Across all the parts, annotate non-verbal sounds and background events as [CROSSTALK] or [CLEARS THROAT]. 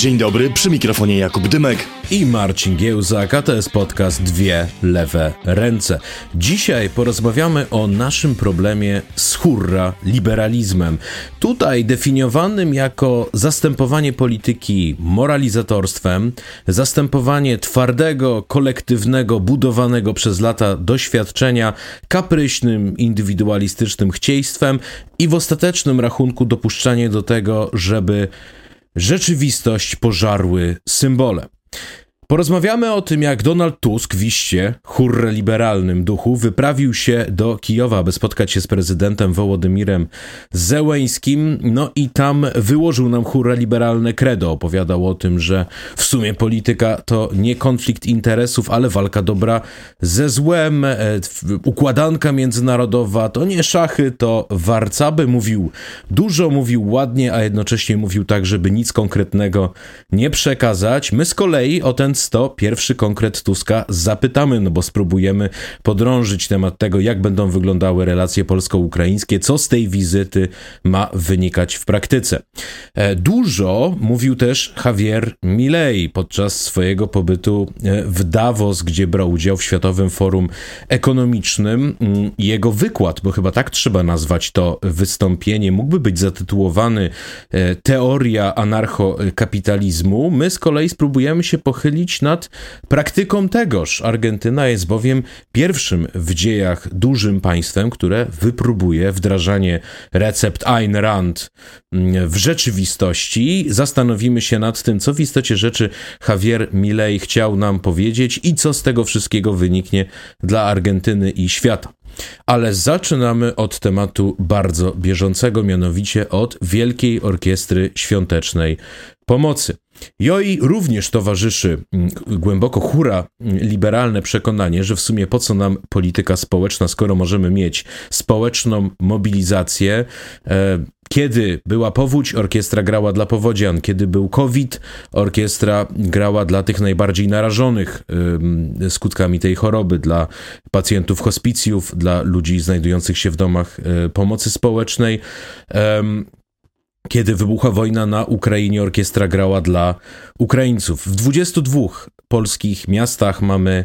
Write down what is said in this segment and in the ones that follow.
Dzień dobry, przy mikrofonie Jakub Dymek i Marcin Giełzak, a to jest podcast Dwie Lewe Ręce. Dzisiaj porozmawiamy o naszym problemie z hurra liberalizmem. Tutaj definiowanym jako zastępowanie polityki moralizatorstwem, zastępowanie twardego, kolektywnego, budowanego przez lata doświadczenia kapryśnym, indywidualistycznym chcieństwem i w ostatecznym rachunku dopuszczanie do tego, żeby rzeczywistość pożarły symbole. Porozmawiamy o tym, jak Donald Tusk w iście hurre liberalnym duchu wyprawił się do Kijowa, aby spotkać się z prezydentem Wołodymirem Zełeńskim, no i tam wyłożył nam hurre liberalne credo. Opowiadał o tym, że w sumie polityka to nie konflikt interesów, ale walka dobra ze złem, e, układanka międzynarodowa to nie szachy, to warcaby. Mówił dużo, mówił ładnie, a jednocześnie mówił tak, żeby nic konkretnego nie przekazać. My z kolei o ten to pierwszy konkret Tuska zapytamy, no bo spróbujemy podrążyć temat tego, jak będą wyglądały relacje polsko-ukraińskie, co z tej wizyty ma wynikać w praktyce. E, dużo mówił też Javier Milei podczas swojego pobytu e, w Davos, gdzie brał udział w Światowym Forum Ekonomicznym. Mm, jego wykład, bo chyba tak trzeba nazwać to wystąpienie, mógłby być zatytułowany e, Teoria anarchokapitalizmu. My z kolei spróbujemy się pochylić nad praktyką tegoż. Argentyna jest bowiem pierwszym w dziejach dużym państwem, które wypróbuje wdrażanie recept Ayn Rand mm, w rzeczywistości. Zastanowimy się nad tym, co w istocie rzeczy Javier Milei chciał nam powiedzieć i co z tego wszystkiego wyniknie dla Argentyny i świata. Ale zaczynamy od tematu bardzo bieżącego, mianowicie od Wielkiej Orkiestry Świątecznej Pomocy. Joi również towarzyszy mm, głęboko hura mm, liberalne przekonanie, że w sumie po co nam polityka społeczna, skoro możemy mieć społeczną mobilizację. E, kiedy była powódź, orkiestra grała dla powodzian. Kiedy był COVID, orkiestra grała dla tych najbardziej narażonych skutkami tej choroby, dla pacjentów hospicjów, dla ludzi znajdujących się w domach e, pomocy społecznej. Kiedy wybuchła wojna na Ukrainie, orkiestra grała dla Ukraińców. W 22 polskich miastach mamy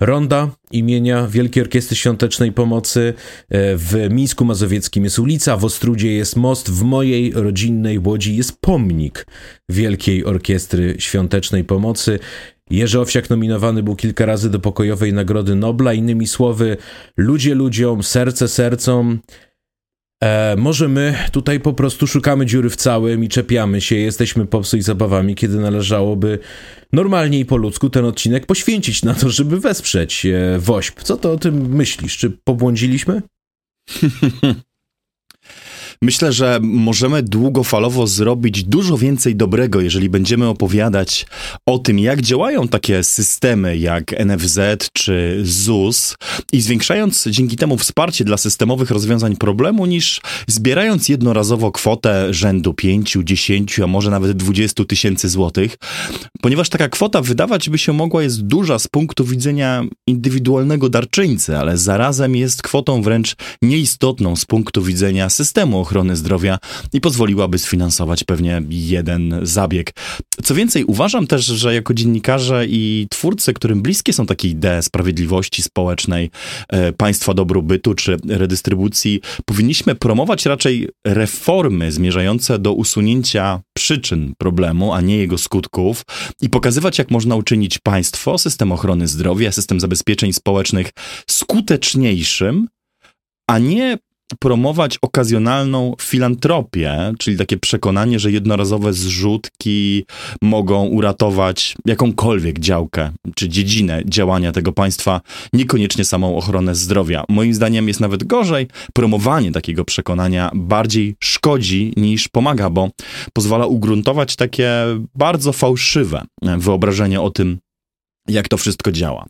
ronda imienia Wielkiej Orkiestry Świątecznej Pomocy. E, w Mińsku Mazowieckim jest ulica, w Ostrudzie jest most, w mojej rodzinnej Łodzi jest pomnik Wielkiej Orkiestry Świątecznej Pomocy. Jerzy Owsiak nominowany był kilka razy do pokojowej Nagrody Nobla. Innymi słowy, ludzie ludziom, serce sercom, E, może my tutaj po prostu szukamy dziury w całym i czepiamy się, jesteśmy popsuj zabawami, kiedy należałoby normalnie i po ludzku ten odcinek poświęcić na to, żeby wesprzeć e, WOŚP. Co to o tym myślisz? Czy pobłądziliśmy? [LAUGHS] Myślę, że możemy długofalowo zrobić dużo więcej dobrego, jeżeli będziemy opowiadać o tym, jak działają takie systemy jak NFZ czy ZUS i zwiększając dzięki temu wsparcie dla systemowych rozwiązań problemu, niż zbierając jednorazowo kwotę rzędu 5, 10, a może nawet 20 tysięcy złotych, ponieważ taka kwota wydawać by się mogła jest duża z punktu widzenia indywidualnego darczyńcy, ale zarazem jest kwotą wręcz nieistotną z punktu widzenia systemu ochrony zdrowia i pozwoliłaby sfinansować pewnie jeden zabieg. Co więcej, uważam też, że jako dziennikarze i twórcy, którym bliskie są takie idee sprawiedliwości społecznej, e, państwa dobrobytu czy redystrybucji, powinniśmy promować raczej reformy zmierzające do usunięcia przyczyn problemu, a nie jego skutków i pokazywać, jak można uczynić państwo, system ochrony zdrowia, system zabezpieczeń społecznych skuteczniejszym, a nie promować okazjonalną filantropię, czyli takie przekonanie, że jednorazowe zrzutki mogą uratować jakąkolwiek działkę czy dziedzinę działania tego państwa, niekoniecznie samą ochronę zdrowia. Moim zdaniem jest nawet gorzej. Promowanie takiego przekonania bardziej szkodzi niż pomaga, bo pozwala ugruntować takie bardzo fałszywe wyobrażenie o tym, jak to wszystko działa.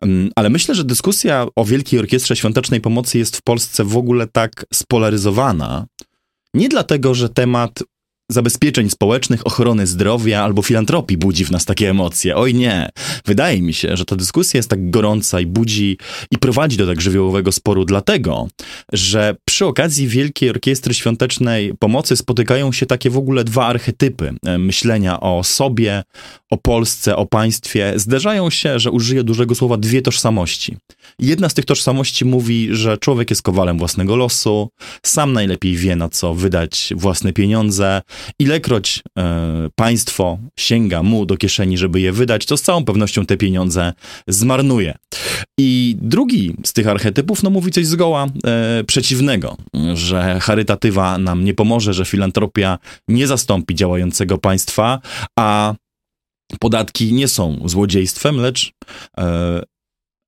Mm, ale myślę, że dyskusja o Wielkiej Orkiestrze Świątecznej Pomocy jest w Polsce w ogóle tak spolaryzowana. Nie dlatego, że temat zabezpieczeń społecznych, ochrony zdrowia albo filantropii budzi w nas takie emocje. Oj nie. Wydaje mi się, że ta dyskusja jest tak gorąca i budzi i prowadzi do tak żywiołowego sporu dlatego, że przy okazji Wielkiej Orkiestry Świątecznej Pomocy spotykają się takie w ogóle dwa archetypy e, myślenia o sobie, o Polsce, o państwie. Zdarzają się, że użyję dużego słowa dwie tożsamości. Jedna z tych tożsamości mówi, że człowiek jest kowalem własnego losu, sam najlepiej wie na co wydać własne pieniądze, Ilekroć e, państwo sięga mu do kieszeni, żeby je wydać, to z całą pewnością te pieniądze zmarnuje. I drugi z tych archetypów no, mówi coś zgoła e, przeciwnego, że charytatywa nam nie pomoże, że filantropia nie zastąpi działającego państwa, a podatki nie są złodziejstwem, lecz e,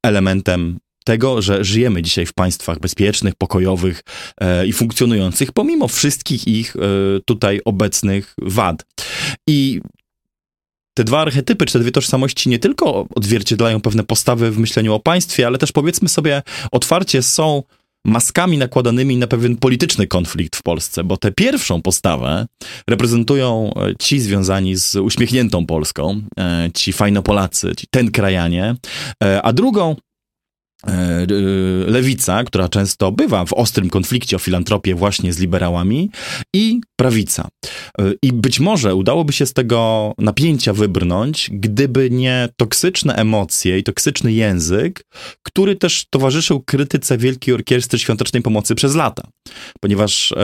elementem tego, że żyjemy dzisiaj w państwach bezpiecznych, pokojowych e, i funkcjonujących, pomimo wszystkich ich e, tutaj obecnych wad. I te dwa archetypy, czy te dwie tożsamości nie tylko odzwierciedlają pewne postawy w myśleniu o państwie, ale też powiedzmy sobie otwarcie są maskami nakładanymi na pewien polityczny konflikt w Polsce, bo tę pierwszą postawę reprezentują e, ci związani z uśmiechniętą Polską, e, ci fajnopolacy, ci ten krajanie, e, a drugą lewica, która często bywa w ostrym konflikcie o filantropię właśnie z liberałami i prawica. E, I być może udałoby się z tego napięcia wybrnąć, gdyby nie toksyczne emocje i toksyczny język, który też towarzyszył krytyce Wielkiej Orkiestry Świątecznej Pomocy przez lata. Ponieważ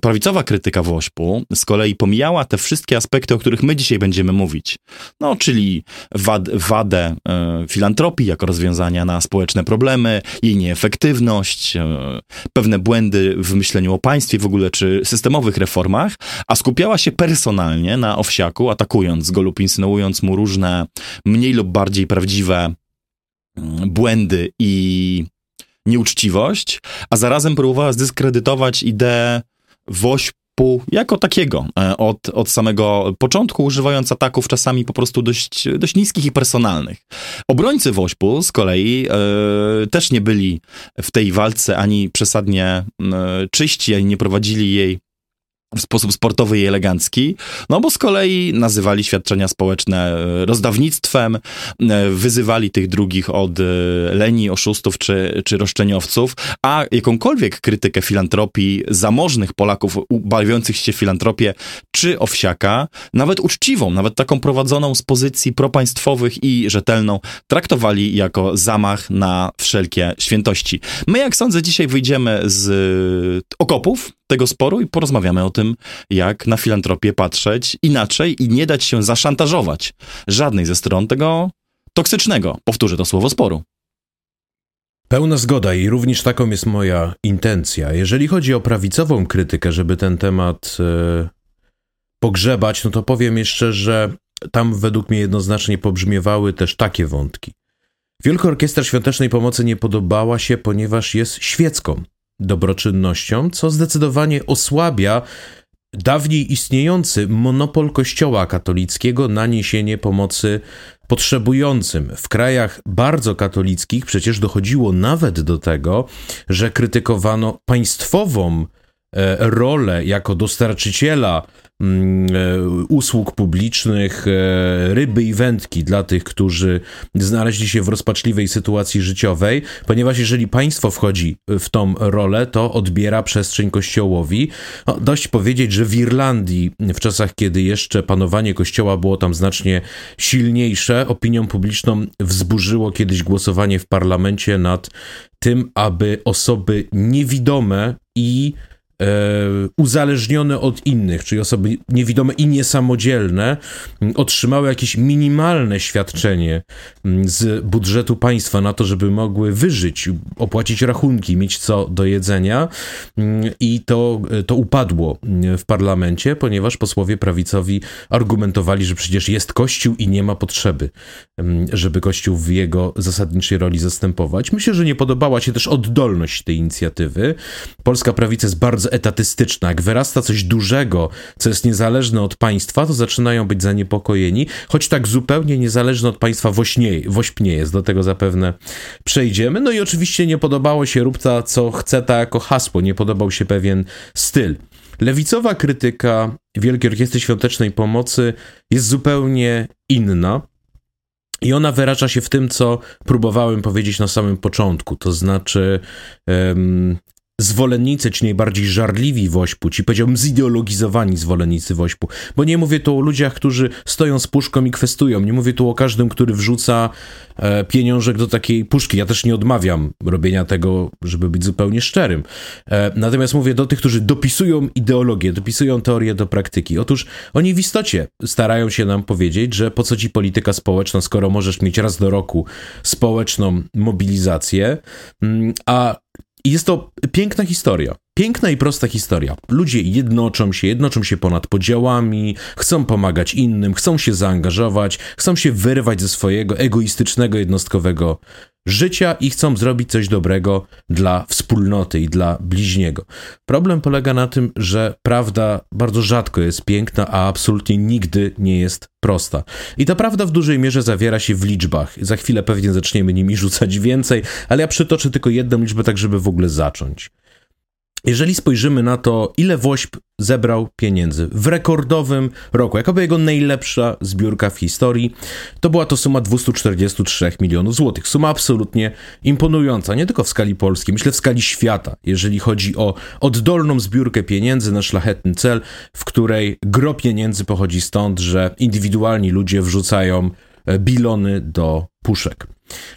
prawicowa krytyka WOŚP-u z kolei pomijała te wszystkie aspekty, o których my dzisiaj będziemy mówić. No, czyli wad, wadę filantropii jako rozwiązania na społeczne problemy, problemy, jej nieefektywność, e, pewne błędy w myśleniu o państwie w ogóle, czy systemowych reformach, a skupiała się personalnie na Owsiaku, atakując go lub insynuując mu różne mniej lub bardziej prawdziwe mm, błędy i nieuczciwość, a zarazem próbowała zdyskredytować ideę WOŚP jako takiego e, od, od samego początku, używając ataków czasami po prostu dość, dość niskich i personalnych. Obrońcy Wośpu z kolei e, też nie byli w tej walce ani przesadnie e, czyści, ani nie prowadzili jej w sposób sportowy i elegancki, no bo z kolei nazywali świadczenia społeczne e, rozdawnictwem, e, wyzywali tych drugich od e, leni, oszustów czy, czy roszczeniowców, a jakąkolwiek krytykę filantropii zamożnych Polaków bawiących się filantropię czy owsiaka, nawet uczciwą, nawet taką prowadzoną z pozycji propaństwowych i rzetelną, traktowali jako zamach na wszelkie świętości. My, jak sądzę, dzisiaj wyjdziemy z okopów tego sporu i porozmawiamy o tym, jak na filantropię patrzeć inaczej i nie dać się zaszantażować żadnej ze stron tego toksycznego, powtórzę to słowo, sporu. Pełna zgoda i również taką jest moja intencja. Jeżeli chodzi o prawicową krytykę, żeby ten temat e, pogrzebać, no to powiem jeszcze, że tam według mnie jednoznacznie pobrzmiewały też takie wątki. Wielka Orkiestra Świątecznej Pomocy nie podobała się, ponieważ jest świecką dobroczynnością, co zdecydowanie osłabia dawniej istniejący monopol Kościoła katolickiego na niesienie pomocy potrzebującym. W krajach bardzo katolickich przecież dochodziło nawet do tego, że krytykowano państwową rolę jako dostarczyciela Mm, e, usług publicznych, e, ryby i wędki dla tych, którzy znaleźli się w rozpaczliwej sytuacji życiowej, ponieważ jeżeli państwo wchodzi w tą rolę, to odbiera przestrzeń kościołowi. No, dość powiedzieć, że w Irlandii, w czasach, kiedy jeszcze panowanie kościoła było tam znacznie silniejsze, opinią publiczną wzburzyło kiedyś głosowanie w parlamencie nad tym, aby osoby niewidome i E, uzależnione od innych, czyli osoby niewidome i niesamodzielne, otrzymały jakieś minimalne świadczenie z budżetu państwa na to, żeby mogły wyżyć, opłacić rachunki, mieć co do jedzenia i to, to upadło w parlamencie, ponieważ posłowie prawicowi argumentowali, że przecież jest Kościół i nie ma potrzeby, żeby Kościół w jego zasadniczej roli zastępować. Myślę, że nie podobała się też oddolność tej inicjatywy. Polska prawica jest bardzo bardzo etatystyczna. Jak wyrasta coś dużego, co jest niezależne od państwa, to zaczynają być zaniepokojeni, choć tak zupełnie niezależne od państwa wośnieje, wośpnie jest. Do tego zapewne przejdziemy. No i oczywiście nie podobało się rób ta, co chce ta jako hasło, nie podobał się pewien styl. Lewicowa krytyka Wielkiej Orkiestry Świątecznej Pomocy jest zupełnie inna. I ona wyraża się w tym, co próbowałem powiedzieć na samym początku, to znaczy um, zwolennicy, czy najbardziej żarliwi wośpu, ci powiedziałbym zideologizowani zwolennicy wośpu, bo nie mówię tu o ludziach, którzy stoją z puszką i kwestują, nie mówię tu o każdym, który wrzuca e, pieniążek do takiej puszki, ja też nie odmawiam robienia tego, żeby być zupełnie szczerym, e, natomiast mówię do tych, którzy dopisują ideologię, dopisują teorię do praktyki. Otóż oni w istocie starają się nam powiedzieć, że po co ci polityka społeczna, skoro możesz mieć raz do roku społeczną mobilizację, mm, a i jest to piękna historia. Piękna i prosta historia. Ludzie jednoczą się, jednoczą się ponad podziałami, chcą pomagać innym, chcą się zaangażować, chcą się wyrwać ze swojego egoistycznego, jednostkowego życia i chcą zrobić coś dobrego dla wspólnoty i dla bliźniego. Problem polega na tym, że prawda bardzo rzadko jest piękna, a absolutnie nigdy nie jest prosta. I ta prawda w dużej mierze zawiera się w liczbach. Za chwilę pewnie zaczniemy nimi [LAUGHS] rzucać więcej, ale ja przytoczę tylko jedną liczbę, tak żeby w ogóle zacząć. Jeżeli spojrzymy na to, ile Wośp zebrał pieniędzy w rekordowym roku, jakoby jego najlepsza zbiórka w historii, to była to suma 243 milionów złotych. Suma absolutnie imponująca, nie tylko w skali polskiej, myślę w skali świata, jeżeli chodzi o oddolną zbiórkę pieniędzy na szlachetny cel, w której gro pieniędzy pochodzi stąd, że indywidualni ludzie wrzucają e, bilony do puszek.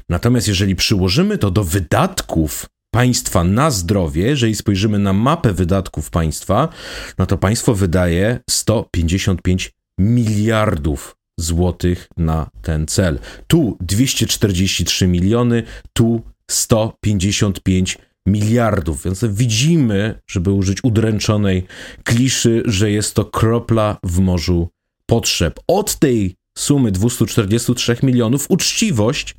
Natomiast jeżeli przyłożymy to do wydatków państwa na zdrowie, jeżeli spojrzymy na mapę wydatków państwa, no to państwo wydaje 155 miliardów złotych na ten cel. Tu 243 miliony, tu 155 miliardów. Więc widzimy, żeby użyć udręczonej kliszy, że jest to kropla w morzu potrzeb. Od tej sumy 243 milionów uczciwość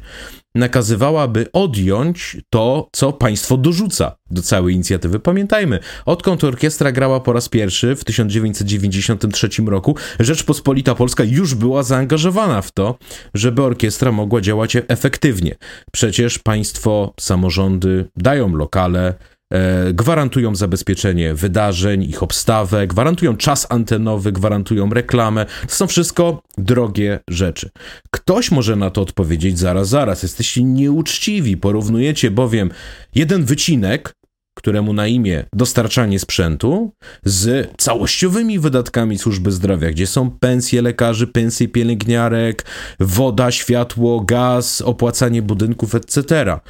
nakazywałaby odjąć to, co państwo dorzuca do całej inicjatywy. Pamiętajmy, odkąd orkiestra grała po raz pierwszy w 1993 roku, Rzeczpospolita Polska już była zaangażowana w to, żeby orkiestra mogła działać efektywnie. Przecież państwo, samorządy dają lokale, gwarantują zabezpieczenie wydarzeń, ich obstawę, gwarantują czas antenowy, gwarantują reklamę. To są wszystko drogie rzeczy. Ktoś może na to odpowiedzieć zaraz, zaraz, jesteście nieuczciwi, porównujecie bowiem jeden wycinek, któremu na imię dostarczanie sprzętu, z całościowymi wydatkami służby zdrowia, gdzie są pensje lekarzy, pensje pielęgniarek, woda, światło, gaz, opłacanie budynków, etc.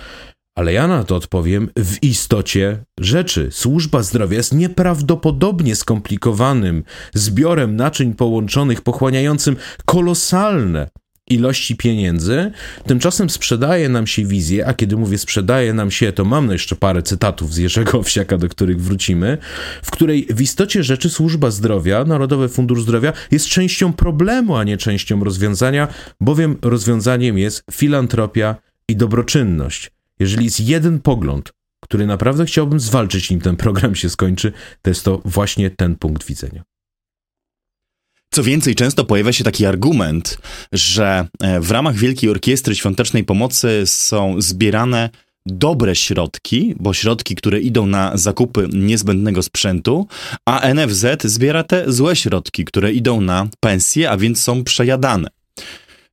Ale ja na to odpowiem w istocie rzeczy. Służba zdrowia jest nieprawdopodobnie skomplikowanym zbiorem naczyń połączonych, pochłaniającym kolosalne ilości pieniędzy, tymczasem sprzedaje nam się wizję, a kiedy mówię sprzedaje nam się, to mam jeszcze parę cytatów z Jerzego [LAUGHS] Owsiaka, do których wrócimy, w której w istocie rzeczy służba zdrowia, Narodowy Fundusz Zdrowia jest częścią problemu, a nie częścią rozwiązania, bowiem rozwiązaniem jest filantropia i dobroczynność. Jeżeli jest jeden pogląd, który naprawdę chciałbym zwalczyć, nim ten program się skończy, to jest to właśnie ten punkt widzenia. Co więcej, często pojawia się taki argument, że e, w ramach Wielkiej Orkiestry Świątecznej Pomocy są zbierane dobre środki, bo środki, które idą na zakupy niezbędnego sprzętu, a NFZ zbiera te złe środki, które idą na pensje, a więc są przejadane.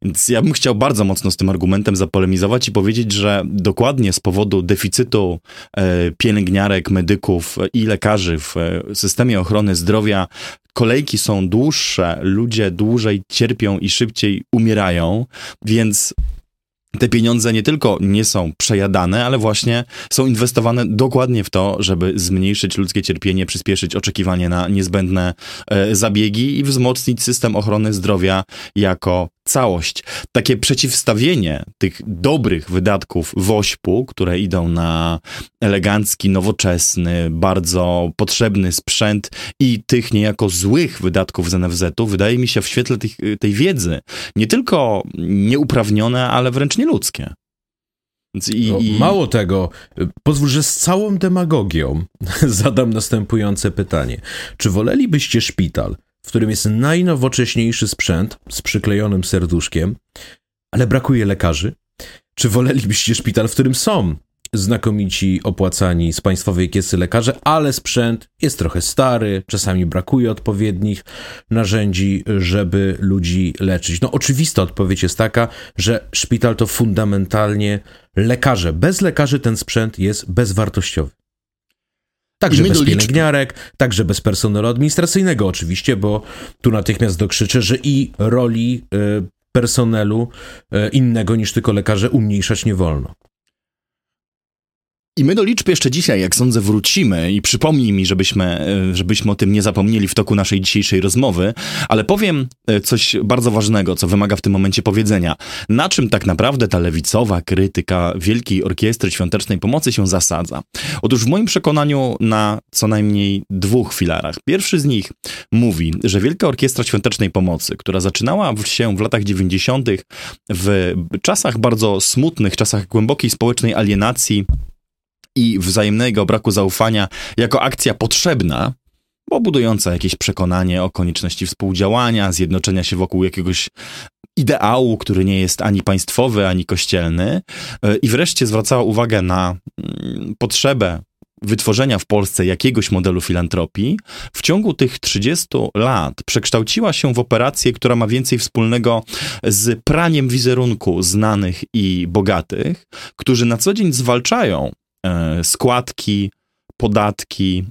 Więc ja bym chciał bardzo mocno z tym argumentem zapolemizować i powiedzieć, że dokładnie z powodu deficytu e, pielęgniarek, medyków i lekarzy w e, systemie ochrony zdrowia kolejki są dłuższe, ludzie dłużej cierpią i szybciej umierają, więc te pieniądze nie tylko nie są przejadane, ale właśnie są inwestowane dokładnie w to, żeby zmniejszyć ludzkie cierpienie, przyspieszyć oczekiwanie na niezbędne e, zabiegi i wzmocnić system ochrony zdrowia jako całość. Takie przeciwstawienie tych dobrych wydatków WOŚP-u, które idą na elegancki, nowoczesny, bardzo potrzebny sprzęt i tych niejako złych wydatków z NFZ-u, wydaje mi się w świetle tych, tej wiedzy nie tylko nieuprawnione, ale wręcz nieludzkie. I, no, Mało tego, pozwól, że z całą demagogią [LAUGHS] zadam następujące pytanie. Czy wolelibyście szpital, w którym jest najnowocześniejszy sprzęt z przyklejonym serduszkiem, ale brakuje lekarzy? Czy wolelibyście szpital, w którym są znakomici, opłacani z państwowej kiesy lekarze, ale sprzęt jest trochę stary, czasami brakuje odpowiednich narzędzi, żeby ludzi leczyć. No oczywista odpowiedź jest taka, że szpital to fundamentalnie lekarze. Bez lekarzy ten sprzęt jest bezwartościowy. Także bez pielęgniarek, także bez personelu administracyjnego oczywiście, bo tu natychmiast dokrzyczę, że i roli y, personelu y, innego niż tylko lekarze umniejszać nie wolno. I my do liczb jeszcze dzisiaj, jak sądzę, wrócimy i przypomnij mi, żebyśmy, e, żebyśmy o tym nie zapomnieli w toku naszej dzisiejszej rozmowy, ale powiem e, coś bardzo ważnego, co wymaga w tym momencie powiedzenia. Na czym tak naprawdę ta lewicowa krytyka Wielkiej Orkiestry Świątecznej Pomocy się zasadza? Otóż w moim przekonaniu na co najmniej dwóch filarach. Pierwszy z nich mówi, że Wielka Orkiestra Świątecznej Pomocy, która zaczynała się w latach 90. w czasach bardzo smutnych, czasach głębokiej społecznej alienacji, i wzajemnego braku zaufania jako akcja potrzebna, bo budująca jakieś przekonanie o konieczności współdziałania, zjednoczenia się wokół jakiegoś ideału, który nie jest ani państwowy, ani kościelny, e, i wreszcie zwracała uwagę na mm, potrzebę wytworzenia w Polsce jakiegoś modelu filantropii, w ciągu tych 30 lat przekształciła się w operację, która ma więcej wspólnego z praniem wizerunku znanych i bogatych, którzy na co dzień zwalczają składki, podatki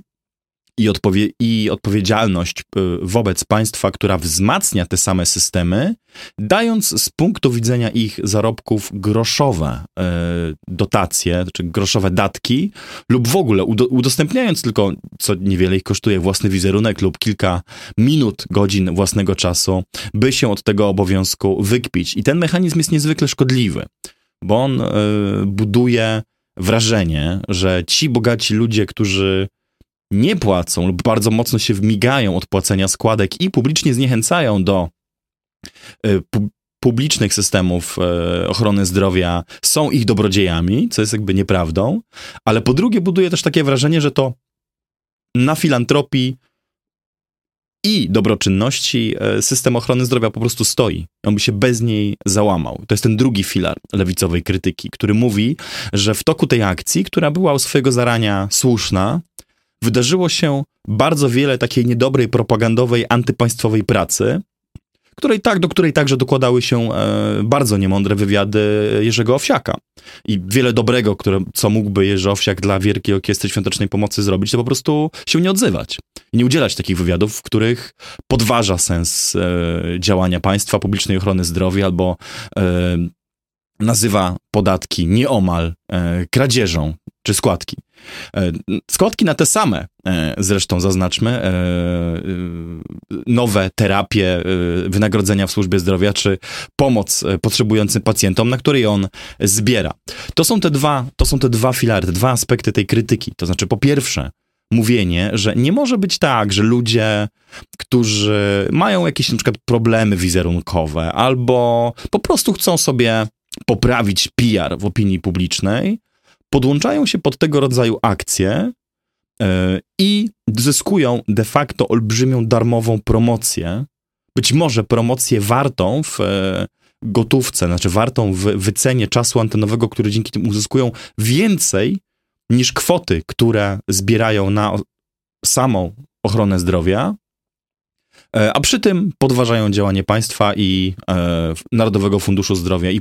i, odpowie i odpowiedzialność e, wobec państwa, która wzmacnia te same systemy, dając z punktu widzenia ich zarobków groszowe e, dotacje, czy groszowe datki, lub w ogóle udostępniając tylko, co niewiele ich kosztuje, własny wizerunek lub kilka minut, godzin własnego czasu, by się od tego obowiązku wykpić. I ten mechanizm jest niezwykle szkodliwy, bo on buduje wrażenie, że ci bogaci ludzie, którzy nie płacą lub bardzo mocno się wmigają od płacenia składek i publicznie zniechęcają do e, pu publicznych systemów e, ochrony zdrowia, są ich dobrodziejami, co jest jakby nieprawdą, ale po drugie buduje też takie wrażenie, że to na filantropii i dobroczynności e, system ochrony zdrowia po prostu stoi. On by się bez niej załamał. To jest ten drugi filar lewicowej krytyki, który mówi, że w toku tej akcji, która była u swojego zarania słuszna, wydarzyło się bardzo wiele takiej niedobrej, propagandowej, antypaństwowej pracy, której tak, do której także dokładały się e, bardzo niemądre wywiady Jerzego Owsiaka. I wiele dobrego, które, co mógłby Jerzy Owsiak dla Wielkiej Orkiestry Świątecznej Pomocy zrobić, to po prostu się nie odzywać. I nie udzielać takich wywiadów, w których podważa sens e, działania państwa, publicznej ochrony zdrowia albo e, nazywa podatki nieomal e, kradzieżą czy składki. E, składki na te same, e, zresztą zaznaczmy, e, nowe terapie, wynagrodzenia w służbie zdrowia, czy pomoc potrzebującym pacjentom, na której on zbiera. To są te dwa, to są te dwa filary, te dwa aspekty tej krytyki. To znaczy, po pierwsze, mówienie, że nie może być tak, że ludzie, którzy mają jakieś na przykład problemy wizerunkowe albo po prostu chcą sobie poprawić PR w opinii publicznej, podłączają się pod tego rodzaju akcje yy, i zyskują de facto olbrzymią darmową promocję. Być może promocję wartą w yy, gotówce, znaczy wartą w wycenie czasu antenowego, który dzięki tym uzyskują więcej niż kwoty, które zbierają na samą ochronę zdrowia, E, a przy tym podważają działanie państwa i e, Narodowego Funduszu Zdrowia i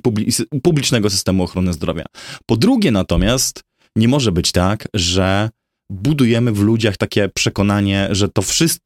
publicznego systemu ochrony zdrowia. Po drugie natomiast nie może być tak, że budujemy w ludziach takie przekonanie, że to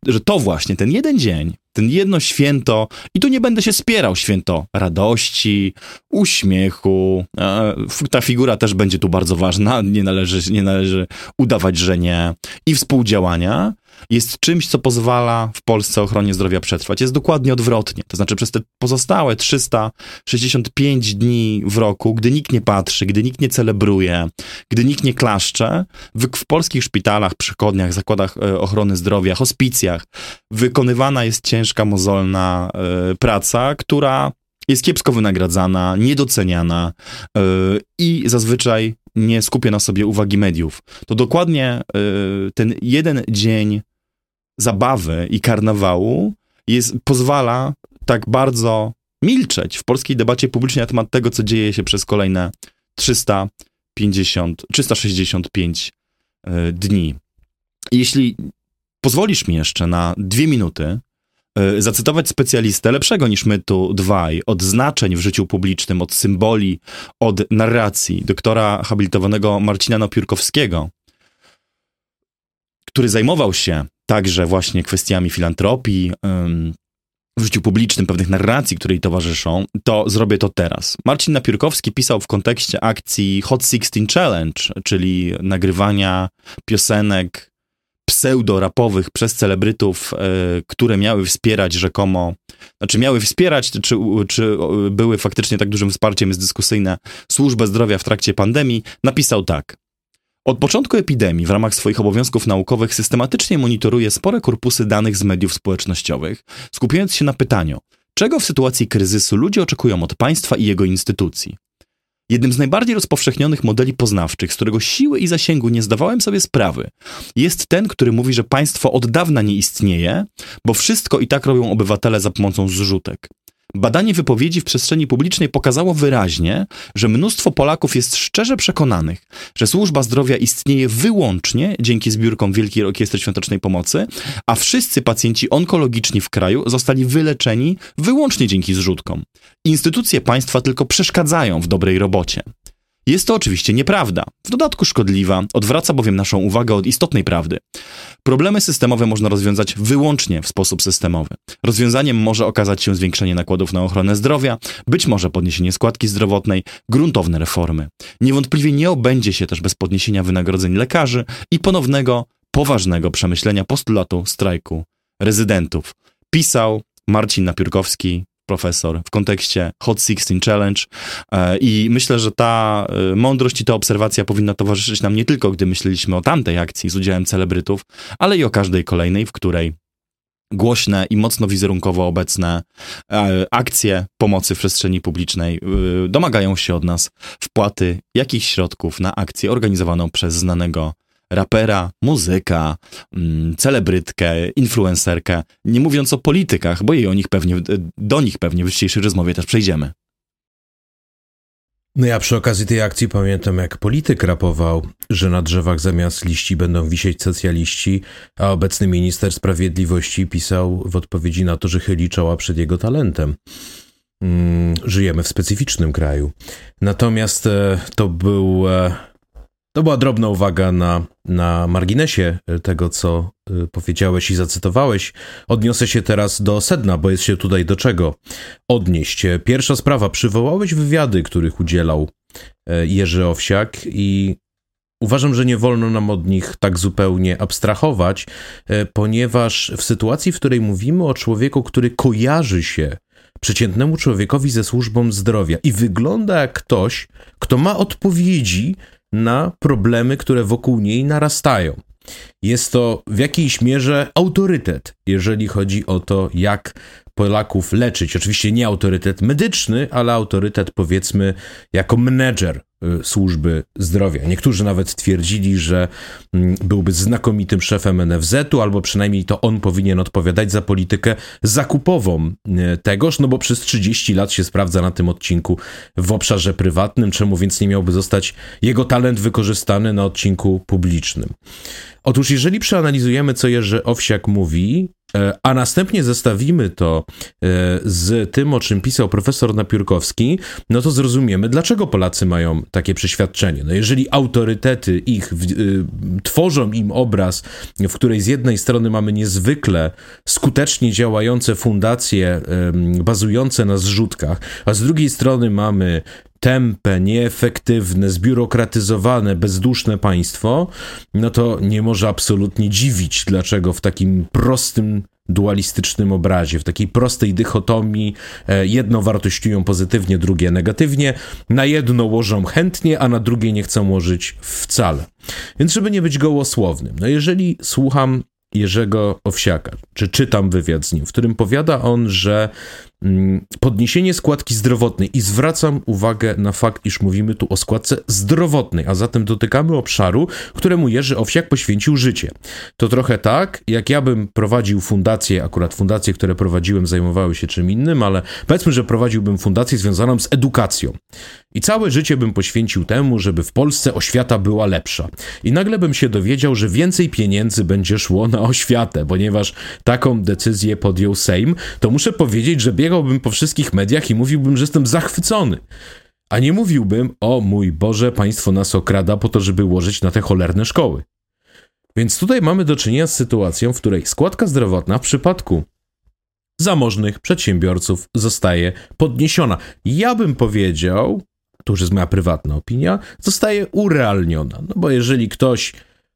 że to właśnie ten jeden dzień, ten jedno święto, i tu nie będę się spierał, święto radości, uśmiechu. E, ta figura też będzie tu bardzo ważna, nie należy, nie należy udawać, że nie. I współdziałania jest czymś, co pozwala w Polsce ochronie zdrowia przetrwać. Jest dokładnie odwrotnie. To znaczy przez te pozostałe 365 dni w roku, gdy nikt nie patrzy, gdy nikt nie celebruje, gdy nikt nie klaszcze, w, w polskich szpitalach, przychodniach, zakładach e, ochrony zdrowia, hospicjach wykonywana jest ciężka, mozolna e, praca, która jest kiepsko wynagradzana, niedoceniana yy, i zazwyczaj nie skupia na sobie uwagi mediów. To dokładnie ten jeden dzień zabawy i karnawału jest, pozwala tak bardzo milczeć w polskiej debacie publicznej na temat tego, co dzieje się przez kolejne 300 350, 365 dni. Jeśli pozwolisz mi jeszcze na dwie minuty, E, zacytować specjalistę lepszego niż my tu dwaj, od znaczeń w życiu publicznym, od symboli, od narracji, doktora habilitowanego Marcina Napiórkowskiego, który zajmował się także właśnie kwestiami filantropii, w życiu publicznym, pewnych narracji, które jej towarzyszą, to zrobię to teraz. Marcin Napiórkowski pisał w kontekście akcji Hot 16 Challenge, czyli nagrywania piosenek pseudo-rapowych przez celebrytów, e, które miały wspierać rzekomo, znaczy miały wspierać, czy, czy były faktycznie tak dużym wsparciem, jest dyskusyjne, służbę zdrowia w trakcie pandemii, napisał tak. Od początku epidemii w ramach swoich obowiązków naukowych systematycznie monitoruje spore korpusy danych z mediów społecznościowych, skupiając się na pytaniu, czego w sytuacji kryzysu ludzie oczekują od państwa i jego instytucji. Jednym z najbardziej rozpowszechnionych modeli poznawczych, z którego siły i zasięgu nie zdawałem sobie sprawy, jest ten, który mówi, że państwo od dawna nie istnieje, bo wszystko i tak robią obywatele za pomocą zrzutek. Badanie wypowiedzi w przestrzeni publicznej pokazało wyraźnie, że mnóstwo Polaków jest szczerze przekonanych, że służba zdrowia istnieje wyłącznie dzięki zbiórkom Wielkiej Orkiestry Świątecznej Pomocy, a wszyscy pacjenci onkologiczni w kraju zostali wyleczeni wyłącznie dzięki zrzutkom. Instytucje państwa tylko przeszkadzają w dobrej robocie. Jest to oczywiście nieprawda, w dodatku szkodliwa, odwraca bowiem naszą uwagę od istotnej prawdy. Problemy systemowe można rozwiązać wyłącznie w sposób systemowy. Rozwiązaniem może okazać się zwiększenie nakładów na ochronę zdrowia, być może podniesienie składki zdrowotnej, gruntowne reformy. Niewątpliwie nie obędzie się też bez podniesienia wynagrodzeń lekarzy i ponownego, poważnego przemyślenia postulatu strajku rezydentów. Pisał Marcin Napiórkowski, profesor w kontekście Hot 16 Challenge. E, i myślę, że ta e, mądrość i ta obserwacja powinna towarzyszyć nam nie tylko, gdy myśleliśmy o tamtej akcji z udziałem celebrytów, ale i o każdej kolejnej, w której głośne i mocno wizerunkowo obecne e, akcje pomocy w przestrzeni publicznej domagają się od nas wpłaty jakichś środków na akcję organizowaną przez znanego rapera, muzyka, mm, celebrytkę, influencerkę, nie mówiąc o politykach, bo i o nich pewnie, do nich pewnie w dzisiejszej rozmowie też przejdziemy. No ja przy okazji tej akcji pamiętam, jak polityk rapował, że na drzewach zamiast liści będą wisieć socjaliści, a obecny minister sprawiedliwości pisał w odpowiedzi na to, że chyli czoła przed jego talentem. Mm, żyjemy w specyficznym kraju. Natomiast e, to był e, to była drobna uwaga na, na marginesie tego, co y, powiedziałeś i zacytowałeś. Odniosę się teraz do sedna, bo jest się tutaj do czego odnieść. Pierwsza sprawa. Przywołałeś wywiady, których udzielał e, Jerzy Owsiak i Uważam, że nie wolno nam od nich tak zupełnie abstrahować, e, ponieważ w sytuacji, w której mówimy o człowieku, który kojarzy się przeciętnemu człowiekowi ze służbą zdrowia i wygląda jak ktoś, kto ma odpowiedzi na problemy, które wokół niej narastają. Jest to w jakiejś mierze autorytet, jeżeli chodzi o to, jak Polaków leczyć. Oczywiście nie autorytet medyczny, ale autorytet powiedzmy jako menedżer y, służby zdrowia. Niektórzy nawet twierdzili, że mm, byłby znakomitym szefem NFZ-u, albo przynajmniej to on powinien odpowiadać za politykę zakupową y, tegoż, no bo przez 30 lat się sprawdza na tym odcinku w obszarze prywatnym, czemu więc nie miałby zostać jego talent wykorzystany na odcinku publicznym. Otóż jeżeli przeanalizujemy, co Jerzy Owsiak mówi, a następnie zestawimy to e, z tym, o czym pisał profesor Napiórkowski, no to zrozumiemy, dlaczego Polacy mają takie przeświadczenie. No jeżeli autorytety ich y, tworzą im obraz, w której z jednej strony mamy niezwykle skutecznie działające fundacje bazujące na zrzutkach, a z drugiej strony mamy tępe, nieefektywne, zbiurokratyzowane, bezduszne państwo, no to nie może absolutnie dziwić, dlaczego w takim prostym dualistycznym obrazie, w takiej prostej dychotomii e, jedno wartościują pozytywnie, drugie negatywnie, na jedno łożą chętnie, a na drugie nie chcą łożyć wcale. Więc żeby nie być gołosłownym, no jeżeli słucham Jerzego Owsiaka, czy czytam wywiad z nim, w którym powiada on, że podniesienie składki zdrowotnej i zwracam uwagę na fakt, iż mówimy tu o składce zdrowotnej, a zatem dotykamy obszaru, któremu Jerzy Owsiak poświęcił życie. To trochę tak, jak ja bym prowadził fundację, akurat fundacje, które prowadziłem zajmowały się czym innym, ale powiedzmy, że prowadziłbym fundację związaną z edukacją. I całe życie bym poświęcił temu, żeby w Polsce oświata była lepsza. I nagle bym się dowiedział, że więcej pieniędzy będzie szło na oświatę, ponieważ taką decyzję podjął Sejm, to muszę powiedzieć, że biegałbym po wszystkich mediach i mówiłbym, że jestem zachwycony. A nie mówiłbym, o mój Boże, państwo nas okrada po to, żeby łożyć na te cholerne szkoły. Więc tutaj mamy do czynienia z sytuacją, w której składka zdrowotna w przypadku zamożnych przedsiębiorców zostaje podniesiona. Ja bym powiedział, to już jest moja prywatna opinia, zostaje urealniona. No bo jeżeli ktoś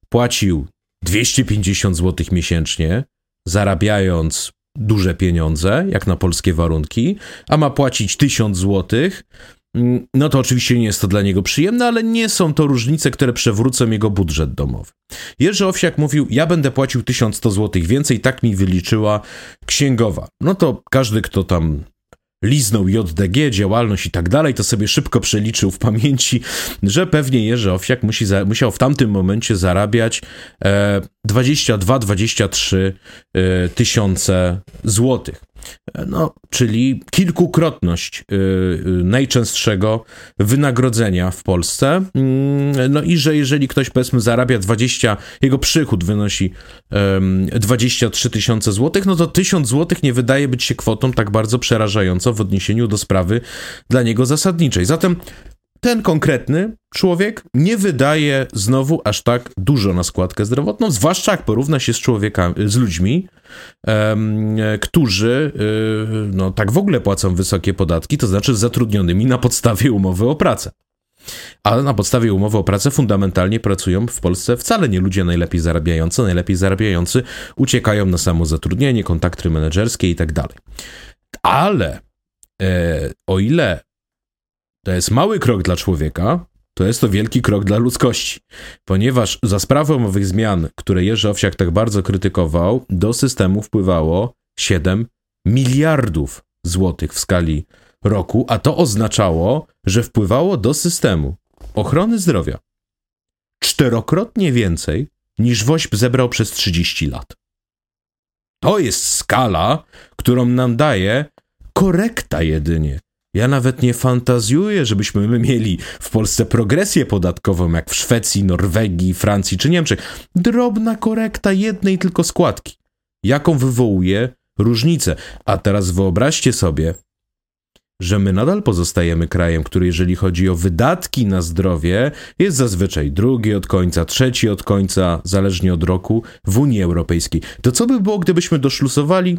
płacił 250 zł miesięcznie, zarabiając duże pieniądze, jak na polskie warunki, a ma płacić 1000 złotych, Mm, no to oczywiście nie jest to dla niego przyjemne, ale nie są to różnice, które przewrócą jego budżet domowy. Jerzy Owsiak mówił, ja będę płacił 1100 zł więcej, tak mi wyliczyła księgowa. No to każdy, kto tam liznął JDG, działalność i tak dalej, to sobie szybko przeliczył w pamięci, że pewnie Jerzy Owsiak musi za, musiał w tamtym momencie zarabiać e, 22-23 e, tysiące złotych. No, czyli kilkukrotność y, y, najczęstszego wynagrodzenia w Polsce. Mm, no i że jeżeli ktoś powiedzmy zarabia 20, jego przychód wynosi 23 tysiące złotych, no to 1000 złotych nie wydaje być się kwotą tak bardzo przerażającą w odniesieniu do sprawy dla niego zasadniczej. Zatem ten konkretny człowiek nie wydaje znowu aż tak dużo na składkę zdrowotną, zwłaszcza jak porówna się z człowiekami, z ludźmi, um, którzy um, no, tak w ogóle płacą wysokie podatki, to znaczy zatrudnionymi na podstawie umowy o pracę. Ale na podstawie umowy o pracę fundamentalnie pracują w Polsce wcale nie ludzie najlepiej zarabiający. Najlepiej zarabiający uciekają na samozatrudnienie, kontakty menedżerskie i tak dalej. Ale e, o ile to jest mały krok dla człowieka, to jest to wielki krok dla ludzkości, ponieważ za sprawą owych zmian, które Jerzy Owsiak tak bardzo krytykował, do systemu wpływało 7 miliardów złotych w skali roku, a to oznaczało, że wpływało do systemu ochrony zdrowia czterokrotnie więcej niż WOŚP zebrał przez 30 lat. To jest skala, którą nam daje korekta jedynie ja nawet nie fantazjuję, żebyśmy mieli w Polsce progresję podatkową, jak w Szwecji, Norwegii, Francji czy Niemczech. Drobna korekta jednej tylko składki. Jaką wywołuje różnicę? A teraz wyobraźcie sobie, że my nadal pozostajemy krajem, który jeżeli chodzi o wydatki na zdrowie, jest zazwyczaj drugi od końca, trzeci od końca, zależnie od roku, w Unii Europejskiej. To co by było, gdybyśmy doszlusowali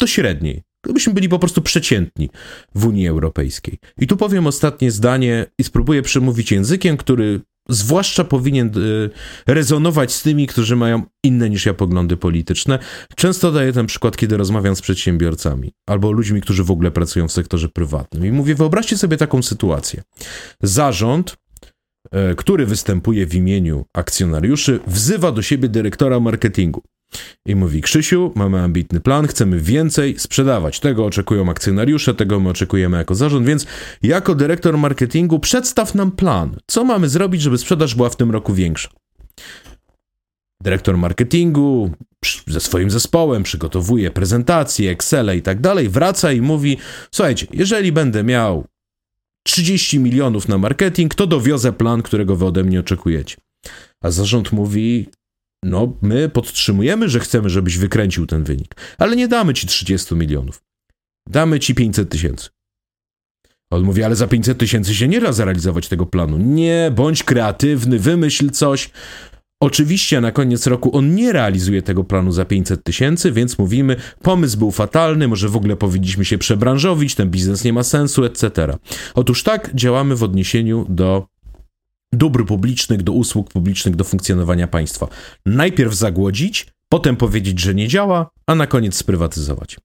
do średniej? Gdybyśmy byli po prostu przeciętni w Unii Europejskiej. I tu powiem ostatnie zdanie i spróbuję przemówić językiem, który zwłaszcza powinien y, rezonować z tymi, którzy mają inne niż ja poglądy polityczne. Często daję ten przykład, kiedy rozmawiam z przedsiębiorcami albo ludźmi, którzy w ogóle pracują w sektorze prywatnym. I mówię, wyobraźcie sobie taką sytuację. Zarząd, y, który występuje w imieniu akcjonariuszy, wzywa do siebie dyrektora marketingu. I mówi: Krzysiu, mamy ambitny plan, chcemy więcej sprzedawać. Tego oczekują akcjonariusze, tego my oczekujemy jako zarząd, więc jako dyrektor marketingu przedstaw nam plan. Co mamy zrobić, żeby sprzedaż była w tym roku większa? Dyrektor marketingu ze swoim zespołem przygotowuje prezentacje, Excel i tak dalej, wraca i mówi: Słuchajcie, jeżeli będę miał 30 milionów na marketing, to dowiozę plan, którego wy ode mnie oczekujecie. A zarząd mówi: no, my podtrzymujemy, że chcemy, żebyś wykręcił ten wynik, ale nie damy ci 30 milionów. Damy ci 500 tysięcy. On mówi, ale za 500 tysięcy się nie da zrealizować tego planu. Nie, bądź kreatywny, wymyśl coś. Oczywiście na koniec roku on nie realizuje tego planu za 500 tysięcy, więc mówimy, pomysł był fatalny, może w ogóle powinniśmy się przebranżowić, ten biznes nie ma sensu, etc. Otóż tak działamy w odniesieniu do dóbr publicznych, do usług publicznych, do funkcjonowania państwa. Najpierw zagłodzić, potem powiedzieć, że nie działa, a na koniec sprywatyzować.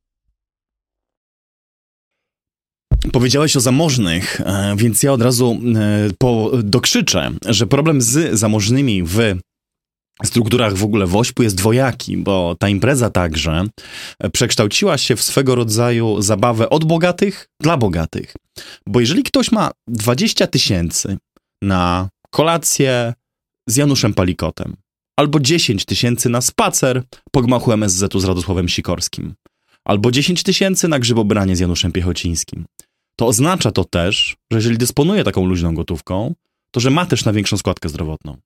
Powiedziałeś o zamożnych, e, więc ja od razu e, po, dokrzyczę, że problem z zamożnymi w strukturach w ogóle Wośpu jest dwojaki, bo ta impreza także przekształciła się w swego rodzaju zabawę od bogatych dla bogatych. Bo jeżeli ktoś ma 20 tysięcy na kolację z Januszem Palikotem, albo 10 tysięcy na spacer po gmachu MSZ-u z Radosławem Sikorskim, albo 10 tysięcy na grzybobranie z Januszem Piechocińskim, to oznacza to też, że jeżeli dysponuje taką luźną gotówką, to że ma też na większą składkę zdrowotną.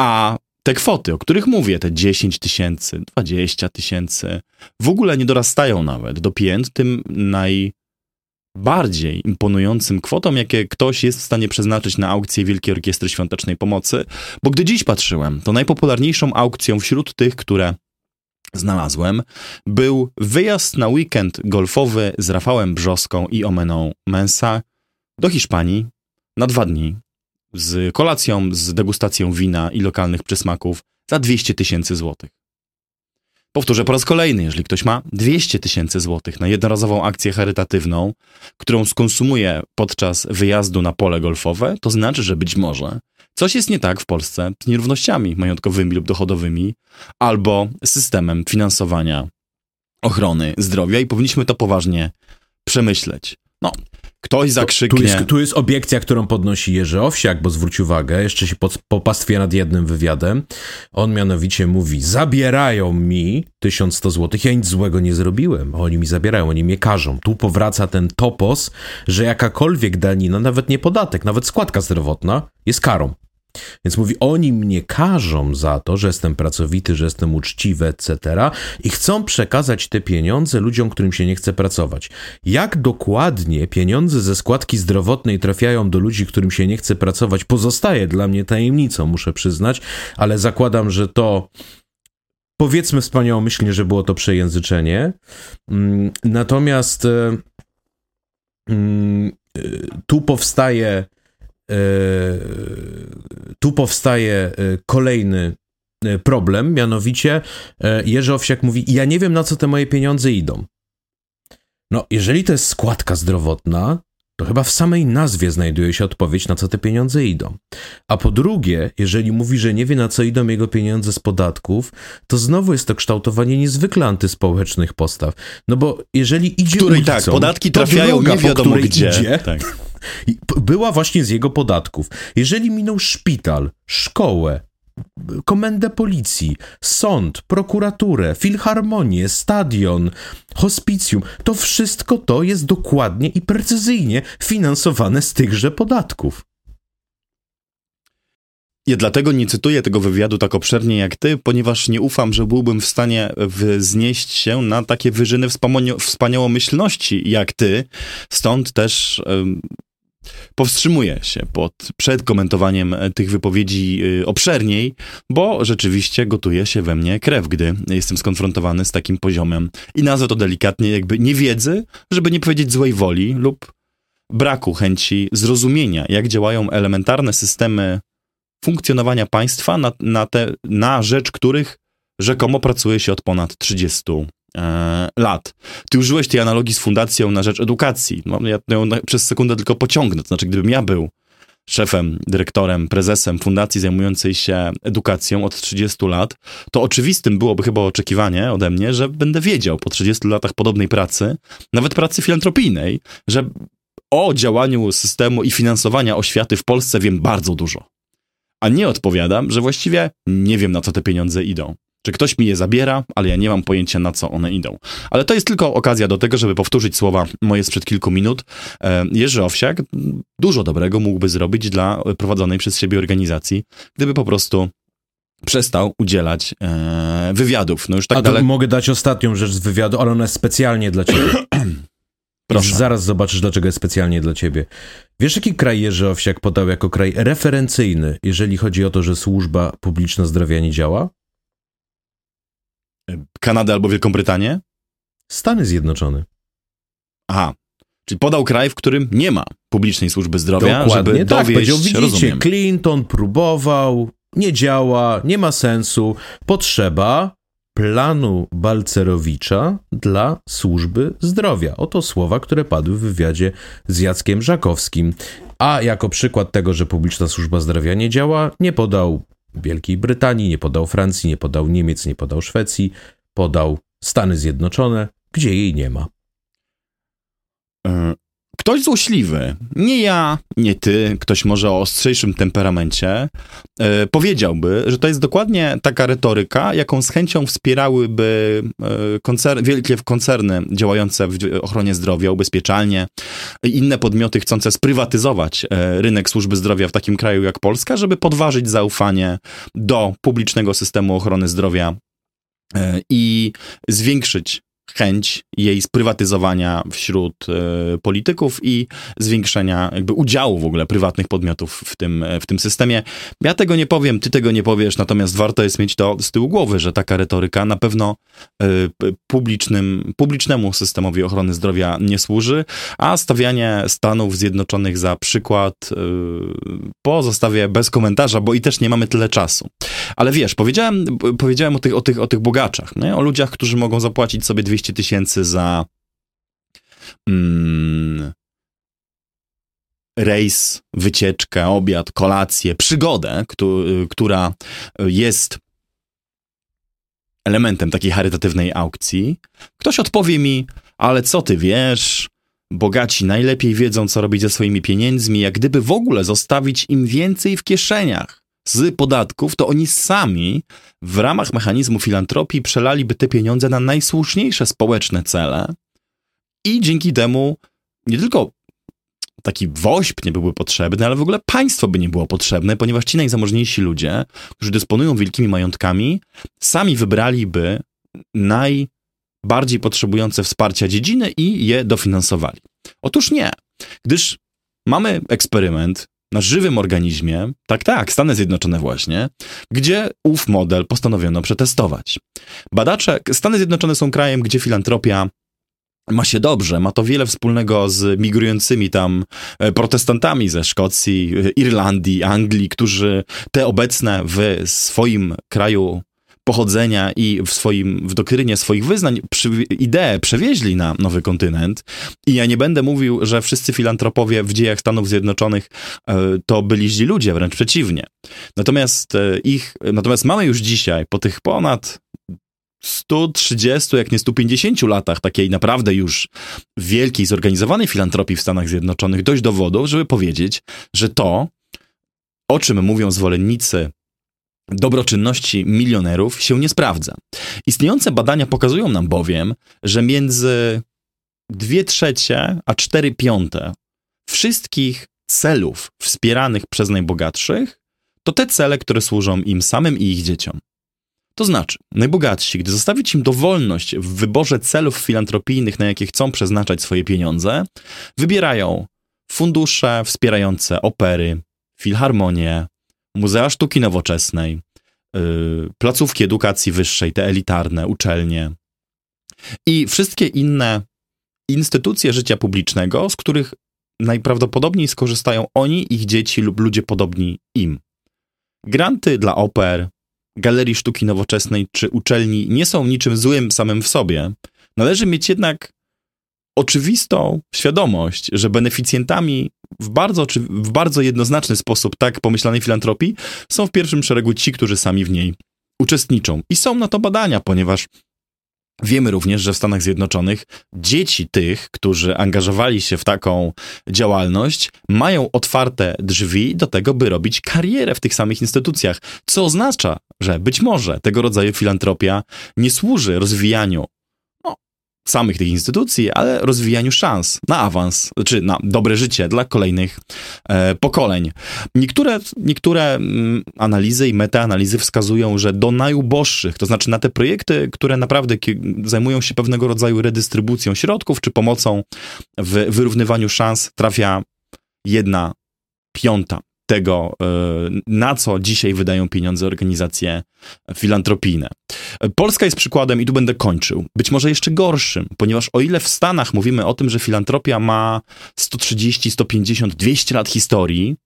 A te kwoty, o których mówię, te 10 tysięcy, 20 tysięcy, w ogóle nie dorastają nawet. Do pięt tym najbardziej imponującym kwotom, jakie ktoś jest w stanie przeznaczyć na aukcję Wielkiej Orkiestry Świątecznej Pomocy, bo gdy dziś patrzyłem, to najpopularniejszą aukcją wśród tych, które znalazłem, był wyjazd na weekend golfowy z Rafałem Brzoską i Omeną Mensa do Hiszpanii na dwa dni z kolacją, z degustacją wina i lokalnych przysmaków za 200 tysięcy złotych. Powtórzę po raz kolejny, jeżeli ktoś ma 200 tysięcy złotych na jednorazową akcję charytatywną, którą skonsumuje podczas wyjazdu na pole golfowe, to znaczy, że być może coś jest nie tak w Polsce z nierównościami majątkowymi lub dochodowymi, albo systemem finansowania ochrony zdrowia i powinniśmy to poważnie przemyśleć. No, Ktoś zakrzyknie. Tu jest, tu jest obiekcja, którą podnosi Jerzy Owsiak, bo zwróć uwagę, jeszcze się pod, popastwia nad jednym wywiadem. On mianowicie mówi, zabierają mi 1100 zł, ja nic złego nie zrobiłem, oni mi zabierają, oni mnie każą. Tu powraca ten topos, że jakakolwiek danina, nawet nie podatek, nawet składka zdrowotna jest karą. Więc mówi, oni mnie karzą za to, że jestem pracowity, że jestem uczciwy, etc. i chcą przekazać te pieniądze ludziom, którym się nie chce pracować. Jak dokładnie pieniądze ze składki zdrowotnej trafiają do ludzi, którym się nie chce pracować, pozostaje dla mnie tajemnicą, muszę przyznać, ale zakładam, że to powiedzmy wspaniałomyślnie, że było to przejęzyczenie. Mm, natomiast e, mm, e, tu powstaje tu powstaje e, kolejny e, problem, mianowicie Jerzy Owsiak mówi, ja nie wiem na co te moje pieniądze idą. No, jeżeli to jest składka zdrowotna, to chyba w samej nazwie znajduje się odpowiedź, na co te pieniądze idą. A po drugie, jeżeli mówi, że nie wie, na co idą jego pieniądze z podatków, to znowu jest to kształtowanie niezwykle antyspołecznych postaw. No bo jeżeli idzie Której ulicą, tak, podatki trafiają droga, nie wiadomo gdzie. Idzie, tak. Była właśnie z jego podatków. Jeżeli minął szpital, szkołę, komendę policji, sąd, prokuraturę, filharmonię, stadion, hospicjum, to wszystko to jest dokładnie i precyzyjnie finansowane z tychże podatków. Ja dlatego nie cytuję tego wywiadu tak obszernie jak ty, ponieważ nie ufam, że byłbym w stanie wznieść się na takie wyżyny wspaniałomyślności jak ty. Stąd też powstrzymuję się pod, przed komentowaniem e, tych wypowiedzi e, obszerniej, bo rzeczywiście gotuje się we mnie krew, gdy jestem skonfrontowany z takim poziomem. I nazwę to delikatnie jakby niewiedzy, żeby nie powiedzieć złej woli lub braku chęci zrozumienia, jak działają elementarne systemy funkcjonowania państwa, na, na, te, na rzecz których rzekomo pracuje się od ponad 30 e, lat. Ty użyłeś tej analogii z fundacją na rzecz edukacji. No, ja ją przez sekundę tylko pociągnę. To znaczy, gdybym ja był szefem, dyrektorem, prezesem fundacji zajmującej się edukacją od 30 lat, to oczywistym byłoby chyba oczekiwanie ode mnie, że będę wiedział po 30 latach podobnej pracy, nawet pracy filantropijnej, że o działaniu systemu i finansowania oświaty w Polsce wiem bardzo dużo. A nie odpowiadam, że właściwie nie wiem, na co te pieniądze idą że ktoś mi je zabiera, ale ja nie mam pojęcia na co one idą. Ale to jest tylko okazja do tego, żeby powtórzyć słowa moje sprzed kilku minut. E, Jerzy Owsiak dużo dobrego mógłby zrobić dla prowadzonej przez siebie organizacji, gdyby po prostu przestał udzielać e, wywiadów. No już tak A mogę dać ostatnią rzecz z wywiadu, ale ona jest specjalnie dla ciebie. [CLEARS THROAT] Proszę. Zaraz zobaczysz, dlaczego jest specjalnie dla ciebie. Wiesz, jaki kraj Jerzy Owsiak podał jako kraj referencyjny, jeżeli chodzi o to, że służba publiczna zdrowia nie działa? Kanadę albo Wielką Brytanię? Stany Zjednoczone. Aha. Czyli podał kraj, w którym nie ma publicznej służby zdrowia, Dokładnie, żeby tak, dowieść, widzicie, rozumiem. Clinton próbował, nie działa, nie ma sensu, potrzeba planu Balcerowicza dla służby zdrowia. Oto słowa, które padły w wywiadzie z Jackiem Żakowskim. A jako przykład tego, że publiczna służba zdrowia nie działa, nie podał Wielkiej Brytanii, nie podał Francji, nie podał Niemiec, nie podał Szwecji, podał Stany Zjednoczone, gdzie jej nie ma. Ktoś złośliwy, nie ja, nie ty, ktoś może o ostrzejszym temperamencie, e, powiedziałby, że to jest dokładnie taka retoryka, jaką z chęcią wspierałyby e, koncer wielkie koncerny działające w ochronie zdrowia, ubezpieczalnie inne podmioty chcące sprywatyzować e, rynek służby zdrowia w takim kraju jak Polska, żeby podważyć zaufanie do publicznego systemu ochrony zdrowia i zwiększyć chęć jej sprywatyzowania wśród e, polityków i zwiększenia jakby udziału w ogóle prywatnych podmiotów w tym, w tym systemie. Ja tego nie powiem, ty tego nie powiesz, natomiast warto jest mieć to z tyłu głowy, że taka retoryka na pewno e, publicznym, publicznemu systemowi ochrony zdrowia nie służy, a stawianie Stanów Zjednoczonych za przykład e, pozostawię bez komentarza, bo i też nie mamy tyle czasu. Ale wiesz, powiedziałem, powiedziałem o tych, o tych, o tych bogaczach, nie? o ludziach, którzy mogą zapłacić sobie 200 tysięcy za mm, rejs, wycieczkę, obiad, kolację, przygodę, która jest elementem takiej charytatywnej aukcji. Ktoś odpowie mi, ale co ty wiesz? Bogaci najlepiej wiedzą, co robić ze swoimi pieniędzmi, jak gdyby w ogóle zostawić im więcej w kieszeniach z podatków, to oni sami w ramach mechanizmu filantropii przelaliby te pieniądze na najsłuszniejsze społeczne cele i dzięki temu nie tylko taki woźb nie byłby potrzebny, ale w ogóle państwo by nie było potrzebne, ponieważ ci najzamożniejsi ludzie, którzy dysponują wielkimi majątkami, sami wybraliby najbardziej potrzebujące wsparcia dziedziny i je dofinansowali. Otóż nie, gdyż mamy eksperyment, na żywym organizmie, tak, tak, Stany Zjednoczone właśnie, gdzie ów model postanowiono przetestować. Badacze, Stany Zjednoczone są krajem, gdzie filantropia ma się dobrze, ma to wiele wspólnego z migrującymi tam e, protestantami ze Szkocji, Irlandii, Anglii, którzy te obecne w swoim kraju pochodzenia i w swoim, w doktrynie swoich wyznań przy, ideę przewieźli na nowy kontynent. I ja nie będę mówił, że wszyscy filantropowie w dziejach Stanów Zjednoczonych e, to byli źli ludzie, wręcz przeciwnie. Natomiast e, ich, natomiast mamy już dzisiaj, po tych ponad 130, jak nie 150 latach takiej naprawdę już wielkiej, zorganizowanej filantropii w Stanach Zjednoczonych, dość dowodów, żeby powiedzieć, że to, o czym mówią zwolennicy dobroczynności milionerów się nie sprawdza. Istniejące badania pokazują nam bowiem, że między 2 trzecie a 4 piąte wszystkich celów wspieranych przez najbogatszych to te cele, które służą im samym i ich dzieciom. To znaczy, najbogatsi, gdy zostawić im dowolność w wyborze celów filantropijnych, na jakie chcą przeznaczać swoje pieniądze, wybierają fundusze wspierające opery, filharmonie, Muzea Sztuki Nowoczesnej, yy, placówki edukacji wyższej, te elitarne, uczelnie i wszystkie inne instytucje życia publicznego, z których najprawdopodobniej skorzystają oni, ich dzieci lub ludzie podobni im. Granty dla oper, galerii sztuki nowoczesnej czy uczelni nie są niczym złym samym w sobie. Należy mieć jednak oczywistą świadomość, że beneficjentami w bardzo, w bardzo jednoznaczny sposób tak pomyślanej filantropii są w pierwszym szeregu ci, którzy sami w niej uczestniczą. I są na to badania, ponieważ Wiemy również, że w Stanach Zjednoczonych dzieci tych, którzy angażowali się w taką działalność, mają otwarte drzwi do tego, by robić karierę w tych samych instytucjach, co oznacza, że być może tego rodzaju filantropia nie służy rozwijaniu samych tych instytucji, ale rozwijaniu szans na awans, czy na dobre życie dla kolejnych e, pokoleń. Niektóre, niektóre mm, analizy i metaanalizy wskazują, że do najuboższych, to znaczy na te projekty, które naprawdę zajmują się pewnego rodzaju redystrybucją środków, czy pomocą w wyrównywaniu szans, trafia jedna piąta tego, e, na co dzisiaj wydają pieniądze organizacje filantropijne. Polska jest przykładem, i tu będę kończył, być może jeszcze gorszym, ponieważ o ile w Stanach mówimy o tym, że filantropia ma 130, 150, 200 lat historii,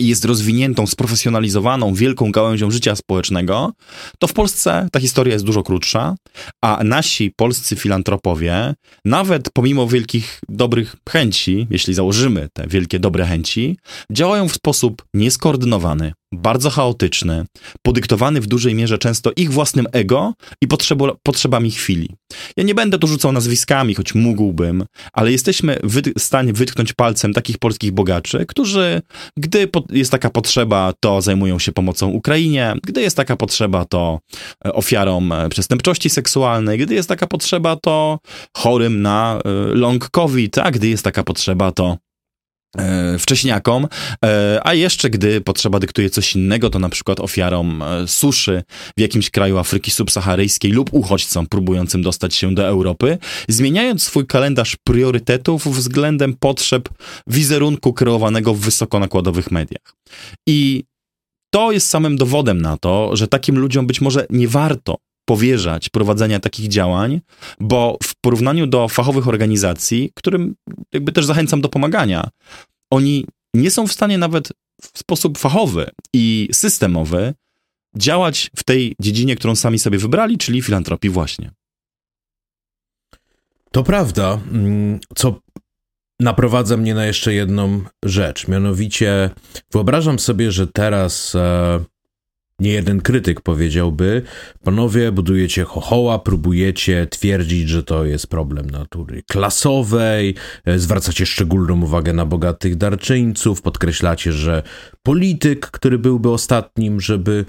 jest rozwiniętą, sprofesjonalizowaną, wielką gałęzią życia społecznego, to w Polsce ta historia jest dużo krótsza, a nasi polscy filantropowie, nawet pomimo wielkich dobrych chęci, jeśli założymy te wielkie dobre chęci, działają w sposób nieskoordynowany, bardzo chaotyczny, podyktowany w dużej mierze często ich własnym ego i potrzebo, potrzebami chwili. Ja nie będę tu rzucał nazwiskami, choć mógłbym, ale jesteśmy w stanie wytknąć palcem takich polskich bogaczy, którzy, gdy jest taka potrzeba, to zajmują się pomocą Ukrainie, gdy jest taka potrzeba, to e, ofiarom e, przestępczości seksualnej, gdy jest taka potrzeba, to chorym na e, long COVID, a gdy jest taka potrzeba, to wcześniakom, e, a jeszcze gdy potrzeba dyktuje coś innego, to na przykład ofiarom e, suszy w jakimś kraju Afryki subsaharyjskiej lub uchodźcom próbującym dostać się do Europy, zmieniając swój kalendarz priorytetów względem potrzeb wizerunku kreowanego w wysokonakładowych mediach. I to jest samym dowodem na to, że takim ludziom być może nie warto powierzać prowadzenia takich działań, bo w porównaniu do fachowych organizacji, którym jakby też zachęcam do pomagania, oni nie są w stanie nawet w sposób fachowy i systemowy działać w tej dziedzinie, którą sami sobie wybrali, czyli filantropii właśnie. To prawda, mm, co naprowadza mnie na jeszcze jedną rzecz. Mianowicie wyobrażam sobie, że teraz e, nie jeden krytyk powiedziałby, panowie budujecie chochoła, próbujecie twierdzić, że to jest problem natury klasowej, e, zwracacie szczególną uwagę na bogatych darczyńców, podkreślacie, że polityk, który byłby ostatnim, żeby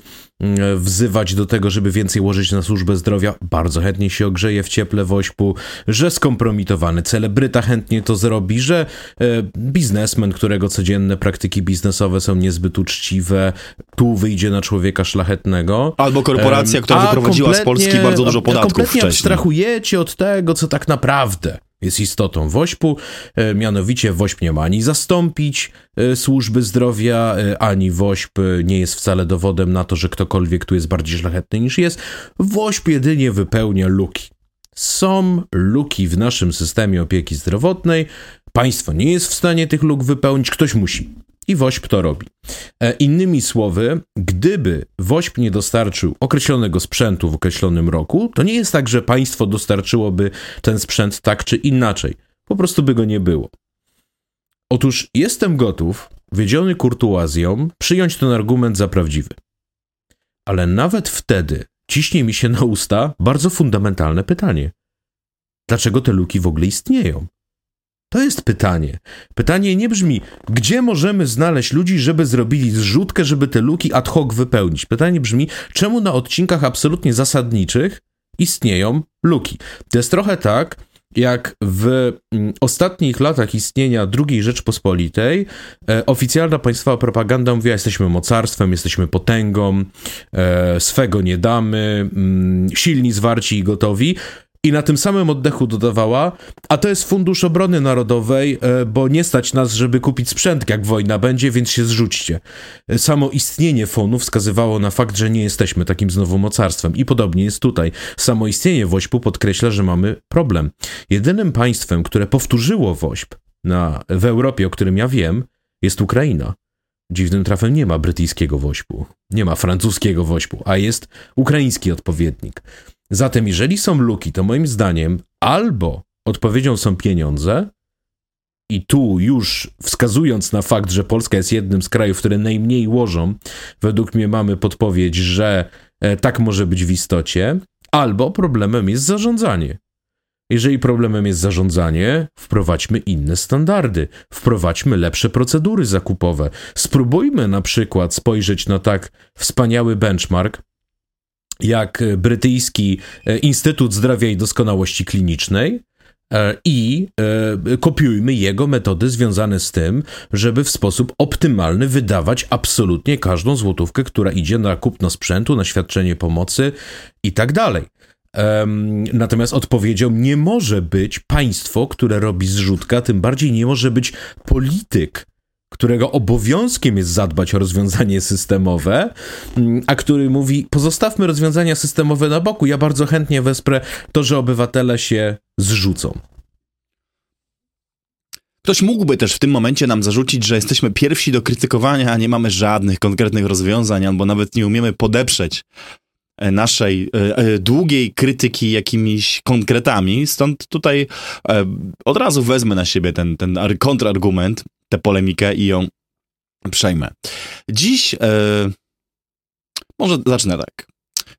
wzywać do tego, żeby więcej łożyć na służbę zdrowia, bardzo chętnie się ogrzeje w cieple wośpu, że skompromitowany celebryta chętnie to zrobi, że e, biznesmen, którego codzienne praktyki biznesowe są niezbyt uczciwe, tu wyjdzie na człowieka szlachetnego. Albo korporacja, która wyprowadziła z Polski bardzo dużo podatków kompletnie wcześniej. abstrahujecie od tego, co tak naprawdę jest istotą WOŚP-u, e, mianowicie WOŚP nie ma ani zastąpić e, służby zdrowia, e, ani WOŚP nie jest wcale dowodem na to, że ktokolwiek tu jest bardziej szlachetny niż jest. WOŚP jedynie wypełnia luki. Są luki w naszym systemie opieki zdrowotnej. Państwo nie jest w stanie tych luk wypełnić, ktoś musi i WOŚP to robi. E, innymi słowy, gdyby WOŚP nie dostarczył określonego sprzętu w określonym roku, to nie jest tak, że państwo dostarczyłoby ten sprzęt tak czy inaczej. Po prostu by go nie było. Otóż jestem gotów, wiedziony kurtuazją, przyjąć ten argument za prawdziwy. Ale nawet wtedy ciśnie mi się na usta bardzo fundamentalne pytanie. Dlaczego te luki w ogóle istnieją? To jest pytanie. Pytanie nie brzmi, gdzie możemy znaleźć ludzi, żeby zrobili zrzutkę, żeby te luki ad hoc wypełnić. Pytanie brzmi, czemu na odcinkach absolutnie zasadniczych istnieją luki. To jest trochę tak, jak w mm, ostatnich latach istnienia II Rzeczpospolitej e, oficjalna państwowa propaganda mówiła, jesteśmy mocarstwem, jesteśmy potęgą, e, swego nie damy, mm, silni, zwarci i gotowi. I na tym samym oddechu dodawała, a to jest Fundusz Obrony Narodowej, e, bo nie stać nas, żeby kupić sprzęt, jak wojna będzie, więc się zrzućcie. E, samo istnienie fonu wskazywało na fakt, że nie jesteśmy takim znowu mocarstwem. I podobnie jest tutaj. Samo istnienie WOŚP-u podkreśla, że mamy problem. Jedynym państwem, które powtórzyło WOŚP na, w Europie, o którym ja wiem, jest Ukraina. Dziwnym trafem nie ma brytyjskiego wośpu, nie ma francuskiego wośpu, a jest ukraiński odpowiednik. Zatem, jeżeli są luki, to moim zdaniem albo odpowiedzią są pieniądze, i tu już wskazując na fakt, że Polska jest jednym z krajów, które najmniej łożą, według mnie mamy podpowiedź, że e, tak może być w istocie, albo problemem jest zarządzanie. Jeżeli problemem jest zarządzanie, wprowadźmy inne standardy, wprowadźmy lepsze procedury zakupowe. Spróbujmy na przykład spojrzeć na tak wspaniały benchmark, jak brytyjski e, Instytut Zdrowia i Doskonałości Klinicznej, e, i e, kopiujmy jego metody związane z tym, żeby w sposób optymalny wydawać absolutnie każdą złotówkę, która idzie na kupno sprzętu, na świadczenie pomocy i tak dalej. Natomiast odpowiedzią nie może być państwo, które robi zrzutka, tym bardziej nie może być polityk, którego obowiązkiem jest zadbać o rozwiązanie systemowe, mm, a który mówi: pozostawmy rozwiązania systemowe na boku. Ja bardzo chętnie wesprę to, że obywatele się zrzucą. Ktoś mógłby też w tym momencie nam zarzucić, że jesteśmy pierwsi do krytykowania, a nie mamy żadnych konkretnych rozwiązań, albo nawet nie umiemy podeprzeć e, naszej e, e, długiej krytyki jakimiś konkretami. Stąd tutaj od razu wezmę na siebie ten, ten kontrargument tę polemikę i ją przejmę. Dziś, e, może zacznę tak.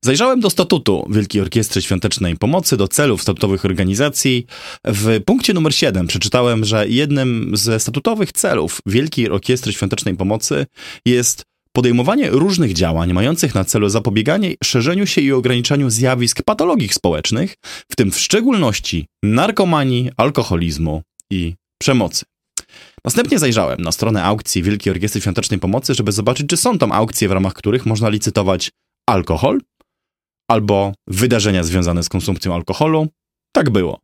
Zajrzałem do statutu Wielkiej Orkiestry Świątecznej Pomocy, do celów statutowych organizacji. W punkcie numer 7 przeczytałem, że jednym ze statutowych celów Wielkiej Orkiestry Świątecznej Pomocy jest podejmowanie różnych działań mających na celu zapobieganie szerzeniu się i ograniczaniu zjawisk patologii społecznych, w tym w szczególności narkomanii, alkoholizmu i przemocy. Następnie zajrzałem na stronę aukcji Wielkiej Orkiestry Świątecznej Pomocy, żeby zobaczyć, czy są tam aukcje, w ramach których można licytować alkohol albo wydarzenia związane z konsumpcją alkoholu. Tak było.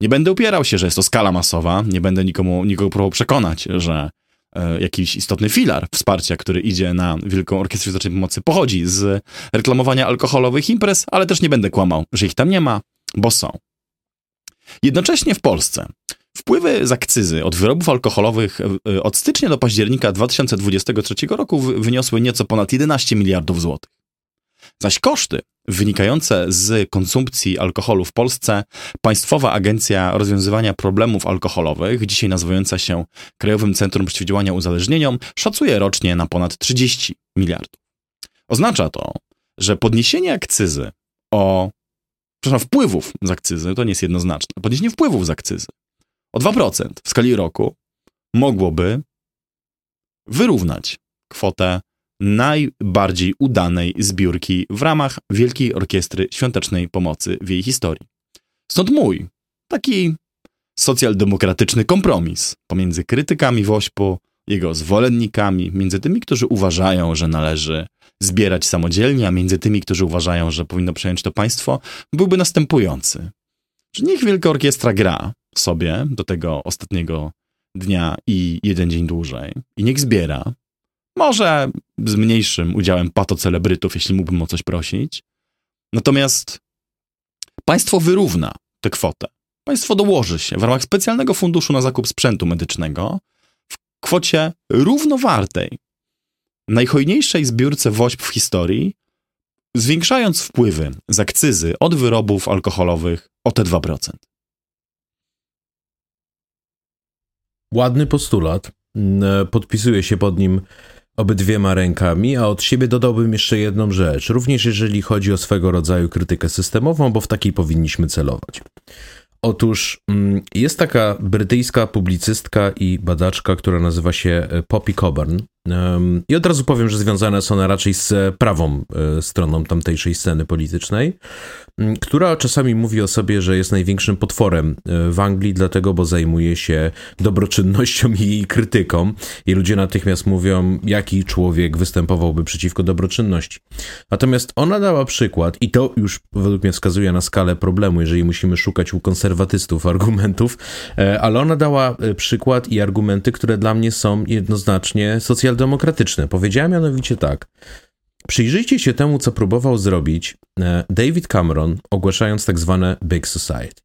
Nie będę upierał się, że jest to skala masowa, nie będę nikomu, nikogo próbował przekonać, że e, jakiś istotny filar wsparcia, który idzie na Wielką Orkiestrę Świątecznej Pomocy, pochodzi z reklamowania alkoholowych imprez, ale też nie będę kłamał, że ich tam nie ma, bo są. Jednocześnie w Polsce Wpływy z akcyzy od wyrobów alkoholowych e, od stycznia do października 2023 roku wyniosły nieco ponad 11 miliardów złotych. Zaś koszty wynikające z konsumpcji alkoholu w Polsce Państwowa Agencja Rozwiązywania Problemów Alkoholowych, dzisiaj nazywająca się Krajowym Centrum Przeciwdziałania Uzależnieniom, szacuje rocznie na ponad 30 miliardów. Oznacza to, że podniesienie akcyzy o przepraszam, wpływów z akcyzy, to nie jest jednoznaczne, podniesienie wpływów z akcyzy o 2% w skali roku mogłoby wyrównać kwotę najbardziej udanej zbiórki w ramach Wielkiej Orkiestry Świątecznej Pomocy w jej historii. Stąd mój taki socjaldemokratyczny kompromis pomiędzy krytykami Wośpu, jego zwolennikami, między tymi, którzy uważają, że należy zbierać samodzielnie, a między tymi, którzy uważają, że powinno przejąć to państwo, byłby następujący. Że niech Wielka Orkiestra gra sobie do tego ostatniego dnia i jeden dzień dłużej i niech zbiera, może z mniejszym udziałem patocelebrytów, jeśli mógłbym o coś prosić. Natomiast państwo wyrówna tę kwotę. Państwo dołoży się w ramach specjalnego funduszu na zakup sprzętu medycznego w kwocie równowartej najhojniejszej zbiórce WOŚP w historii, zwiększając wpływy z akcyzy od wyrobów alkoholowych o te 2%. Ładny postulat. Mm, podpisuję się pod nim obydwiema rękami, a od siebie dodałbym jeszcze jedną rzecz, również jeżeli chodzi o swego rodzaju krytykę systemową, bo w takiej powinniśmy celować. Otóż mm, jest taka brytyjska publicystka i badaczka, która nazywa się e, Poppy Coburn. I od razu powiem, że związane są one raczej z prawą e, stroną tamtejszej sceny politycznej, która czasami mówi o sobie, że jest największym potworem e, w Anglii, dlatego, bo zajmuje się dobroczynnością i krytyką. I ludzie natychmiast mówią, jaki człowiek występowałby przeciwko dobroczynności. Natomiast ona dała przykład, i to już według mnie wskazuje na skalę problemu, jeżeli musimy szukać u konserwatystów argumentów, e, ale ona dała przykład i argumenty, które dla mnie są jednoznacznie socjalistyczne socjaldemokratyczne. Powiedziała mianowicie tak. Przyjrzyjcie się temu, co próbował zrobić e, David Cameron, ogłaszając tak zwane Big Society.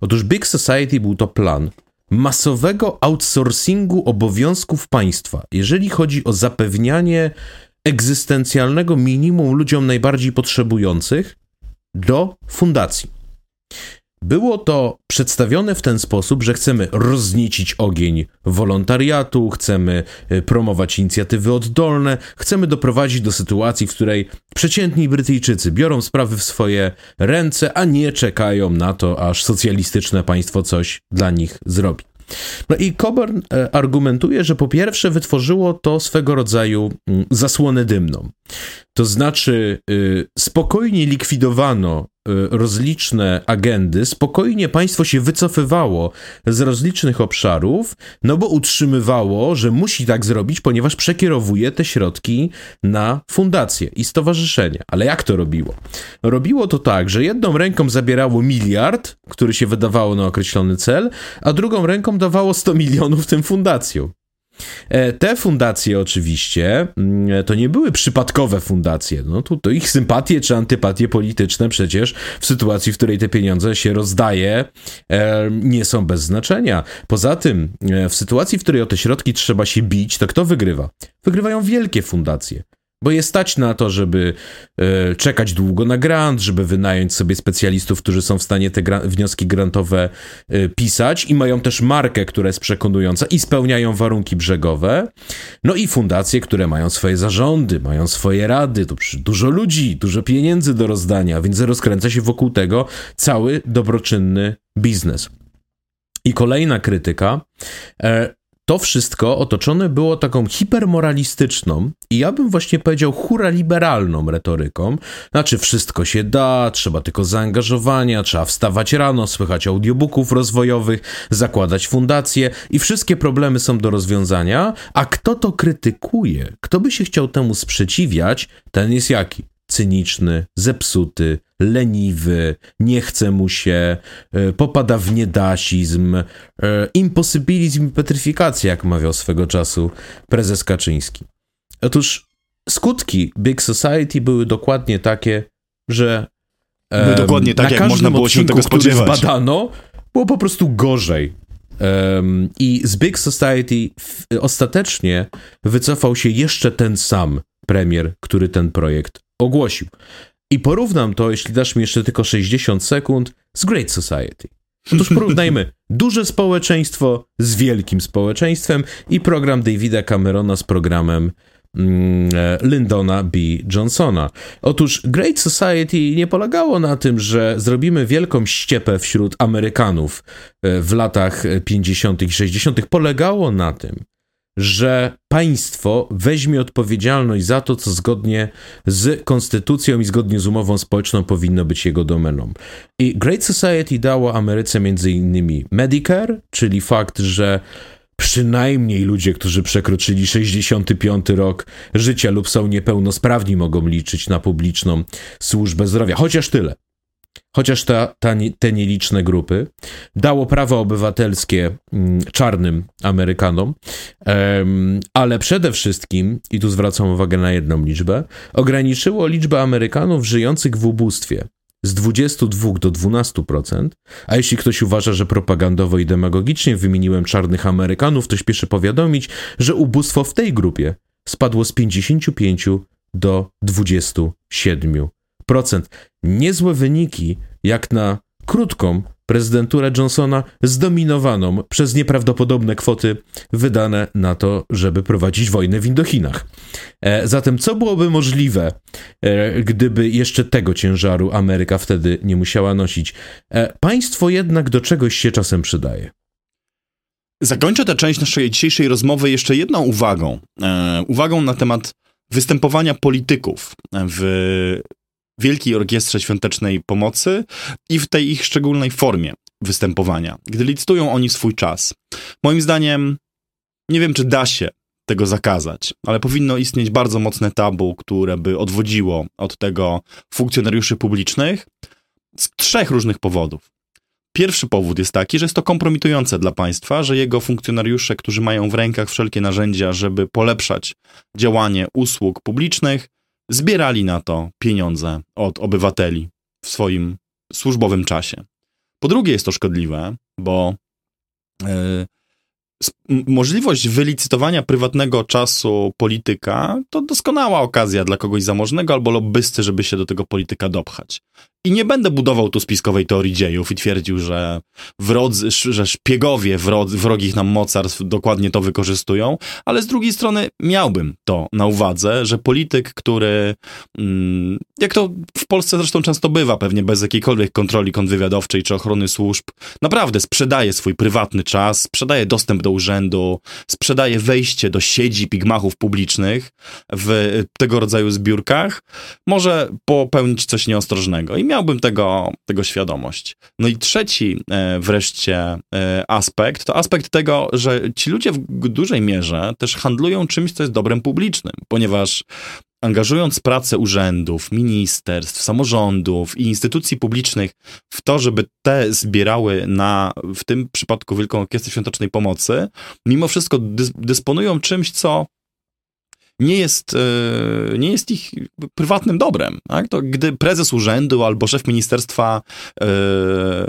Otóż Big Society był to plan masowego outsourcingu obowiązków państwa, jeżeli chodzi o zapewnianie egzystencjalnego minimum ludziom najbardziej potrzebujących do fundacji. Było to przedstawione w ten sposób, że chcemy rozniecić ogień wolontariatu, chcemy e, promować inicjatywy oddolne, chcemy doprowadzić do sytuacji, w której przeciętni Brytyjczycy biorą sprawy w swoje ręce, a nie czekają na to, aż socjalistyczne państwo coś dla nich zrobi. No i Coburn e, argumentuje, że po pierwsze wytworzyło to swego rodzaju mm, zasłonę dymną. To znaczy, y, spokojnie likwidowano y, rozliczne agendy, spokojnie państwo się wycofywało z rozlicznych obszarów, no bo utrzymywało, że musi tak zrobić, ponieważ przekierowuje te środki na fundacje i stowarzyszenia. Ale jak to robiło? Robiło to tak, że jedną ręką zabierało miliard, który się wydawało na określony cel, a drugą ręką dawało 100 milionów tym fundacjom. E, te fundacje oczywiście mm, to nie były przypadkowe fundacje. No to, to ich sympatie czy antypatie polityczne przecież w sytuacji, w której te pieniądze się rozdaje, e, nie są bez znaczenia. Poza tym, e, w sytuacji, w której o te środki trzeba się bić, to kto wygrywa? Wygrywają wielkie fundacje bo je stać na to, żeby e, czekać długo na grant, żeby wynająć sobie specjalistów, którzy są w stanie te wnioski grantowe e, pisać i mają też markę, która jest przekonująca i spełniają warunki brzegowe. No i fundacje, które mają swoje zarządy, mają swoje rady, to dużo ludzi, dużo pieniędzy do rozdania, więc rozkręca się wokół tego cały dobroczynny biznes. I kolejna krytyka. E, to wszystko otoczone było taką hipermoralistyczną i ja bym właśnie powiedział hura liberalną retoryką. Znaczy wszystko się da, trzeba tylko zaangażowania, trzeba wstawać rano, słychać audiobooków rozwojowych, zakładać fundacje i wszystkie problemy są do rozwiązania, a kto to krytykuje, kto by się chciał temu sprzeciwiać, ten jest jaki? cyniczny, zepsuty, leniwy, nie chce mu się, e, popada w niedasizm, e, imposybilizm i petryfikację, jak mawiał swego czasu prezes Kaczyński. Otóż skutki Big Society były dokładnie takie, że dokładnie tak, jak można było się tego spodziewać. który zbadano, było po prostu gorzej. Um, I z Big Society ostatecznie wycofał się jeszcze ten sam premier, który ten projekt ogłosił. I porównam to, jeśli dasz mi jeszcze tylko 60 sekund, z Great Society. Otóż porównajmy [LAUGHS] duże społeczeństwo z wielkim społeczeństwem i program Davida Camerona z programem mm, e, Lyndona B. Johnsona. Otóż Great Society nie polegało na tym, że zrobimy wielką ściepę wśród Amerykanów e, w latach 50. i 60. Polegało na tym, że państwo weźmie odpowiedzialność za to, co zgodnie z konstytucją i zgodnie z umową społeczną powinno być jego domeną. I Great Society dało Ameryce między innymi Medicare, czyli fakt, że przynajmniej ludzie, którzy przekroczyli 65 rok życia lub są niepełnosprawni, mogą liczyć na publiczną służbę zdrowia. Chociaż tyle chociaż ta, ta, te nieliczne grupy, dało prawo obywatelskie mm, czarnym Amerykanom, ale przede wszystkim, i tu zwracam uwagę na jedną liczbę, ograniczyło liczbę Amerykanów żyjących w ubóstwie z 22 do 12%, a jeśli ktoś uważa, że propagandowo i demagogicznie wymieniłem czarnych Amerykanów, to śpieszę powiadomić, że ubóstwo w tej grupie spadło z 55 do 27%. Niezłe wyniki, jak na krótką prezydenturę Johnsona, zdominowaną przez nieprawdopodobne kwoty wydane na to, żeby prowadzić wojnę w Indochinach. E, zatem, co byłoby możliwe, e, gdyby jeszcze tego ciężaru Ameryka wtedy nie musiała nosić? E, państwo jednak do czegoś się czasem przydaje. Zakończę tę część naszej dzisiejszej rozmowy jeszcze jedną uwagą. E, uwagą na temat występowania polityków w Wielkiej Orkiestrze Świątecznej Pomocy i w tej ich szczególnej formie występowania, gdy licytują oni swój czas. Moim zdaniem, nie wiem, czy da się tego zakazać, ale powinno istnieć bardzo mocne tabu, które by odwodziło od tego funkcjonariuszy publicznych z trzech różnych powodów. Pierwszy powód jest taki, że jest to kompromitujące dla państwa, że jego funkcjonariusze, którzy mają w rękach wszelkie narzędzia, żeby polepszać działanie usług publicznych, zbierali na to pieniądze od obywateli w swoim służbowym czasie. Po drugie, jest to szkodliwe, bo yy, możliwość wylicytowania prywatnego czasu polityka to doskonała okazja dla kogoś zamożnego albo lobbysty, żeby się do tego polityka dopchać. I nie będę budował tu spiskowej teorii dziejów i twierdził, że, wrodzy, że szpiegowie wrogich nam mocarstw dokładnie to wykorzystują, ale z drugiej strony miałbym to na uwadze, że polityk, który, mm, jak to w Polsce zresztą często bywa, pewnie bez jakiejkolwiek kontroli kontrwywiadowczej czy ochrony służb, naprawdę sprzedaje swój prywatny czas, sprzedaje dostęp do urzędu, sprzedaje wejście do siedzib i gmachów publicznych w tego rodzaju zbiórkach, może popełnić coś nieostrożnego. I miałbym tego, tego świadomość. No i trzeci e, wreszcie e, aspekt, to aspekt tego, że ci ludzie w dużej mierze też handlują czymś, co jest dobrem publicznym, ponieważ angażując pracę urzędów, ministerstw, samorządów i instytucji publicznych w to, żeby te zbierały na, w tym przypadku Wielką Orkiestrę Świątecznej Pomocy, mimo wszystko dysponują czymś, co nie jest, e, nie jest ich prywatnym dobrem. Tak? To gdy prezes urzędu albo szef ministerstwa e,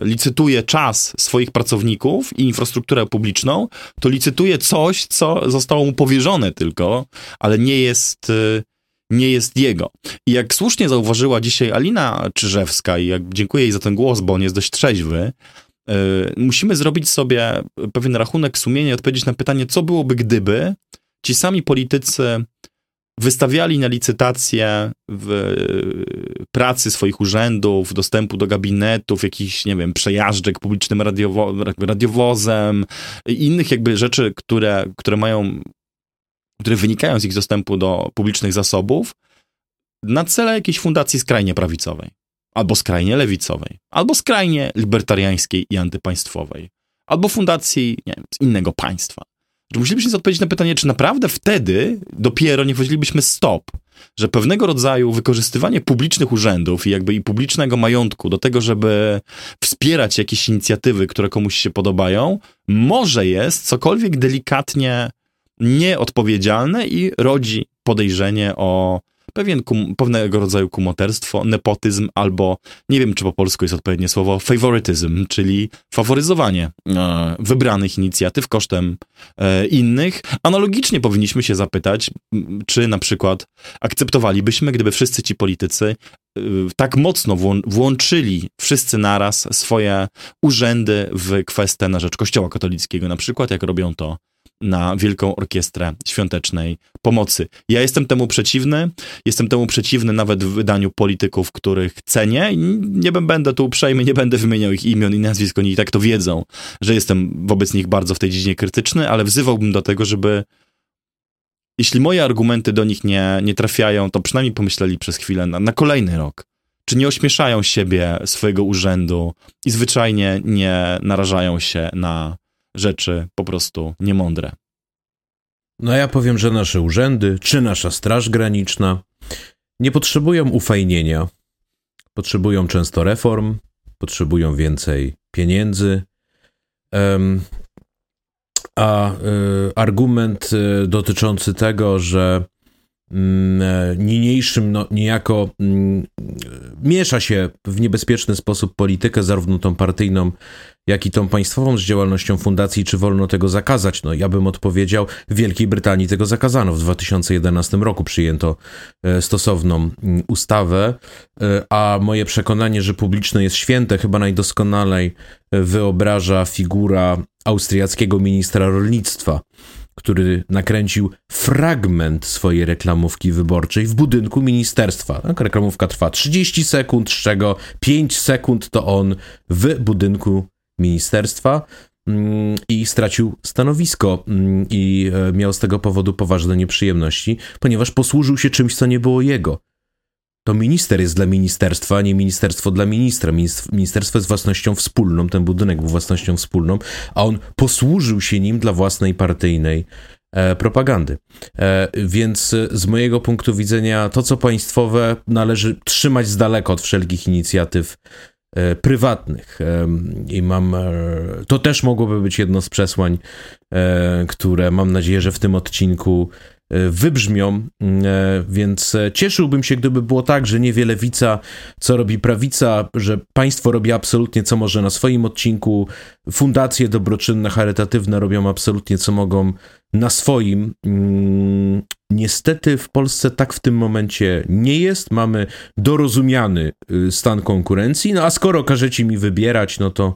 licytuje czas swoich pracowników i infrastrukturę publiczną, to licytuje coś, co zostało mu powierzone tylko, ale nie jest, e, nie jest jego. I jak słusznie zauważyła dzisiaj Alina Czyżewska, i jak dziękuję jej za ten głos, bo on jest dość trzeźwy, musimy zrobić sobie pewien rachunek sumienia i odpowiedzieć na pytanie, co byłoby, gdyby ci sami politycy wystawiali na licytację w pracy swoich urzędów, dostępu do gabinetów, jakichś, nie wiem, przejażdżek publicznym radiowo radiowozem innych jakby rzeczy, które, które mają, które wynikają z ich dostępu do publicznych zasobów na cele jakiejś fundacji skrajnie prawicowej, albo skrajnie lewicowej, albo skrajnie libertariańskiej i antypaństwowej, albo fundacji, nie wiem, z innego państwa musielibyśmy odpowiedzieć na pytanie, czy naprawdę wtedy dopiero nie powiedzielibyśmy stop, że pewnego rodzaju wykorzystywanie publicznych urzędów i jakby i publicznego majątku do tego, żeby wspierać jakieś inicjatywy, które komuś się podobają, może jest cokolwiek delikatnie nieodpowiedzialne i rodzi podejrzenie o pewien kum, pewnego rodzaju kumoterstwo, nepotyzm albo, nie wiem czy po polsku jest odpowiednie słowo, favorityzm, czyli faworyzowanie e, wybranych inicjatyw kosztem e, innych. Analogicznie powinniśmy się zapytać, czy na przykład akceptowalibyśmy, gdyby wszyscy ci politycy e, tak mocno włączyli wszyscy naraz swoje urzędy w kwestię na rzecz Kościoła katolickiego, na przykład jak robią to na Wielką Orkiestrę Świątecznej Pomocy. Ja jestem temu przeciwny. Jestem temu przeciwny nawet w wydaniu polityków, których cenię. Nie będę tu uprzejmy, nie będę wymieniał ich imion i nazwisk, oni i tak to wiedzą, że jestem wobec nich bardzo w tej dziedzinie krytyczny, ale wzywałbym do tego, żeby jeśli moje argumenty do nich nie, nie trafiają, to przynajmniej pomyśleli przez chwilę na, na kolejny rok. Czy nie ośmieszają siebie, swojego urzędu i zwyczajnie nie narażają się na rzeczy po prostu niemądre. No ja powiem, że nasze urzędy, czy nasza Straż Graniczna nie potrzebują ufajnienia. Potrzebują często reform, potrzebują więcej pieniędzy. Um, a y, argument y, dotyczący tego, że niniejszym no, niejako mm, miesza się w niebezpieczny sposób politykę, zarówno tą partyjną, jak i tą państwową z działalnością fundacji, czy wolno tego zakazać? No, ja bym odpowiedział, w Wielkiej Brytanii tego zakazano. W 2011 roku przyjęto e, stosowną mm, ustawę, e, a moje przekonanie, że publiczne jest święte, chyba najdoskonalej wyobraża figura austriackiego ministra rolnictwa, który nakręcił fragment swojej reklamówki wyborczej w budynku ministerstwa. Tak, reklamówka trwa 30 sekund, z czego 5 sekund to on w budynku ministerstwa mm, i stracił stanowisko mm, i e, miał z tego powodu poważne nieprzyjemności, ponieważ posłużył się czymś, co nie było jego. To minister jest dla ministerstwa, a nie ministerstwo dla ministra. Ministerstwo jest własnością wspólną, ten budynek był własnością wspólną, a on posłużył się nim dla własnej partyjnej e, propagandy. E, więc z mojego punktu widzenia to, co państwowe, należy trzymać z daleka od wszelkich inicjatyw e, prywatnych. E, I mam. E, to też mogłoby być jedno z przesłań, e, które mam nadzieję, że w tym odcinku E, wybrzmią, mm, e, więc e, cieszyłbym się, gdyby było tak, że nie wie lewica, co robi prawica, że państwo robi absolutnie co może na swoim odcinku, fundacje dobroczynne, charytatywne robią absolutnie co mogą na swoim. Mm, niestety w Polsce tak w tym momencie nie jest. Mamy dorozumiany y, stan konkurencji, no a skoro każecie mi wybierać, no to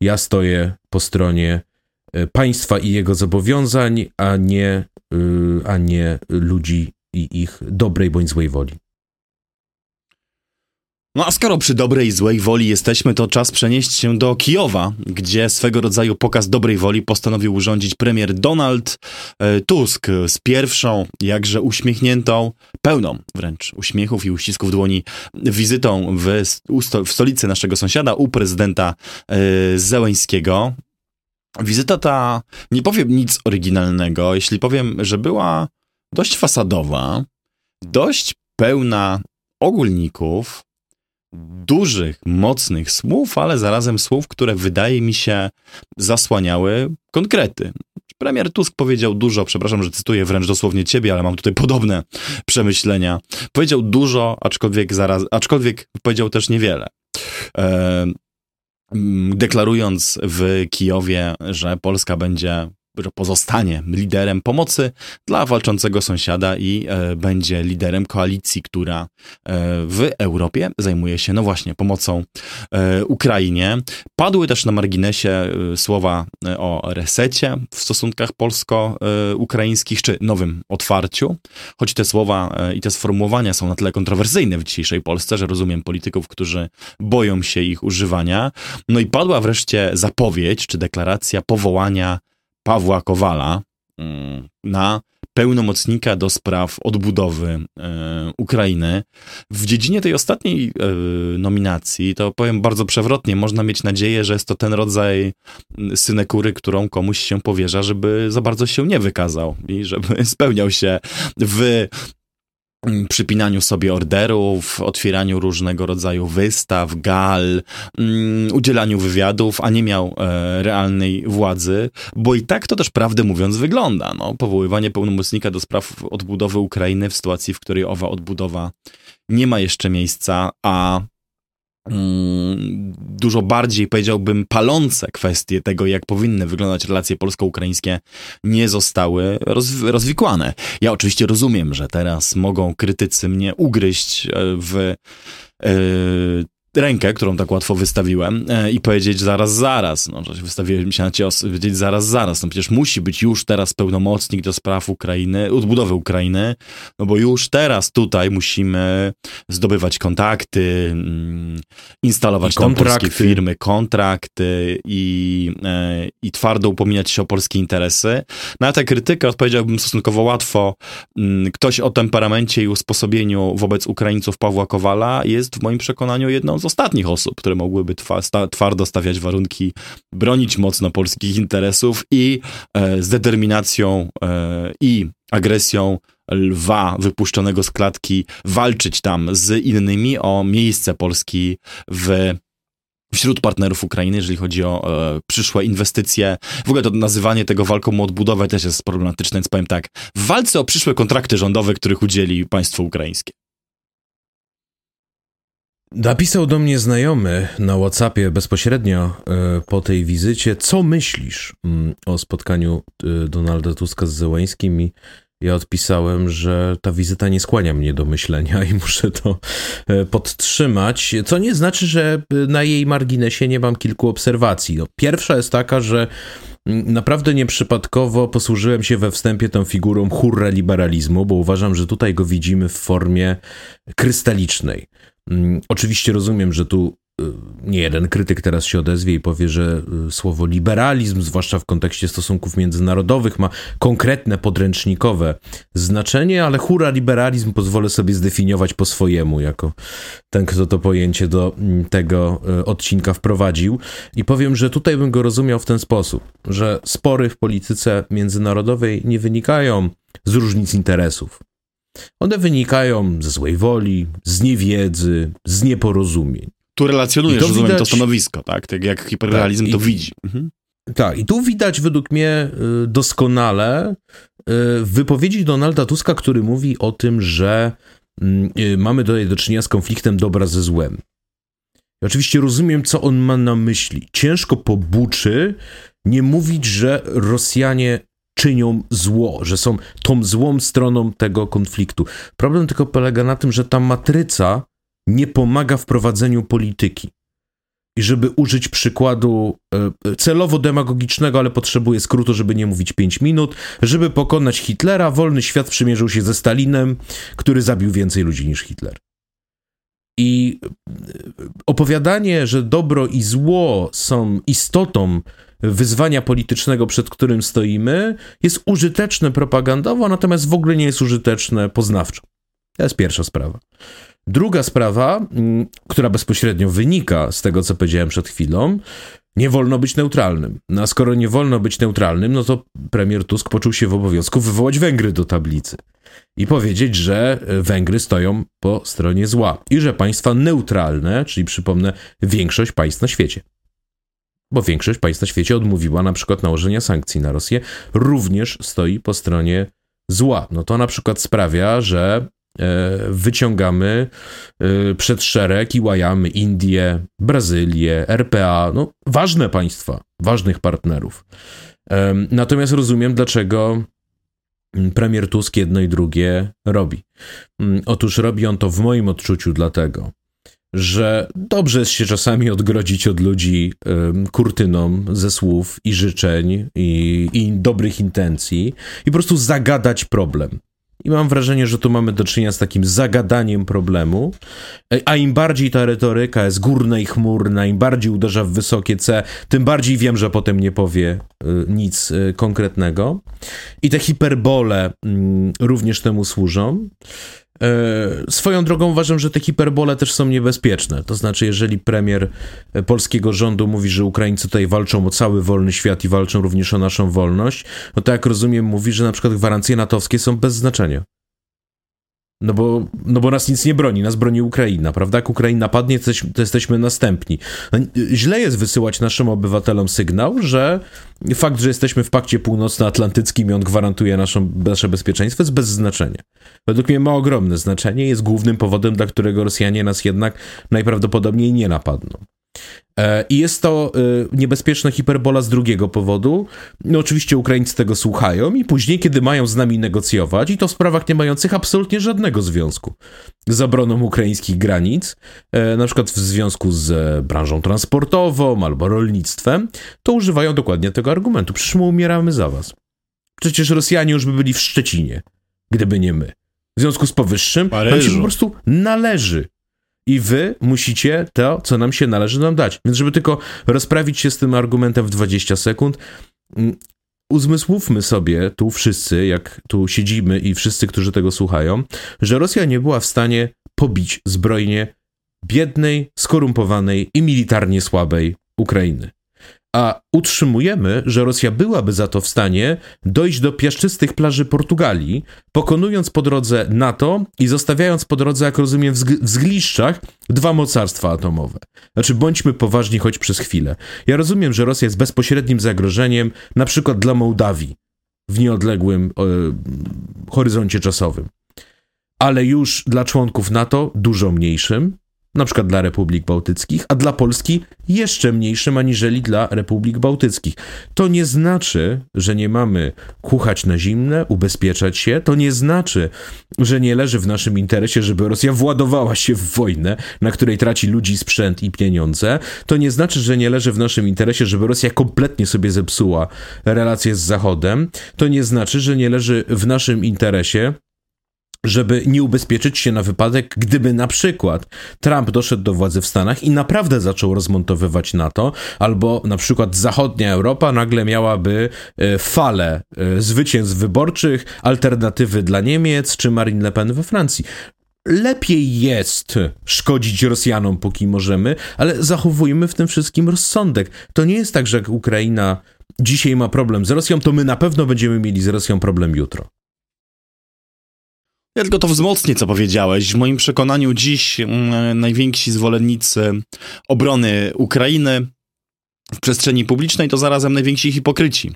ja stoję po stronie państwa i jego zobowiązań, a nie Y, a nie ludzi i ich dobrej bądź złej woli. No a skoro przy dobrej i złej woli jesteśmy, to czas przenieść się do Kijowa, gdzie swego rodzaju pokaz dobrej woli postanowił urządzić premier Donald e, Tusk z pierwszą, jakże uśmiechniętą, pełną wręcz uśmiechów i uścisków dłoni wizytą w, w stolicy naszego sąsiada, u prezydenta e, Zełeńskiego. Wizyta ta, nie powiem nic oryginalnego, jeśli powiem, że była dość fasadowa, dość pełna ogólników, dużych, mocnych słów, ale zarazem słów, które wydaje mi się zasłaniały konkrety. Premier Tusk powiedział dużo, przepraszam, że cytuję wręcz dosłownie ciebie, ale mam tutaj podobne przemyślenia. Powiedział dużo, aczkolwiek, zaraz, aczkolwiek powiedział też niewiele. E, deklarując w Kijowie, że Polska będzie że pozostanie liderem pomocy dla walczącego sąsiada i e, będzie liderem koalicji, która e, w Europie zajmuje się, no właśnie, pomocą e, Ukrainie. Padły też na marginesie e, słowa e, o resecie w stosunkach polsko-ukraińskich, czy nowym otwarciu, choć te słowa e, i te sformułowania są na tyle kontrowersyjne w dzisiejszej Polsce, że rozumiem polityków, którzy boją się ich używania. No i padła wreszcie zapowiedź, czy deklaracja powołania Pawła Kowala mm, na pełnomocnika do spraw odbudowy e, Ukrainy. W dziedzinie tej ostatniej e, nominacji, to powiem bardzo przewrotnie, można mieć nadzieję, że jest to ten rodzaj mm, synekury, którą komuś się powierza, żeby za bardzo się nie wykazał i żeby [LAUGHS] spełniał się w przypinaniu sobie orderów, otwieraniu różnego rodzaju wystaw, gal, mm, udzielaniu wywiadów, a nie miał e, realnej władzy, bo i tak to też prawdę mówiąc wygląda. No, powoływanie pełnomocnika do spraw odbudowy Ukrainy w sytuacji, w której owa odbudowa nie ma jeszcze miejsca, a dużo bardziej, powiedziałbym, palące kwestie tego, jak powinny wyglądać relacje polsko-ukraińskie, nie zostały roz, rozwikłane. Ja oczywiście rozumiem, że teraz mogą krytycy mnie ugryźć e, w e, rękę, którą tak łatwo wystawiłem e, i powiedzieć zaraz, zaraz, no, że wystawiłem się na cios, powiedzieć zaraz, zaraz, no przecież musi być już teraz pełnomocnik do spraw Ukrainy, odbudowy Ukrainy, no bo już teraz tutaj musimy zdobywać kontakty, mm, instalować I tam polskie firmy, kontrakty i, e, i twardo upominać się o polskie interesy. Na tę krytykę odpowiedziałbym stosunkowo łatwo. Mm, Ktoś o temperamencie i usposobieniu wobec Ukraińców Pawła Kowala jest w moim przekonaniu jedną z ostatnich osób, które mogłyby twa, sta, twardo stawiać warunki, bronić mocno polskich interesów i e, z determinacją e, i agresją lwa wypuszczonego z klatki walczyć tam z innymi o miejsce Polski w wśród partnerów Ukrainy, jeżeli chodzi o e, przyszłe inwestycje. W ogóle to nazywanie tego walką o odbudowę też jest problematyczne, więc powiem tak. W walce o przyszłe kontrakty rządowe, których udzieli państwo ukraińskie. Napisał do mnie znajomy na WhatsAppie bezpośrednio e, po tej wizycie, co myślisz mm, o spotkaniu e, Donalda Tuska z Zełańskim i ja odpisałem, że ta wizyta nie skłania mnie do myślenia i [LAUGHS] muszę to e, podtrzymać, co nie znaczy, że na jej marginesie nie mam kilku obserwacji. No, pierwsza jest taka, że mm, Naprawdę nieprzypadkowo posłużyłem się we wstępie tą figurą hurra liberalizmu, bo uważam, że tutaj go widzimy w formie krystalicznej. Mm, Oczywiście rozumiem, że tu y, nie jeden krytyk teraz się odezwie i powie, że y, słowo liberalizm, zwłaszcza w kontekście stosunków międzynarodowych, ma konkretne podręcznikowe znaczenie, ale hura liberalizm pozwolę sobie zdefiniować po swojemu, jako ten, kto to pojęcie do mm, tego y, odcinka wprowadził. I powiem, że tutaj bym go rozumiał w ten sposób, że spory w polityce międzynarodowej nie wynikają z różnic interesów. One wynikają ze złej woli, z niewiedzy, z nieporozumień. Tu relacjonujesz, I to rozumiem, to widać- stanowisko, tak? Tak jak hiperrealizm Tak, i- to widzi. Mhm. Tak, i tu widać według mnie y, doskonale y, w wypowiedzi Donalda Tuska, który mówi o tym, że mm, y, mamy tutaj do czynienia z konfliktem dobra ze złem. I oczywiście rozumiem, co on ma na myśli. Ciężko po buczy nie mówić, że Rosjanie czynią zło, że są tą złą stroną tego konfliktu. Problem tylko polega na tym, że ta matryca nie pomaga w prowadzeniu polityki. I żeby użyć przykładu e, celowo demagogicznego, ale potrzebuję skrótu, żeby nie mówić 5 minut, żeby pokonać Hitlera, wolny świat przymierzył się ze Stalinem, który zabił więcej ludzi niż Hitler. I e, opowiadanie, że dobro i zło są istotą wyzwania politycznego, przed którym stoimy, jest użyteczne propagandowo, natomiast w ogóle nie jest użyteczne poznawczo. To jest pierwsza sprawa. Druga sprawa, mm, która bezpośrednio wynika z tego, co powiedziałem przed chwilą, nie wolno być neutralnym. No a skoro nie wolno być neutralnym, no to premier Tusk poczuł się w obowiązku wywołać Węgry do tablicy i powiedzieć, że e, Węgry stoją po stronie zła i że państwa neutralne, czyli przypomnę, większość państw na świecie, bo większość państw na świecie odmówiła na przykład nałożenia sankcji na Rosję, również stoi po stronie zła. No to na przykład sprawia, że wyciągamy przed szereg i łajamy Indię, Brazylię, RPA, no ważne państwa, ważnych partnerów. Natomiast rozumiem, dlaczego premier Tusk jedno i drugie robi. Mm, otóż robi on to w moim odczuciu dlatego, że dobrze jest się czasami odgrodzić od ludzi kurtyną ze słów i życzeń i, i dobrych intencji i po prostu zagadać problem. I mam wrażenie, że tu mamy do czynienia z takim zagadaniem problemu, a im bardziej ta retoryka jest górna i chmurna, im bardziej uderza w wysokie C, tym bardziej wiem, że potem nie powie y, nic y, konkretnego. I te hiperbole mm, również temu służą. E, swoją drogą uważam, że te hiperbole też są niebezpieczne. To znaczy, jeżeli premier e, polskiego rządu mówi, że Ukraińcy tutaj walczą o cały wolny świat i walczą również o naszą wolność, no to jak rozumiem, mówi, że na przykład gwarancje natowskie są bez znaczenia. No bo, no bo nas nic nie broni, nas broni Ukraina, prawda? Jak Ukraina padnie, to, jesteśmy następni. No, źle jest wysyłać naszym obywatelom sygnał, że fakt, że jesteśmy w pakcie północnoatlantyckim i on gwarantuje naszą, nasze bezpieczeństwo, jest bez znaczenia. Według mnie ma ogromne znaczenie, jest głównym powodem, dla którego Rosjanie nas jednak najprawdopodobniej nie napadną. E, I jest to e, niebezpieczna hiperbola z drugiego powodu. No oczywiście Ukraińcy tego słuchają i później, kiedy mają z nami negocjować, i to w sprawach nie mających absolutnie żadnego związku z obroną ukraińskich granic, e, na przykład w związku z branżą transportową albo rolnictwem, to używają dokładnie tego argumentu. Przecież my umieramy za was. Przecież Rosjanie już by byli w Szczecinie, gdyby nie my. W związku z powyższym, nam się po prostu należy i wy musicie to, co nam się należy, nam dać. Więc żeby tylko rozprawić się z tym argumentem w 20 sekund, mm, uzmysłówmy sobie tu wszyscy, jak tu siedzimy i wszyscy, którzy tego słuchają, że Rosja nie była w stanie pobić zbrojnie biednej, skorumpowanej i militarnie słabej Ukrainy a utrzymujemy, że Rosja byłaby za to w stanie dojść do piaszczystych plaży Portugalii, pokonując po drodze NATO i zostawiając po drodze, jak rozumiem, w, zgliszczach dwa mocarstwa atomowe. Znaczy, bądźmy poważni choć przez chwilę. Ja rozumiem, że Rosja jest bezpośrednim zagrożeniem, na przykład dla Mołdawii w nieodległym e, horyzoncie czasowym. Ale już dla członków NATO dużo mniejszym, na przykład dla Republik Bałtyckich, a dla Polski jeszcze mniejszym aniżeli dla Republik Bałtyckich. To nie znaczy, że nie mamy kuchać na zimne, ubezpieczać się, to nie znaczy, że nie leży w naszym interesie, żeby Rosja władowała się w wojnę, na której traci ludzi, sprzęt i pieniądze. To nie znaczy, że nie leży w naszym interesie, żeby Rosja kompletnie sobie zepsuła relacje z Zachodem. To nie znaczy, że nie leży w naszym interesie, żeby nie ubezpieczyć się na wypadek, gdyby na przykład Trump doszedł do władzy w Stanach i naprawdę zaczął rozmontowywać NATO, albo na przykład zachodnia Europa nagle miałaby e, falę e, zwycięstw wyborczych, alternatywy dla Niemiec czy Marine Le Pen we Francji lepiej jest szkodzić Rosjanom, póki możemy, ale zachowujmy w tym wszystkim rozsądek. To nie jest tak, że jak Ukraina dzisiaj ma problem z Rosją, to my na pewno będziemy mieli z Rosją problem jutro. Ja tylko to wzmocnię, co powiedziałeś. W moim przekonaniu dziś mm, najwięksi zwolennicy obrony Ukrainy w przestrzeni publicznej to zarazem najwięksi hipokryci.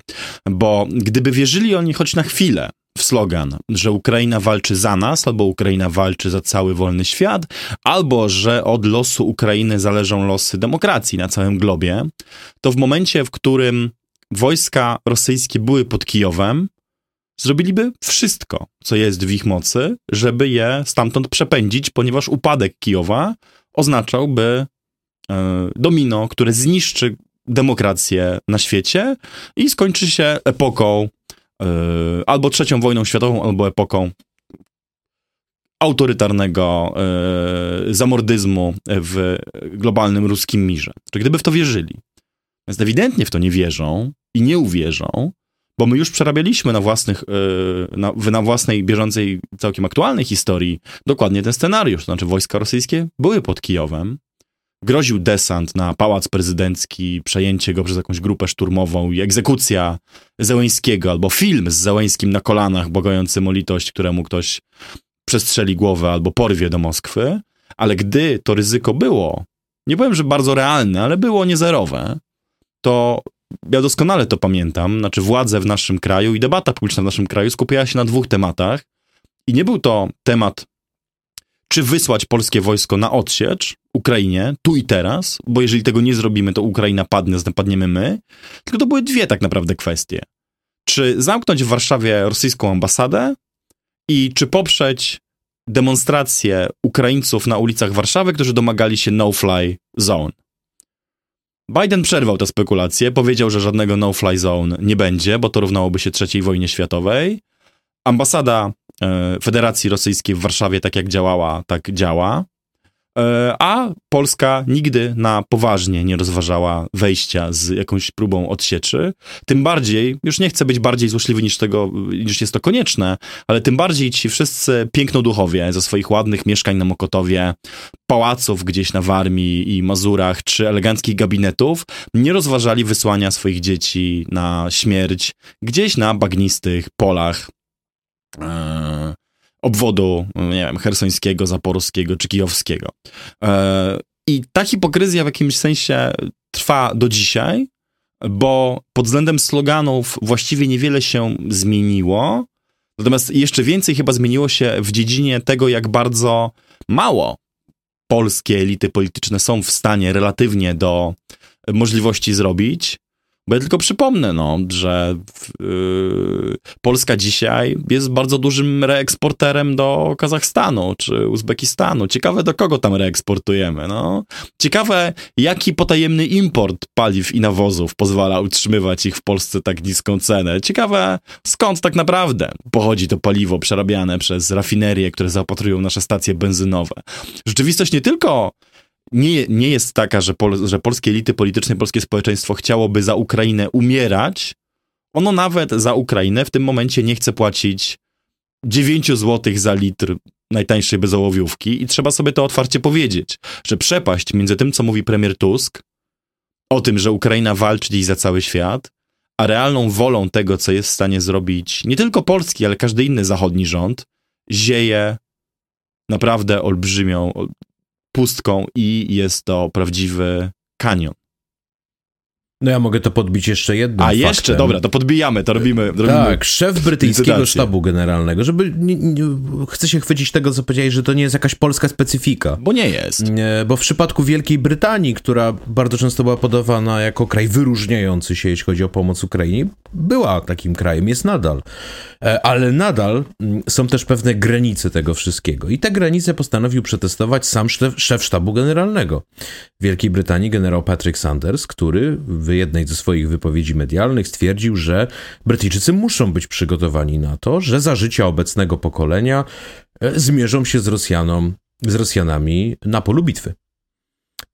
Bo gdyby wierzyli oni choć na chwilę w slogan, że Ukraina walczy za nas, albo Ukraina walczy za cały wolny świat, albo że od losu Ukrainy zależą losy demokracji na całym globie, to w momencie, w którym wojska rosyjskie były pod Kijowem, zrobiliby wszystko, co jest w ich mocy, żeby je stamtąd przepędzić, ponieważ upadek Kijowa oznaczałby e, domino, które zniszczy demokrację na świecie i skończy się epoką e, albo trzecią wojną światową, albo epoką autorytarnego e, zamordyzmu w globalnym ruskim mirze. Czy gdyby w to wierzyli? Więc ewidentnie w to nie wierzą i nie uwierzą, bo my już przerabialiśmy na, własnych, e, na, na własnej bieżącej, całkiem aktualnej historii dokładnie ten scenariusz. To znaczy wojska rosyjskie były pod Kijowem, groził desant na pałac prezydencki, przejęcie go przez jakąś grupę szturmową i egzekucja Zełęńskiego, albo film z Zełęńskim na kolanach, bogającym o litość, któremu ktoś przestrzeli głowę albo porwie do Moskwy, ale gdy to ryzyko było, nie powiem, że bardzo realne, ale było niezerowe, to ja doskonale to pamiętam, znaczy władze w naszym kraju i debata publiczna w naszym kraju skupiała się na dwóch tematach i nie był to temat czy wysłać polskie wojsko na odsiecz Ukrainie, tu i teraz, bo jeżeli tego nie zrobimy, to Ukraina padnie, napadniemy my. Tylko to były dwie tak naprawdę kwestie. Czy zamknąć w Warszawie rosyjską ambasadę i czy poprzeć demonstracje Ukraińców na ulicach Warszawy, którzy domagali się no-fly zone. Biden przerwał te spekulacje, powiedział, że żadnego no-fly zone nie będzie, bo to równałoby się III wojnie światowej. Ambasada e, Federacji Rosyjskiej w Warszawie, tak jak działała, tak działa. E, a Polska nigdy na poważnie nie rozważała wejścia z jakąś próbą odsieczy. Tym bardziej, już nie chcę być bardziej złośliwy niż tego, niż jest to konieczne, ale tym bardziej ci wszyscy pięknoduchowie ze swoich ładnych mieszkań na Mokotowie, pałaców gdzieś na Warmii i Mazurach, czy eleganckich gabinetów, nie rozważali wysłania swoich dzieci na śmierć gdzieś na bagnistych polach. Obwodu, nie wiem, hersońskiego, zaporowskiego czy kijowskiego. E, I ta hipokryzja w jakimś sensie trwa do dzisiaj, bo pod względem sloganów właściwie niewiele się zmieniło, natomiast jeszcze więcej chyba zmieniło się w dziedzinie tego, jak bardzo mało polskie elity polityczne są w stanie relatywnie do możliwości zrobić. Bo ja tylko przypomnę, no, że yy, Polska dzisiaj jest bardzo dużym reeksporterem do Kazachstanu czy Uzbekistanu. Ciekawe, do kogo tam reeksportujemy. No. Ciekawe, jaki potajemny import paliw i nawozów pozwala utrzymywać ich w Polsce tak niską cenę. Ciekawe, skąd tak naprawdę pochodzi to paliwo przerabiane przez rafinerie, które zaopatrują nasze stacje benzynowe. Rzeczywistość nie tylko nie, nie jest taka, że, pol, że polskie elity polityczne, polskie społeczeństwo chciałoby za Ukrainę umierać. Ono nawet za Ukrainę w tym momencie nie chce płacić 9 zł za litr najtańszej bezołowiówki i trzeba sobie to otwarcie powiedzieć, że przepaść między tym, co mówi premier Tusk, o tym, że Ukraina walczy dziś za cały świat, a realną wolą tego, co jest w stanie zrobić nie tylko polski, ale każdy inny zachodni rząd, zieje naprawdę olbrzymią, pustką i jest to prawdziwy kanion. No ja mogę to podbić jeszcze jednym A faktem. jeszcze, dobra, to podbijamy, to robimy. robimy tak, szef brytyjskiego sztabu generalnego, żeby nie, nie, chcę się chwycić tego, co powiedziałeś, że to nie jest jakaś polska specyfika. Bo nie jest. Nie, bo w przypadku Wielkiej Brytanii, która bardzo często była podawana jako kraj wyróżniający się, jeśli chodzi o pomoc Ukrainie, była takim krajem, jest nadal. E, ale nadal mm, są też pewne granice tego wszystkiego. I te granice postanowił przetestować sam szef, szef sztabu generalnego Wielkiej Brytanii, generał Patrick Sanders, który w jednej ze swoich wypowiedzi medialnych stwierdził, że Brytyjczycy muszą być przygotowani na to, że za życia obecnego pokolenia e, zmierzą się z Rosjanom, z Rosjanami na polu bitwy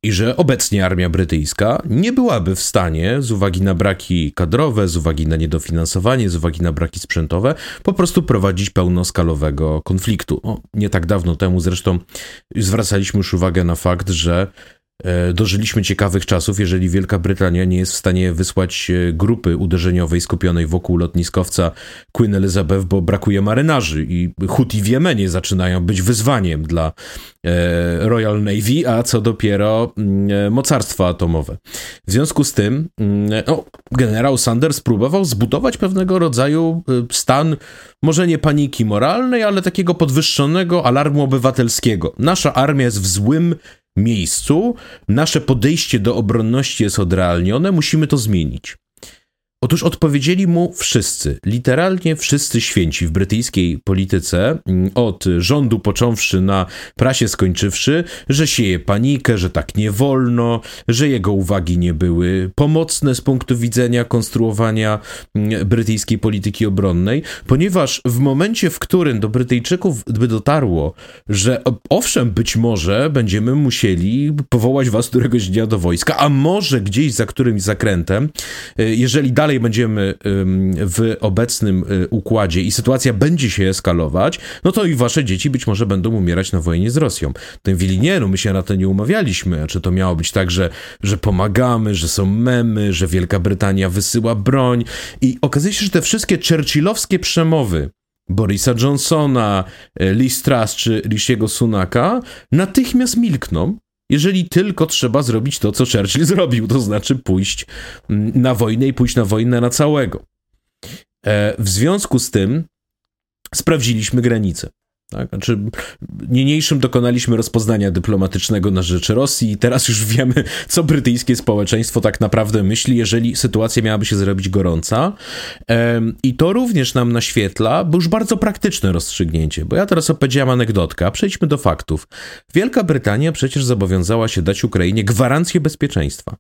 i że obecnie armia brytyjska nie byłaby w stanie, z uwagi na braki kadrowe, z uwagi na niedofinansowanie, z uwagi na braki sprzętowe, po prostu prowadzić pełnoskalowego konfliktu. O, nie tak dawno temu zresztą zwracaliśmy już uwagę na fakt, że dożyliśmy ciekawych czasów, jeżeli Wielka Brytania nie jest w stanie wysłać e, grupy uderzeniowej skupionej wokół lotniskowca Queen Elizabeth, bo brakuje marynarzy i Huti w Jemenie zaczynają być wyzwaniem dla e, Royal Navy, a co dopiero mm, mocarstwa atomowe. W związku z tym no, generał Sanders próbował zbudować pewnego rodzaju stan, może nie paniki moralnej, ale takiego podwyższonego alarmu obywatelskiego. Nasza armia jest w złym miejscu, nasze podejście do obronności jest odrealnione, musimy to zmienić. Otóż odpowiedzieli mu wszyscy, literalnie wszyscy święci w brytyjskiej polityce, mm, od rządu począwszy na prasie skończywszy, że sieje panikę, że tak nie wolno, że jego uwagi nie były pomocne z punktu widzenia konstruowania mm, brytyjskiej polityki obronnej, ponieważ w momencie, w którym do Brytyjczyków by dotarło, że owszem, być może będziemy musieli powołać was któregoś dnia do wojska, a może gdzieś za którymś zakrętem, y, jeżeli dalej dalej będziemy w obecnym y, układzie i sytuacja będzie się eskalować, no to i wasze dzieci być może będą umierać na wojnie z Rosją. Ten wili, nie, no my się na to nie umawialiśmy. Czy to miało być tak, że, że pomagamy, że są memy, że Wielka Brytania wysyła broń i okazuje się, że te wszystkie churchillowskie przemowy Borisa Johnsona, e, Lee Truss czy Rishiego Sunaka natychmiast milkną, jeżeli tylko trzeba zrobić to, co Churchill zrobił, to znaczy pójść mm, na wojnę i pójść na wojnę na całego. E, w związku z tym sprawdziliśmy granice. Tak? Znaczy, niniejszym dokonaliśmy rozpoznania dyplomatycznego na rzecz Rosji i teraz już wiemy, co brytyjskie społeczeństwo tak naprawdę myśli, jeżeli sytuacja miałaby się zrobić gorąca. I to również nam naświetla, bo już bardzo praktyczne rozstrzygnięcie, bo ja teraz opowiedziałem anegdotkę, a przejdźmy do faktów. Wielka Brytania przecież zobowiązała się dać Ukrainie gwarancję bezpieczeństwa.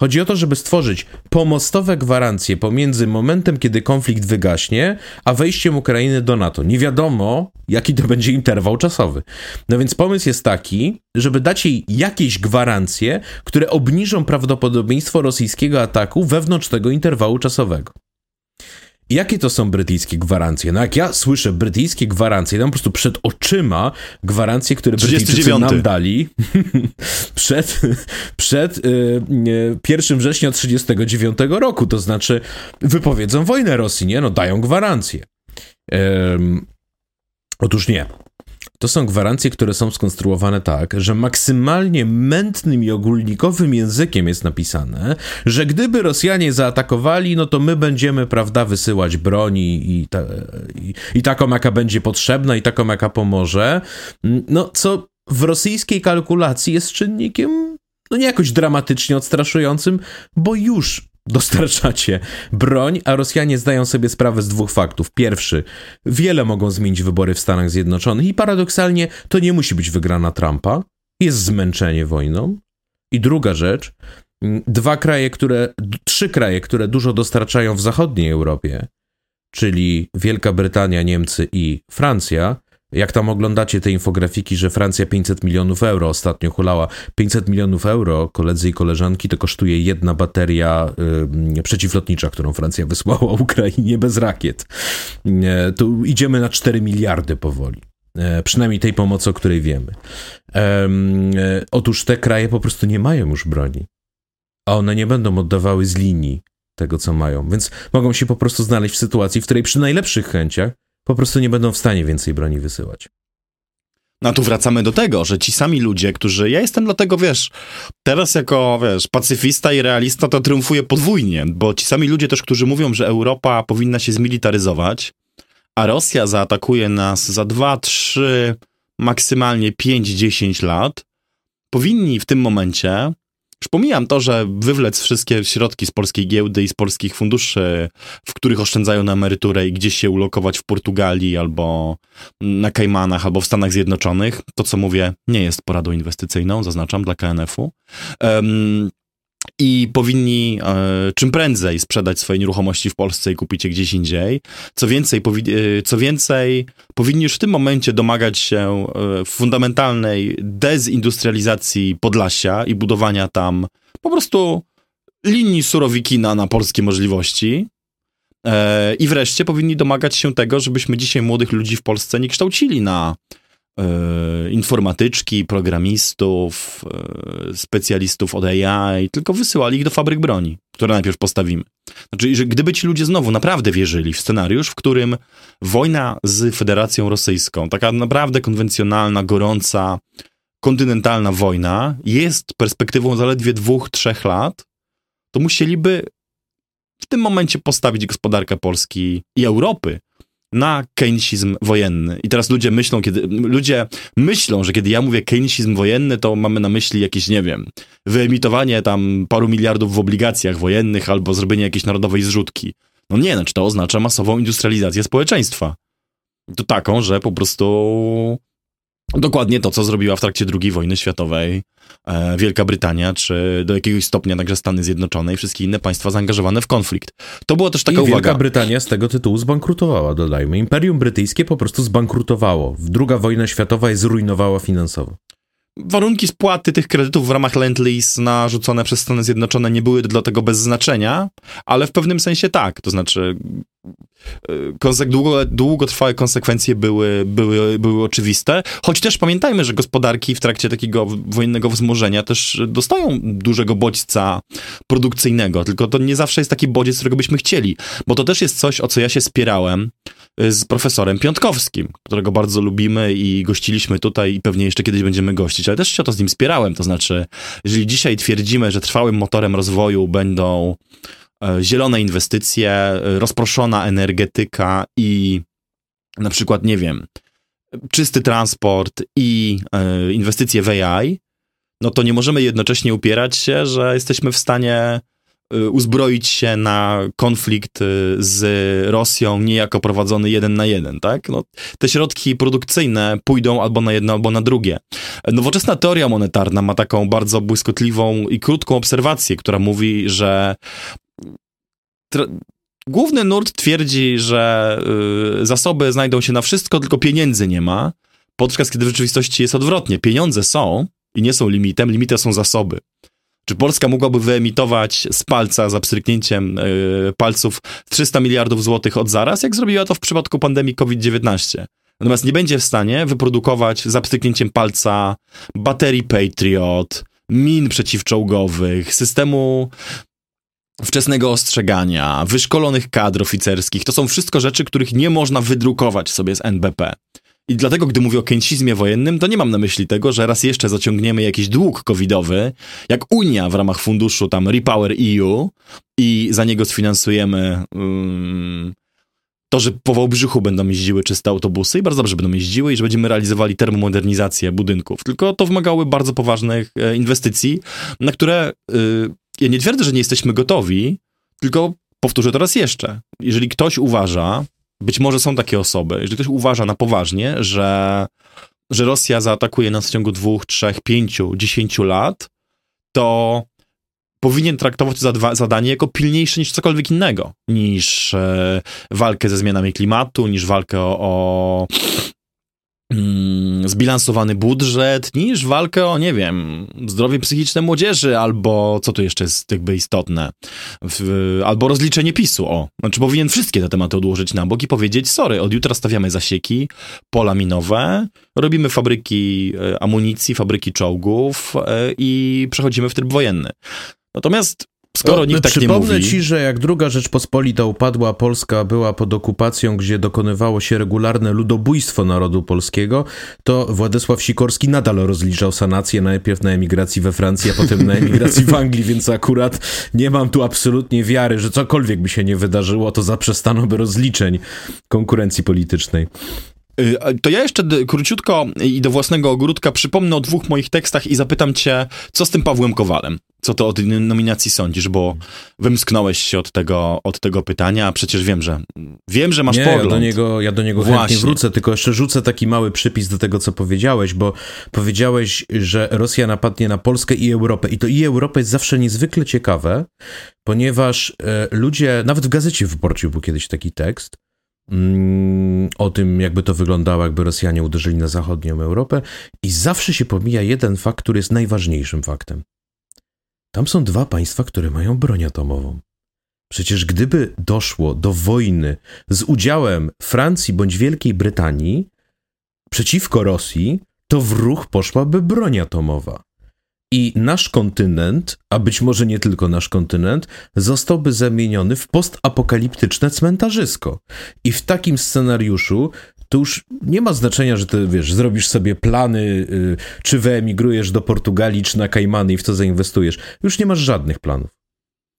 Chodzi o to, żeby stworzyć pomostowe gwarancje pomiędzy momentem, kiedy konflikt wygaśnie, a wejściem Ukrainy do NATO. Nie wiadomo, jaki to będzie interwał czasowy. No więc pomysł jest taki, żeby dać jej jakieś gwarancje, które obniżą prawdopodobieństwo rosyjskiego ataku wewnątrz tego interwału czasowego. Jakie to są brytyjskie gwarancje? No jak ja słyszę brytyjskie gwarancje, to mam po prostu przed oczyma gwarancje, które Brytyjczycy nam dali [LAUGHS] przed, przed y, y, 1 września 1939 roku. To znaczy wypowiedzą wojnę Rosji, nie? No dają gwarancje. otóż nie. To są gwarancje, które są skonstruowane tak, że maksymalnie mętnym i ogólnikowym językiem jest napisane, że gdyby Rosjanie zaatakowali, no to my będziemy, prawda, wysyłać broni i, ta, i, i taką, jaka będzie potrzebna, i taką, jaka pomoże. No, co w rosyjskiej kalkulacji jest czynnikiem no nie jakoś dramatycznie odstraszującym, bo już dostarczacie broń, a Rosjanie zdają sobie sprawę z dwóch faktów. Pierwszy, wiele mogą zmienić wybory w Stanach Zjednoczonych i paradoksalnie to nie musi być wygrana Trumpa. Jest zmęczenie wojną. I druga rzecz, dwa kraje, które, trzy kraje, które dużo dostarczają w zachodniej Europie, czyli Wielka Brytania, Niemcy i Francja, jak tam oglądacie te infografiki, że Francja 500 milionów euro ostatnio hulała. 500 milionów euro, koledzy i koleżanki, to kosztuje jedna bateria y, przeciwlotnicza, którą Francja wysłała [LAUGHS] Ukrainie bez rakiet. Y, tu idziemy na 4 miliardy powoli. Y, przynajmniej tej pomocy, o której wiemy. Otóż te kraje po prostu nie mają już broni, a one nie będą oddawały z linii tego, co mają, więc mogą się po prostu znaleźć w sytuacji, w której przy najlepszych chęciach po prostu nie będą w stanie więcej broni wysyłać. No tu wracamy do tego, że ci sami ludzie, którzy, ja jestem dlatego, wiesz, teraz jako, wiesz, pacyfista i realista to triumfuję podwójnie, bo ci sami ludzie też, którzy mówią, że Europa powinna się zmilitaryzować, a Rosja zaatakuje nas za 2, 3, maksymalnie 5, 10 lat, powinni w tym momencie już pomijam to, że wywlec wszystkie środki z polskiej giełdy i z polskich funduszy, w których oszczędzają na emeryturę i gdzieś się ulokować w Portugalii albo na Kajmanach albo w Stanach Zjednoczonych. To, co mówię, nie jest poradą inwestycyjną, zaznaczam, dla KNF-u. Um, i powinni e, czym prędzej sprzedać swoje nieruchomości w Polsce i kupić je gdzieś indziej. Co więcej, powi- e, co więcej, powinni już w tym momencie domagać się e, fundamentalnej dezindustrializacji Podlasia i budowania tam po prostu linii surowikina na polskie możliwości. E, I wreszcie powinni domagać się tego, żebyśmy dzisiaj młodych ludzi w Polsce nie kształcili na informatyczki, programistów, e, specjalistów od AI, tylko wysyłali ich do fabryk broni, które najpierw postawimy. Znaczy, że gdyby ci ludzie znowu naprawdę wierzyli w scenariusz, w którym wojna z Federacją Rosyjską, taka naprawdę konwencjonalna, gorąca, kontynentalna wojna jest perspektywą zaledwie dwóch, trzech lat, to musieliby w tym momencie postawić gospodarkę Polski i Europy na keynesizm wojenny. I teraz ludzie myślą, kiedy ludzie myślą, że kiedy ja mówię keynesizm wojenny, to mamy na myśli jakieś, nie wiem, wyemitowanie tam paru miliardów w obligacjach wojennych albo zrobienie jakiejś narodowej zrzutki. No nie, znaczy to oznacza masową industrializację społeczeństwa. To taką, że po prostu dokładnie to, co zrobiła w trakcie II wojny światowej e, Wielka Brytania, czy do jakiegoś stopnia także Stany Zjednoczone i wszystkie inne państwa zaangażowane w konflikt. To było też taka I uwaga. Wielka Brytania z tego tytułu zbankrutowała, dodajmy. Imperium Brytyjskie po prostu zbankrutowało. Druga wojna światowa je zrujnowała finansowo warunki spłaty tych kredytów w ramach Lend-Lease narzucone przez Stany Zjednoczone nie były dlatego bez znaczenia, ale w pewnym sensie tak. To znaczy, e, długo, długotrwałe konsekwencje były, były, były oczywiste, choć też pamiętajmy, że gospodarki w trakcie takiego wojennego wzmożenia też dostają dużego bodźca produkcyjnego, tylko to nie zawsze jest taki bodziec, którego byśmy chcieli, bo to też jest coś, o co ja się spierałem z profesorem Piątkowskim, którego bardzo lubimy i gościliśmy tutaj i pewnie jeszcze kiedyś będziemy gościć, ale też się o to z nim spierałem. To znaczy, jeżeli dzisiaj twierdzimy, że trwałym motorem rozwoju będą e, zielone inwestycje, rozproszona energetyka i na przykład, nie wiem, czysty transport i e, inwestycje w AI, no to nie możemy jednocześnie upierać się, że jesteśmy w stanie Y, uzbroić się na konflikt y, z Rosją niejako prowadzony jeden na jeden, tak? No, te środki produkcyjne pójdą albo na jedno, albo na drugie. Nowoczesna teoria monetarna ma taką bardzo błyskotliwą i krótką obserwację, która mówi, że główny nurt twierdzi, że y, zasoby znajdą się na wszystko, tylko pieniędzy nie ma, podczas kiedy w rzeczywistości jest odwrotnie. Pieniądze są i nie są limitem, limitem są zasoby. Czy Polska mogłaby wyemitować z palca za pstryknięciem yy, palców 300 miliardów złotych od zaraz, jak zrobiła to w przypadku pandemii COVID-19? Natomiast nie będzie w stanie wyprodukować za pstryknięciem palca baterii Patriot, min przeciwczołgowych, systemu wczesnego ostrzegania, wyszkolonych kadr oficerskich. To są wszystko rzeczy, których nie można wydrukować sobie z NBP. I dlatego, gdy mówię o keynesizmie wojennym, to nie mam na myśli tego, że raz jeszcze zaciągniemy jakiś dług covidowy, jak Unia w ramach funduszu tam Repower EU i za niego sfinansujemy um, to, że po Wałbrzychu będą jeździły czyste autobusy i bardzo dobrze będą jeździły i że będziemy realizowali termomodernizację budynków. Tylko to wymagały bardzo poważnych e, inwestycji, na które y, ja nie twierdzę, że nie jesteśmy gotowi, tylko powtórzę to raz jeszcze. Jeżeli ktoś uważa, być może są takie osoby, jeżeli ktoś uważa na poważnie, że, że Rosja zaatakuje nas w ciągu dwóch, trzech, pięciu, dziesięciu lat, to powinien traktować to zadanie jako pilniejsze niż cokolwiek innego, niż e, walkę ze zmianami klimatu, niż walkę o, o zbilansowany budżet, niż walkę o, nie wiem, zdrowie psychiczne młodzieży, albo co tu jeszcze jest jakby istotne, w, albo rozliczenie PiSu, o. Znaczy powinien wszystkie te tematy odłożyć na bok i powiedzieć, sorry, od jutra stawiamy zasieki, pola minowe, robimy fabryki e, amunicji, fabryki czołgów e, i przechodzimy w tryb wojenny. Natomiast Skoro nikt tak nie mówi... Przypomnę ci, że jak druga Rzeczpospolita upadła, Polska była pod okupacją, gdzie dokonywało się regularne ludobójstwo narodu polskiego, to Władysław Sikorski nadal rozliczał sanację najpierw na emigracji we Francji, a potem na emigracji w Anglii, więc akurat nie mam tu absolutnie wiary, że cokolwiek by się nie wydarzyło, to zaprzestano by rozliczeń konkurencji politycznej. Y, to ja jeszcze króciutko i do własnego ogródka przypomnę o dwóch moich tekstach i zapytam cię, co z tym Pawłem Kowalem? Co to o tej nominacji sądzisz? Bo wymsknąłeś się od tego, od tego pytania, a przecież wiem, że wiem, że masz Nie, pogląd. Ja do niego, ja do niego chętnie wrócę, tylko jeszcze rzucę taki mały przypis do tego, co powiedziałeś, bo powiedziałeś, że Rosja napadnie na Polskę i Europę. I to i Europę jest zawsze niezwykle ciekawe, ponieważ e, ludzie, nawet w gazecie wyborczej był kiedyś taki tekst, Mm, o tym, jakby to wyglądało, jakby Rosjanie uderzyli na zachodnią Europę, i zawsze się pomija jeden fakt, który jest najważniejszym faktem. Tam są dwa państwa, które mają broń atomową. Przecież gdyby doszło do wojny z udziałem Francji bądź Wielkiej Brytanii przeciwko Rosji, to w ruch poszłaby broń atomowa. I nasz kontynent, a być może nie tylko nasz kontynent, zostałby zamieniony w postapokaliptyczne cmentarzysko. I w takim scenariuszu to już nie ma znaczenia, że ty, wiesz, zrobisz sobie plany, yy, czy wyemigrujesz do Portugalii, czy na Kajmany i w to zainwestujesz. Już nie masz żadnych planów.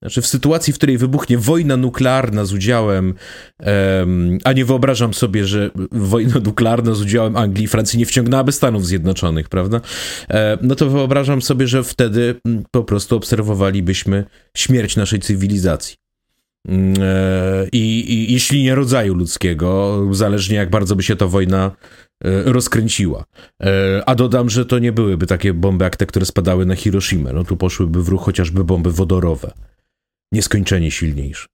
Znaczy w sytuacji, w której wybuchnie wojna nuklearna z udziałem, um, a nie wyobrażam sobie, że wojna nuklearna z udziałem Anglii i Francji nie wciągnęłaby Stanów Zjednoczonych, prawda? E, no to wyobrażam sobie, że wtedy mm, po prostu obserwowalibyśmy śmierć naszej cywilizacji. Mm, e, I, I, jeśli nie rodzaju ludzkiego, zależnie jak bardzo by się ta wojna e, rozkręciła. E, a dodam, że to nie byłyby takie bomby jak te, które spadały na Hiroshima. No tu poszłyby w ruch chociażby bomby wodorowe nieskończenie silniejszy.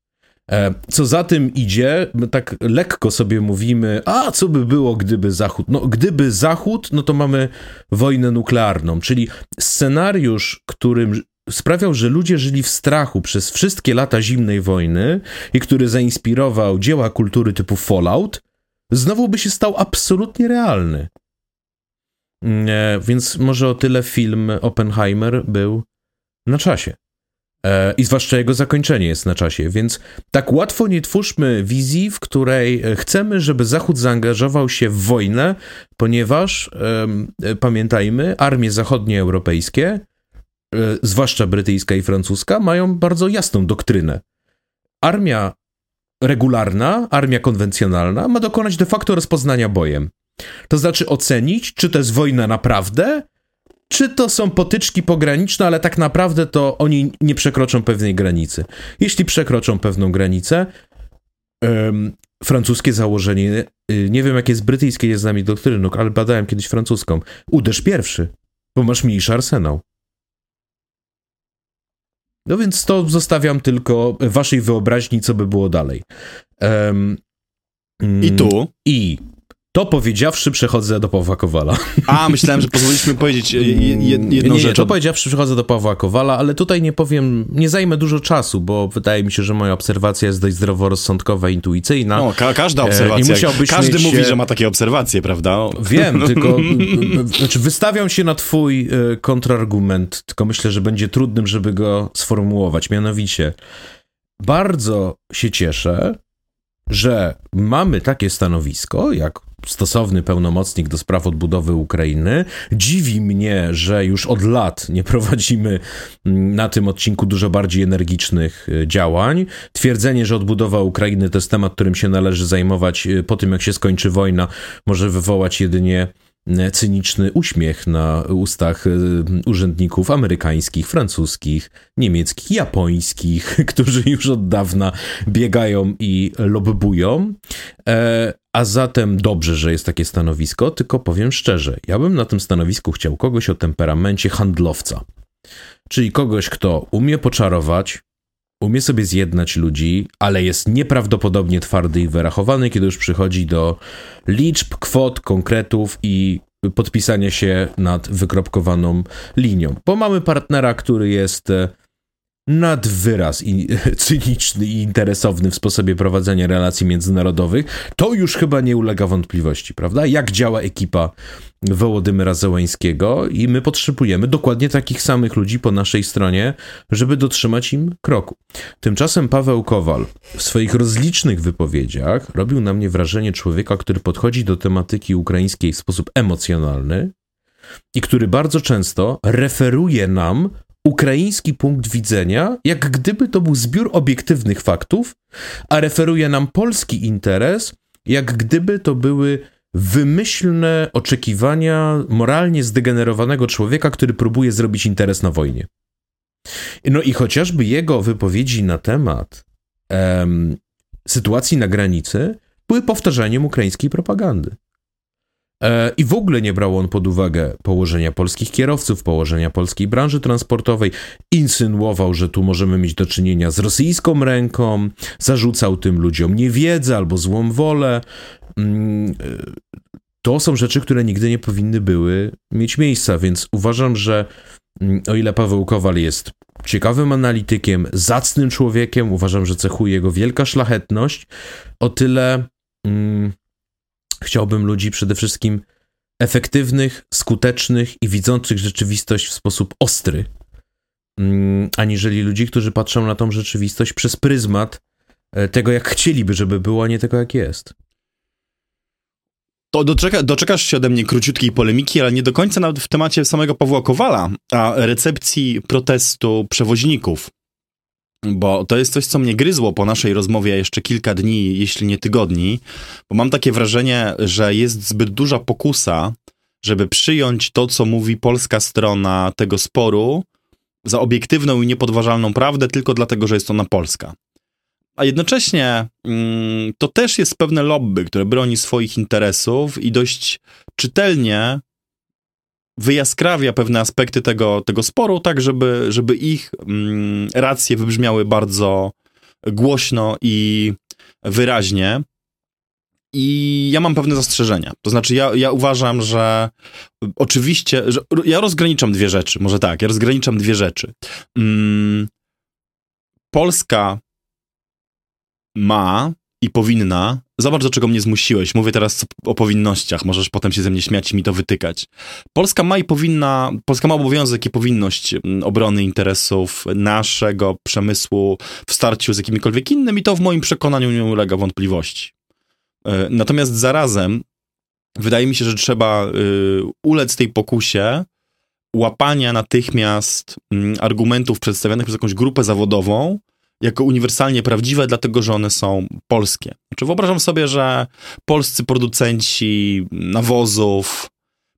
E, co za tym idzie, tak lekko sobie mówimy, a co by było, gdyby Zachód? No, gdyby Zachód, no to mamy wojnę nuklearną, czyli scenariusz, którym sprawiał, że ludzie żyli w strachu przez wszystkie lata zimnej wojny i który zainspirował dzieła kultury typu Fallout, znowu by się stał absolutnie realny. Mm, e, więc może o tyle film Oppenheimer był na czasie. E, I zwłaszcza jego zakończenie jest na czasie, więc tak łatwo nie twórzmy wizji, w której e, chcemy, żeby Zachód zaangażował się w wojnę, ponieważ e, pamiętajmy, armie zachodnioeuropejskie, e, zwłaszcza brytyjska i francuska, mają bardzo jasną doktrynę. Armia regularna, armia konwencjonalna ma dokonać de facto rozpoznania bojem. To znaczy ocenić, czy to jest wojna naprawdę, czy to są potyczki pograniczne, ale tak naprawdę to oni nie przekroczą pewnej granicy. Jeśli przekroczą pewną granicę, francuskie założenie, y, nie wiem jakie jest brytyjskie, jest z nami doktryną, ale badałem kiedyś francuską. Uderz pierwszy, bo masz mniejszy arsenał. No więc to zostawiam tylko waszej wyobraźni, co by było dalej. Um, I tu? I to powiedziawszy, przechodzę do Pawła Kowala. A, myślałem, że pozwoliśmy powiedzieć jedną nie, rzecz. to powiedziawszy, przechodzę do Pawła Kowala, ale tutaj nie powiem, nie zajmę dużo czasu, bo wydaje mi się, że moja obserwacja jest dość zdroworozsądkowa, intuicyjna. No, ka każda obserwacja. Każdy mówi, że ma takie obserwacje, prawda? Wiem, [LAUGHS] tylko znaczy wystawiam się na twój e, kontrargument, tylko myślę, że będzie trudnym, żeby go sformułować. Mianowicie, bardzo się cieszę, że mamy takie stanowisko, jak stosowny pełnomocnik do spraw odbudowy Ukrainy. Dziwi mnie, że już od lat nie prowadzimy mm, na tym odcinku dużo bardziej energicznych y, działań. Twierdzenie, że odbudowa Ukrainy to jest temat, którym się należy zajmować y, po tym, jak się skończy wojna, może wywołać jedynie cyniczny uśmiech na ustach y, urzędników amerykańskich, francuskich, niemieckich, japońskich, [LAUGHS] którzy już od dawna biegają i lobbują. E, a zatem dobrze, że jest takie stanowisko, tylko powiem szczerze, ja bym na tym stanowisku chciał kogoś o temperamencie handlowca. Czyli kogoś, kto umie poczarować, umie sobie zjednać ludzi, ale jest nieprawdopodobnie twardy i wyrachowany, kiedy już przychodzi do liczb, kwot, konkretów i podpisania się nad wykropkowaną linią. Bo mamy partnera, który jest e, nad wyraz i, [LAUGHS] cyniczny i interesowny w sposobie prowadzenia relacji międzynarodowych, to już chyba nie ulega wątpliwości, prawda? Jak działa ekipa Wołodymyra Zełańskiego i my potrzebujemy dokładnie takich samych ludzi po naszej stronie, żeby dotrzymać im kroku. Tymczasem Paweł Kowal w swoich rozlicznych wypowiedziach robił na mnie wrażenie człowieka, który podchodzi do tematyki ukraińskiej w sposób emocjonalny i który bardzo często referuje nam ukraiński punkt widzenia, jak gdyby to był zbiór obiektywnych faktów, a referuje nam polski interes, jak gdyby to były wymyślne oczekiwania moralnie zdegenerowanego człowieka, który próbuje zrobić interes na wojnie. No i chociażby jego wypowiedzi na temat um, sytuacji na granicy były powtarzaniem ukraińskiej propagandy. E, I w ogóle nie brał on pod uwagę położenia polskich kierowców, położenia polskiej branży transportowej. Insynuował, że tu możemy mieć do czynienia z rosyjską ręką, zarzucał tym ludziom niewiedzę albo złą wolę. Mm, e, to są rzeczy, które nigdy nie powinny były mieć miejsca, więc uważam, że mm, o ile Paweł Kowal jest ciekawym analitykiem, zacnym człowiekiem, uważam, że cechuje go wielka szlachetność, o tyle. Mm, Chciałbym ludzi przede wszystkim efektywnych, skutecznych i widzących rzeczywistość w sposób ostry, mm, aniżeli ludzi, którzy patrzą na tą rzeczywistość przez pryzmat e, tego, jak chcieliby, żeby było, a nie tego, jak jest. To doczeka, doczekasz się ode mnie króciutkiej polemiki, ale nie do końca nawet w temacie samego Pawła Kowala, a recepcji protestu przewoźników bo to jest coś, co mnie gryzło po naszej rozmowie jeszcze kilka dni, jeśli nie tygodni, bo mam takie wrażenie, że jest zbyt duża pokusa, żeby przyjąć to, co mówi polska strona tego sporu za obiektywną i niepodważalną prawdę, tylko dlatego, że jest ona polska. A jednocześnie mm, to też jest pewne lobby, które broni swoich interesów i dość czytelnie wyjaskrawia pewne aspekty tego, tego sporu, tak żeby, żeby ich mm, racje wybrzmiały bardzo głośno i wyraźnie. I ja mam pewne zastrzeżenia. To znaczy, ja, ja uważam, że oczywiście, że ja rozgraniczam dwie rzeczy. Może tak, ja rozgraniczam dwie rzeczy. Mm, Polska ma i powinna. Zobacz, do czego mnie zmusiłeś. Mówię teraz o powinnościach. Możesz potem się ze mnie śmiać i mi to wytykać. Polska ma i powinna, Polska ma obowiązek i powinność mm, obrony interesów naszego przemysłu w starciu z jakimkolwiek innym i to w moim przekonaniu nie ulega wątpliwości. E, natomiast zarazem wydaje mi się, że trzeba y, ulec tej pokusie łapania natychmiast mm, argumentów przedstawionych przez jakąś grupę zawodową, jako uniwersalnie prawdziwe, dlatego że one są polskie. Znaczy wyobrażam sobie, że polscy producenci nawozów,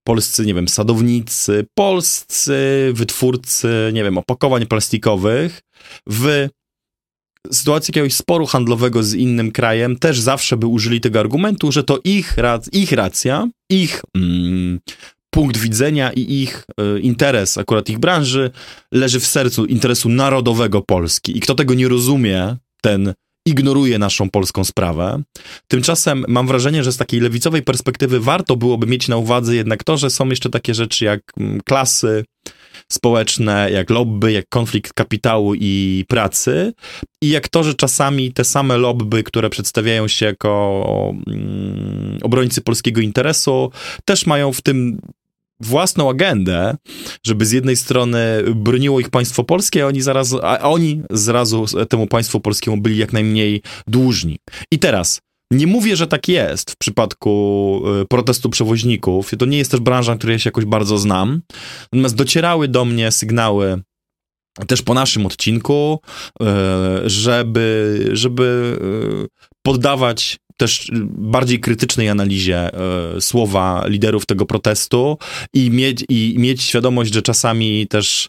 polscy, nie wiem, sadownicy, polscy wytwórcy, nie wiem, opakowań plastikowych w sytuacji jakiegoś sporu handlowego z innym krajem też zawsze by użyli tego argumentu, że to ich, rac ich racja, ich mm, punkt widzenia i ich y, interes, akurat ich branży, leży w sercu interesu narodowego Polski. I kto tego nie rozumie, ten ignoruje naszą polską sprawę. Tymczasem mam wrażenie, że z takiej lewicowej perspektywy warto byłoby mieć na uwadze jednak to, że są jeszcze takie rzeczy jak mm, klasy, społeczne, jak lobby, jak konflikt kapitału i pracy i jak to, że czasami te same lobby, które przedstawiają się jako mm, obrońcy polskiego interesu, też mają w tym własną agendę, żeby z jednej strony broniło ich państwo polskie, a oni zaraz, a oni zrazu temu państwu polskiemu byli jak najmniej dłużni. I teraz, nie mówię, że tak jest w przypadku y, protestu przewoźników. To nie jest też branża, której ja się jakoś bardzo znam. Natomiast docierały do mnie sygnały też po naszym odcinku, y, żeby, żeby y, poddawać też bardziej krytycznej analizie słowa liderów tego protestu i mieć, i mieć świadomość, że czasami też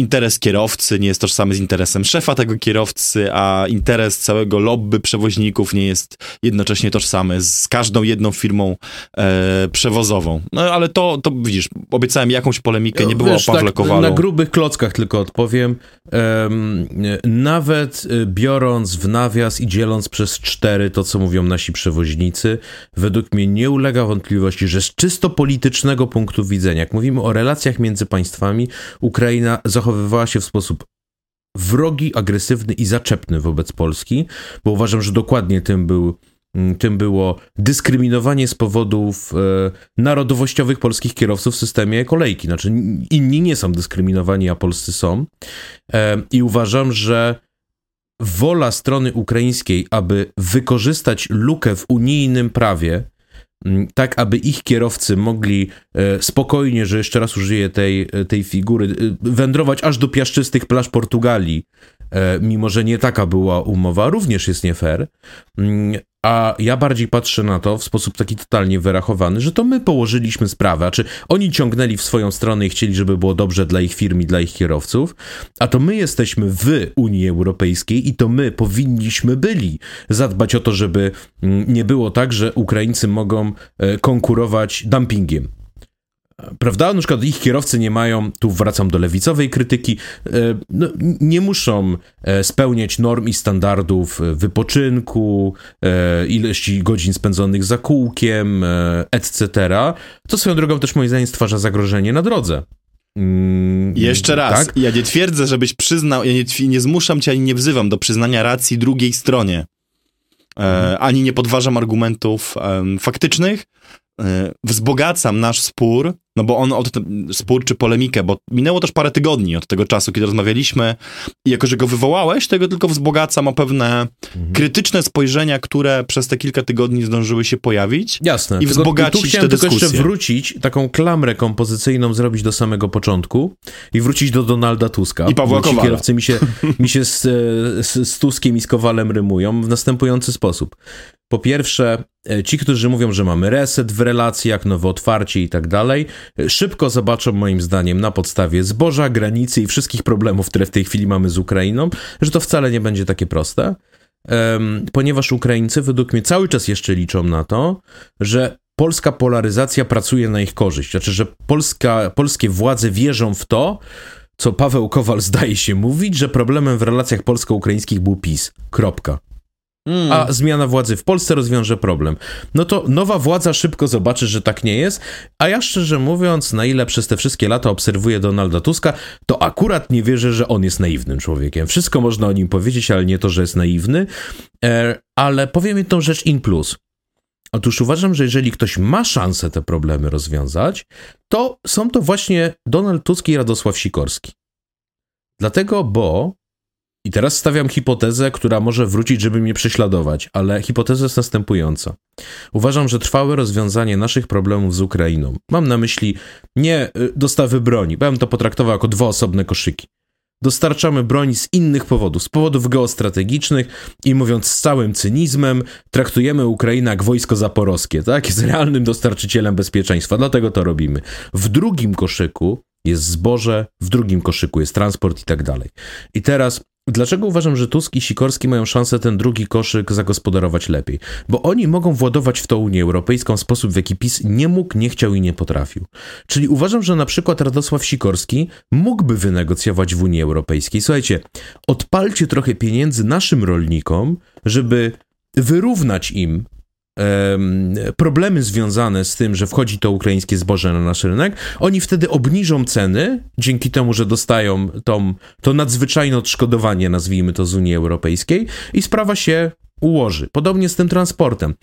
interes kierowcy nie jest tożsamy z interesem szefa tego kierowcy, a interes całego lobby przewoźników nie jest jednocześnie tożsamy z każdą jedną firmą e, przewozową. No ale to, to widzisz, obiecałem jakąś polemikę, nie było Wiesz, o Pawle tak, Na grubych klockach tylko odpowiem. Um, nawet y, biorąc w nawias i dzieląc przez cztery to, co mówią nasi przewoźnicy, według mnie nie ulega wątpliwości, że z czysto politycznego punktu widzenia, jak mówimy o relacjach między państwami, Ukraina zachowuje zachowywała się w sposób wrogi, agresywny i zaczepny wobec Polski, bo uważam, że dokładnie tym był mm, tym było dyskryminowanie z powodów e, narodowościowych polskich kierowców w systemie kolejki. Znaczy, inni nie są dyskryminowani, a polscy są. E, I uważam, że wola strony ukraińskiej, aby wykorzystać lukę w unijnym prawie, tak aby ich kierowcy mogli e, spokojnie, że jeszcze raz użyję tej, e, tej figury, e, wędrować aż do piaszczystych plaż Portugalii, mimo że nie taka była umowa, również jest nie fair. A ja bardziej patrzę na to w sposób taki totalnie wyrachowany, że to my położyliśmy sprawę, a czy oni ciągnęli w swoją stronę i chcieli, żeby było dobrze dla ich firm i dla ich kierowców, a to my jesteśmy w Unii Europejskiej i to my powinniśmy byli zadbać o to, żeby mm, nie było tak, że Ukraińcy mogą e, konkurować dumpingiem Prawda? Na przykład ich kierowcy nie mają, tu wracam do lewicowej krytyki, e, no, nie muszą e, spełniać norm i standardów e, wypoczynku, ilości godzin spędzonych za kółkiem, etc. To swoją drogą też moim zdaniem stwarza zagrożenie na drodze. Mm, Jeszcze raz, tak? ja nie twierdzę, żebyś przyznał, ja nie, nie zmuszam cię ani nie wzywam do przyznania racji drugiej stronie. E, ani nie podważam argumentów faktycznych, e, wzbogacam nasz spór no bo on od spór czy polemikę, bo minęło też parę tygodni od tego czasu, kiedy rozmawialiśmy i jako, że go wywołałeś, to go tylko wzbogacam o pewne mhm. krytyczne spojrzenia, które przez te kilka tygodni zdążyły się pojawić. Jasne. I wzbogacić tu te dyskusje. tylko jeszcze wrócić, taką klamrę kompozycyjną zrobić do samego początku i wrócić do Donalda Tuska. I Pawła Kowala. kierowcy mi się, mi się z, z, z Tuskiem i z Kowalem rymują w następujący sposób. Po pierwsze, e, ci, którzy mówią, że mamy reset w relacjach, nowe otwarcie i tak dalej, e, szybko zobaczą moim zdaniem na podstawie zboża, granicy i wszystkich problemów, które w tej chwili mamy z Ukrainą, że to wcale nie będzie takie proste, ponieważ Ukraińcy według mnie cały czas jeszcze liczą na to, że polska polaryzacja pracuje na ich korzyść. Znaczy, że polska, polskie władze wierzą w to, co Paweł Kowal zdaje się mówić, że problemem w relacjach polsko-ukraińskich był PiS. Kropka. A zmiana władzy w Polsce rozwiąże problem. No to nowa władza szybko zobaczy, że tak nie jest. A ja szczerze mówiąc, na ile przez te wszystkie lata obserwuję Donalda Tuska, to akurat nie wierzę, że on jest naiwnym człowiekiem. Wszystko można o nim powiedzieć, ale nie to, że jest naiwny. E, ale powiem jedną rzecz in plus. Otóż uważam, że jeżeli ktoś ma szansę te problemy rozwiązać, to są to właśnie Donald Tusk i Radosław Sikorski. Dlatego, bo i teraz stawiam hipotezę, która może wrócić, żeby mnie prześladować, ale hipoteza jest następująca. Uważam, że trwałe rozwiązanie naszych problemów z Ukrainą, mam na myśli nie y, dostawy broni, bo ja bym to potraktował jako dwa osobne koszyki. dostarczamy broń z innych powodów, z powodów geostrategicznych i mówiąc z całym cynizmem, traktujemy Ukrainę jak wojsko zaporowskie, tak? Jest realnym dostarczycielem bezpieczeństwa, dlatego to robimy. W drugim koszyku jest zboże, w drugim koszyku jest transport i tak dalej. I teraz Dlaczego uważam, że Tusk i Sikorski mają szansę ten drugi koszyk zagospodarować lepiej? Bo oni mogą władować w to Unię Europejską w sposób, w jaki PiS nie mógł, nie chciał i nie potrafił. Czyli uważam, że na przykład Radosław Sikorski mógłby wynegocjować w Unii Europejskiej. Słuchajcie, odpalcie trochę pieniędzy naszym rolnikom, żeby wyrównać im problemy związane z tym, że wchodzi to ukraińskie zboże na nasz rynek, oni wtedy obniżą ceny, dzięki temu, że dostają tą, to nadzwyczajne odszkodowanie, nazwijmy to z Unii Europejskiej, i sprawa się ułoży. Podobnie z tym transportem.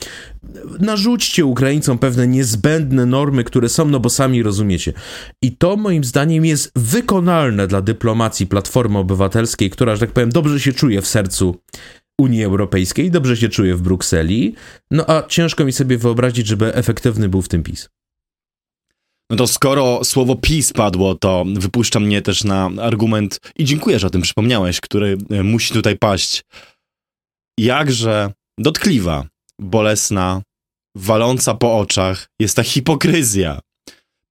Narzućcie Ukraińcom pewne niezbędne normy, które są, no bo sami rozumiecie. I to moim zdaniem jest wykonalne dla dyplomacji Platformy Obywatelskiej, która, że tak powiem, dobrze się czuje w sercu Unii Europejskiej, dobrze się czuje w Brukseli, no a ciężko mi sobie wyobrazić, żeby efektywny był w tym PiS. No to skoro słowo PiS padło, to wypuszcza mnie też na argument, i dziękuję, że o tym przypomniałeś, który e, musi tutaj paść. Jakże dotkliwa, bolesna, waląca po oczach jest ta hipokryzja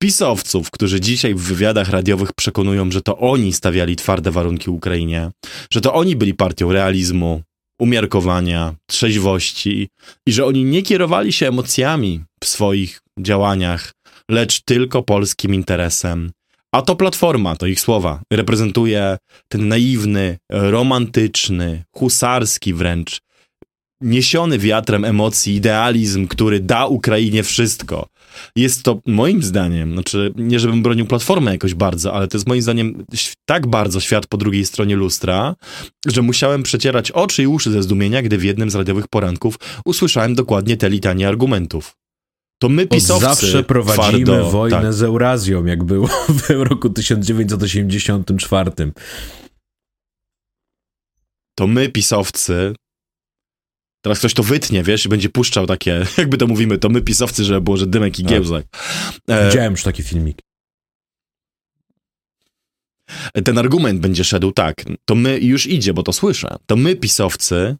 pisowców, którzy dzisiaj w wywiadach radiowych przekonują, że to oni stawiali twarde warunki Ukrainie, że to oni byli partią realizmu, umiarkowania, trzeźwości i że oni nie kierowali się emocjami w swoich działaniach, lecz tylko polskim interesem. A to Platforma, to ich słowa, reprezentuje ten naiwny, romantyczny, husarski wręcz, niesiony wiatrem emocji idealizm, który da Ukrainie wszystko. Jest to moim zdaniem, znaczy nie żebym bronił Platformy jakoś bardzo, ale to jest moim zdaniem tak bardzo świat po drugiej stronie lustra, że musiałem przecierać oczy i uszy ze zdumienia, gdy w jednym z radiowych poranków usłyszałem dokładnie te litanie argumentów. To my pisowcy... Od zawsze prowadzimy twardo, wojnę tak. z Eurazją, jak było [LAUGHS] w roku 1984. To my pisowcy Teraz ktoś to wytnie, wiesz, i będzie puszczał takie, [LAUGHS] jakby to mówimy, to my pisowcy, żeby było, że dymek i tak. giełzak. E... Widziałem już taki filmik. Ten argument będzie szedł tak, to my, już idzie, bo to słyszę, to my pisowcy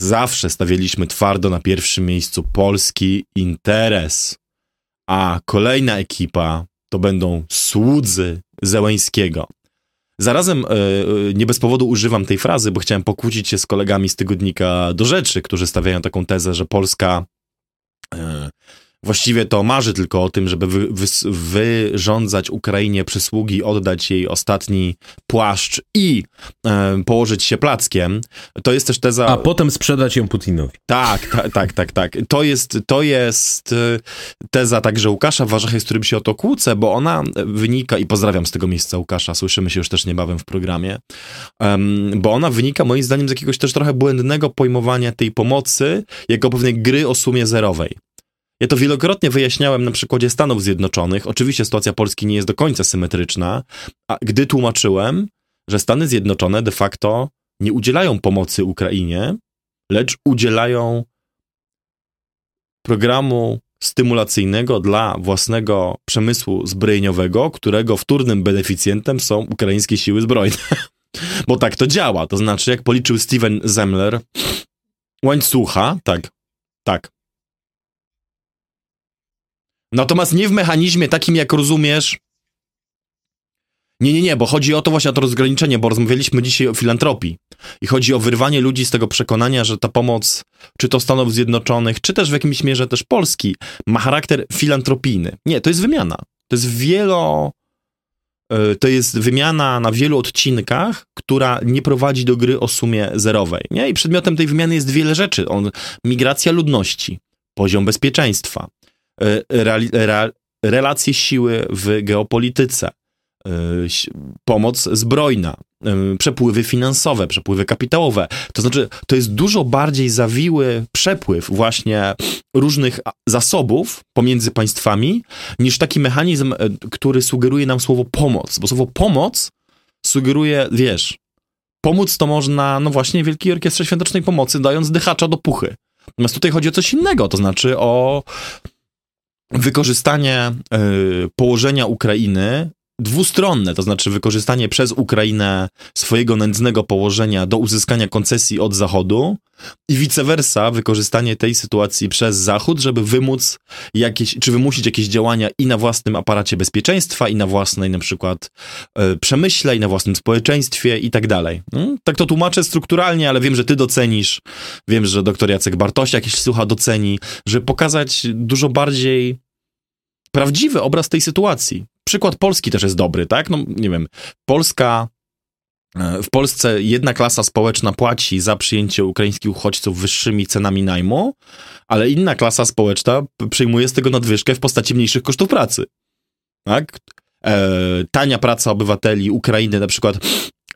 zawsze stawialiśmy twardo na pierwszym miejscu polski interes, a kolejna ekipa to będą słudzy Zełęńskiego. Zarazem e, e, nie bez powodu używam tej frazy, bo chciałem pokłócić się z kolegami z tygodnika do rzeczy, którzy stawiają taką tezę, że Polska e, właściwie to marzy tylko o tym, żeby wy, wy, wyrządzać Ukrainie przysługi, oddać jej ostatni płaszcz i e, położyć się plackiem. To jest też teza... A potem sprzedać ją Putinowi. Tak, tak, tak, tak, tak. To jest, to jest e, teza także Łukasza Warzachy, z którym się o to kłócę, bo ona wynika, i pozdrawiam z tego miejsca Łukasza, słyszymy się już też niebawem w programie, um, bo ona wynika moim zdaniem z jakiegoś też trochę błędnego pojmowania tej pomocy jako pewnej gry o sumie zerowej. Ja to wielokrotnie wyjaśniałem na przykładzie Stanów Zjednoczonych. Oczywiście sytuacja Polski nie jest do końca symetryczna, a gdy tłumaczyłem, że Stany Zjednoczone de facto nie udzielają pomocy Ukrainie, lecz udzielają programu stymulacyjnego dla własnego przemysłu zbrojeniowego, którego wtórnym beneficjentem są ukraińskie siły zbrojne. [LAUGHS] Bo tak to działa. To znaczy, jak policzył Steven Zemler, łańcucha, tak, tak, Natomiast nie w mechanizmie takim, jak rozumiesz. Nie, nie, nie, bo chodzi o to właśnie o to rozgraniczenie, bo rozmawialiśmy dzisiaj o filantropii. I chodzi o wyrwanie ludzi z tego przekonania, że ta pomoc, czy to Stanów Zjednoczonych, czy też w jakimś mierze też Polski, ma charakter filantropijny. Nie, to jest wymiana. To jest wielo. E, to jest wymiana na wielu odcinkach, która nie prowadzi do gry o sumie zerowej. Nie? I przedmiotem tej wymiany jest wiele rzeczy. On, migracja ludności, poziom bezpieczeństwa, E, relacje siły w geopolityce, e, pomoc zbrojna, e, przepływy finansowe, przepływy kapitałowe. To znaczy, to jest dużo bardziej zawiły przepływ właśnie różnych zasobów pomiędzy państwami, niż taki mechanizm, który sugeruje nam słowo pomoc. Bo słowo pomoc sugeruje, wiesz, pomóc to można, no właśnie, Wielkiej Orkiestrze Świątecznej Pomocy, dając dychacza do puchy. Natomiast tutaj chodzi o coś innego, to znaczy o wykorzystanie y, położenia Ukrainy dwustronne, to znaczy wykorzystanie przez Ukrainę swojego nędznego położenia do uzyskania koncesji od Zachodu i vice versa, wykorzystanie tej sytuacji przez Zachód, żeby wymóc jakieś, czy wymusić jakieś działania i na własnym aparacie bezpieczeństwa, i na własnej na przykład e, przemyśle, i na własnym społeczeństwie i tak dalej. Hmm? Tak to tłumaczę strukturalnie, ale wiem, że ty docenisz, wiem, że doktor Jacek Bartosiak, jeśli słucha, doceni, żeby pokazać dużo bardziej prawdziwy obraz tej sytuacji. Przykład Polski też jest dobry, tak? No nie wiem, Polska e, w Polsce jedna klasa społeczna płaci za przyjęcie ukraińskich uchodźców wyższymi cenami najmu, ale inna klasa społeczna przyjmuje z tego nadwyżkę w postaci mniejszych kosztów pracy. Tak? E, tania praca obywateli Ukrainy na przykład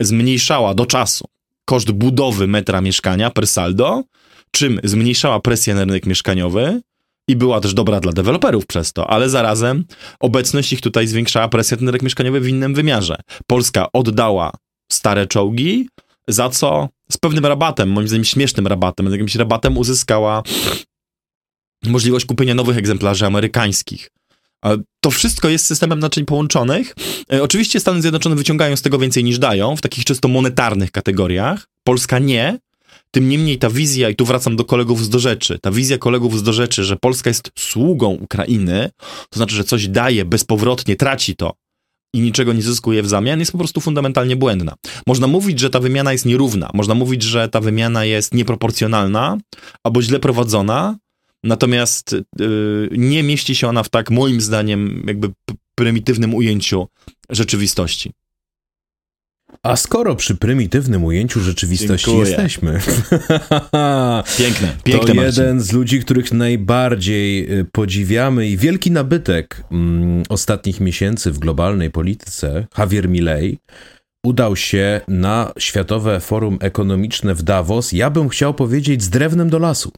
zmniejszała do czasu koszt budowy metra mieszkania per saldo, czym zmniejszała presję na rynek mieszkaniowy, i była też dobra dla deweloperów przez to, ale zarazem obecność ich tutaj zwiększała presję na rynek mieszkaniowy w innym wymiarze. Polska oddała stare czołgi, za co z pewnym rabatem, moim zdaniem śmiesznym rabatem, jakimś rabatem uzyskała możliwość kupienia nowych egzemplarzy amerykańskich. To wszystko jest systemem naczyń połączonych. E, oczywiście Stany Zjednoczone wyciągają z tego więcej niż dają, w takich czysto monetarnych kategoriach. Polska nie, tym niemniej ta wizja, i tu wracam do kolegów z do rzeczy, ta wizja kolegów z do rzeczy, że Polska jest sługą Ukrainy, to znaczy, że coś daje bezpowrotnie, traci to i niczego nie zyskuje w zamian, jest po prostu fundamentalnie błędna. Można mówić, że ta wymiana jest nierówna, można mówić, że ta wymiana jest nieproporcjonalna albo źle prowadzona, natomiast yy, nie mieści się ona w tak, moim zdaniem, jakby prymitywnym ujęciu rzeczywistości. A skoro przy prymitywnym ujęciu rzeczywistości Dziękuję. jesteśmy. piękne, [LAUGHS] piękne. To Marcin. jeden z ludzi, których najbardziej y, podziwiamy i wielki nabytek mm, ostatnich miesięcy w globalnej polityce, Javier Milei, udał się na Światowe Forum Ekonomiczne w Davos. Ja bym chciał powiedzieć z drewnem do lasu.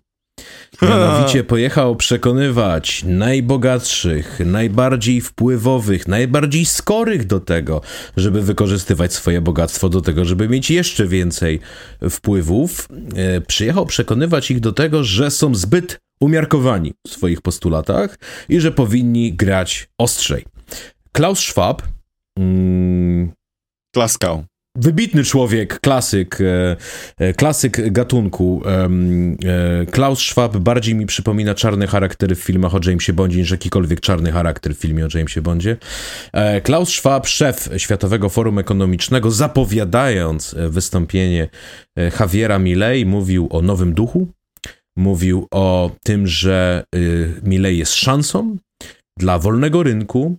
Mianowicie pojechał przekonywać najbogatszych, najbardziej wpływowych, najbardziej skorych do tego, żeby wykorzystywać swoje bogactwo do tego, żeby mieć jeszcze więcej wpływów. E, przyjechał przekonywać ich do tego, że są zbyt umiarkowani w swoich postulatach i że powinni grać ostrzej. Klaus Schwab. Mm, Klaskał wybitny człowiek, klasyk, e, e, klasyk gatunku. E, Klaus Schwab bardziej mi przypomina czarny charakter w filmach o Jamesie Bondzie niż jakikolwiek czarny charakter w filmie o Jamesie Bondzie. Klaus Schwab, szef Światowego Forum Ekonomicznego, zapowiadając wystąpienie Javiera Milley, mówił o nowym duchu, mówił o tym, że Milley jest szansą dla wolnego rynku,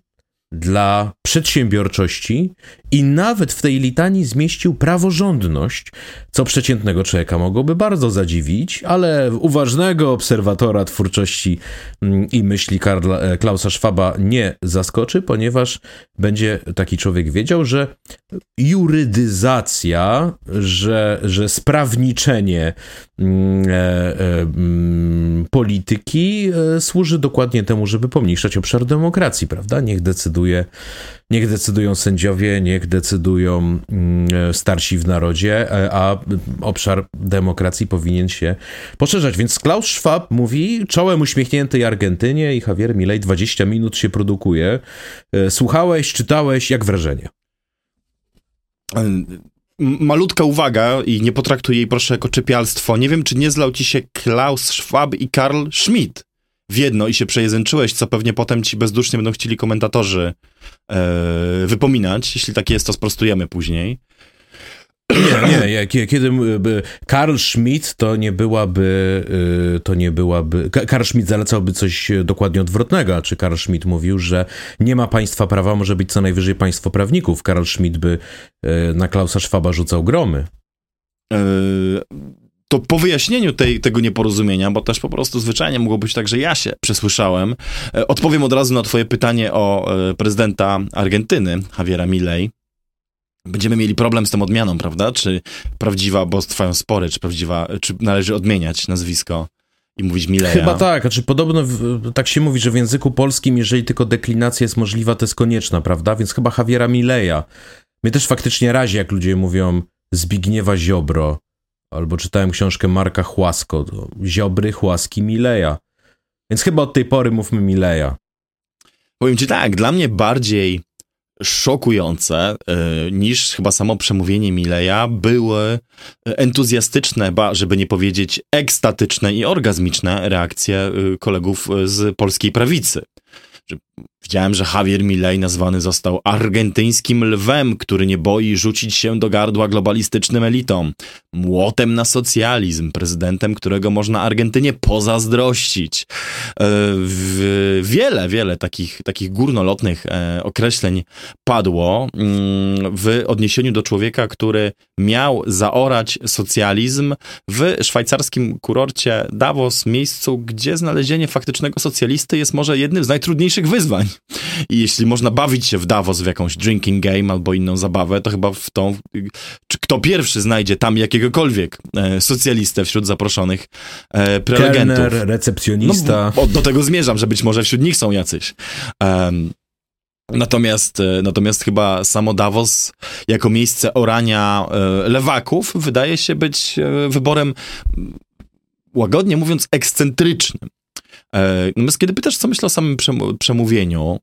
dla przedsiębiorczości i nawet w tej litanii zmieścił praworządność, co przeciętnego człowieka mogłoby bardzo zadziwić, ale uważnego obserwatora twórczości mm, i myśli Karla, e, Klausa Schwaba nie zaskoczy, ponieważ będzie taki człowiek wiedział, że jurydyzacja, że, że sprawniczenie polityki e, służy dokładnie temu, żeby pomniejszać obszar demokracji, prawda? Niech decyduje Niech decydują sędziowie, niech decydują mm, starsi w narodzie, e, a obszar demokracji powinien się poszerzać. Więc Klaus Schwab mówi czołem uśmiechniętej Argentynie i Javier Milei 20 minut się produkuje. E, słuchałeś, czytałeś, jak wrażenie? Malutka uwaga i nie potraktuj jej proszę jako czepialstwo. Nie wiem, czy nie zlał ci się Klaus Schwab i Karl Schmidt w jedno i się przejęzyczyłeś, co pewnie potem ci bezdusznie będą chcieli komentatorzy e, wypominać. Jeśli tak jest, to sprostujemy później. Nie, nie, kiedy Karl Schmidt to nie byłaby, y, to nie byłaby, Karl Schmidt zalecałby coś dokładnie odwrotnego, czy Karl Schmidt mówił, że nie ma państwa prawa, może być co najwyżej państwo prawników. Karl Schmidt by y, na Klausa Schwaba rzucał gromy. Yy, to po wyjaśnieniu tej, tego nieporozumienia, bo też po prostu zwyczajnie mogło być tak, że ja się przesłyszałem, e, odpowiem od razu na twoje pytanie o e, prezydenta Argentyny, Javiera Milei. Będziemy mieli problem z tą odmianą, prawda? Czy prawdziwa, bo trwają spory, czy prawdziwa, czy należy odmieniać nazwisko i mówić Mileja. Chyba tak, znaczy podobno w, tak się mówi, że w języku polskim, jeżeli tylko deklinacja jest możliwa, to jest konieczna, prawda? Więc chyba Javiera Mileja. Mnie też faktycznie razi, jak ludzie mówią Zbigniewa Ziobro, Albo czytałem książkę Marka Chłasko, Ziobry, Chłaski, Mileja. Więc chyba od tej pory mówmy Mileja. Powiem ci tak, dla mnie bardziej szokujące y, niż chyba samo przemówienie Mileja były entuzjastyczne, ba, żeby nie powiedzieć ekstatyczne i orgazmiczne reakcje y, kolegów z polskiej prawicy. Widziałem, że Javier Milei nazwany został argentyńskim lwem, który nie boi rzucić się do gardła globalistycznym elitom. Młotem na socjalizm, prezydentem, którego można Argentynie pozazdrościć. E, wiele, wiele takich, takich górnolotnych e, określeń padło mm, w odniesieniu do człowieka, który miał zaorać socjalizm w szwajcarskim kurorcie Davos, miejscu, gdzie znalezienie faktycznego socjalisty jest może jednym z najtrudniejszych wyzwań. I jeśli można bawić się w Davos w jakąś drinking game albo inną zabawę, to chyba w tą, czy kto pierwszy znajdzie tam jakiegokolwiek e, socjalistę wśród zaproszonych e, prelegentów. Kelner, recepcjonista. No, do tego zmierzam, że być może wśród nich są jacyś. Um, Natomiast, e, natomiast chyba samo Davos jako miejsce orania e, lewaków wydaje się być e, wyborem łagodnie mówiąc ekscentrycznym. Natomiast kiedy pytasz, co myślę o samym przemówieniu,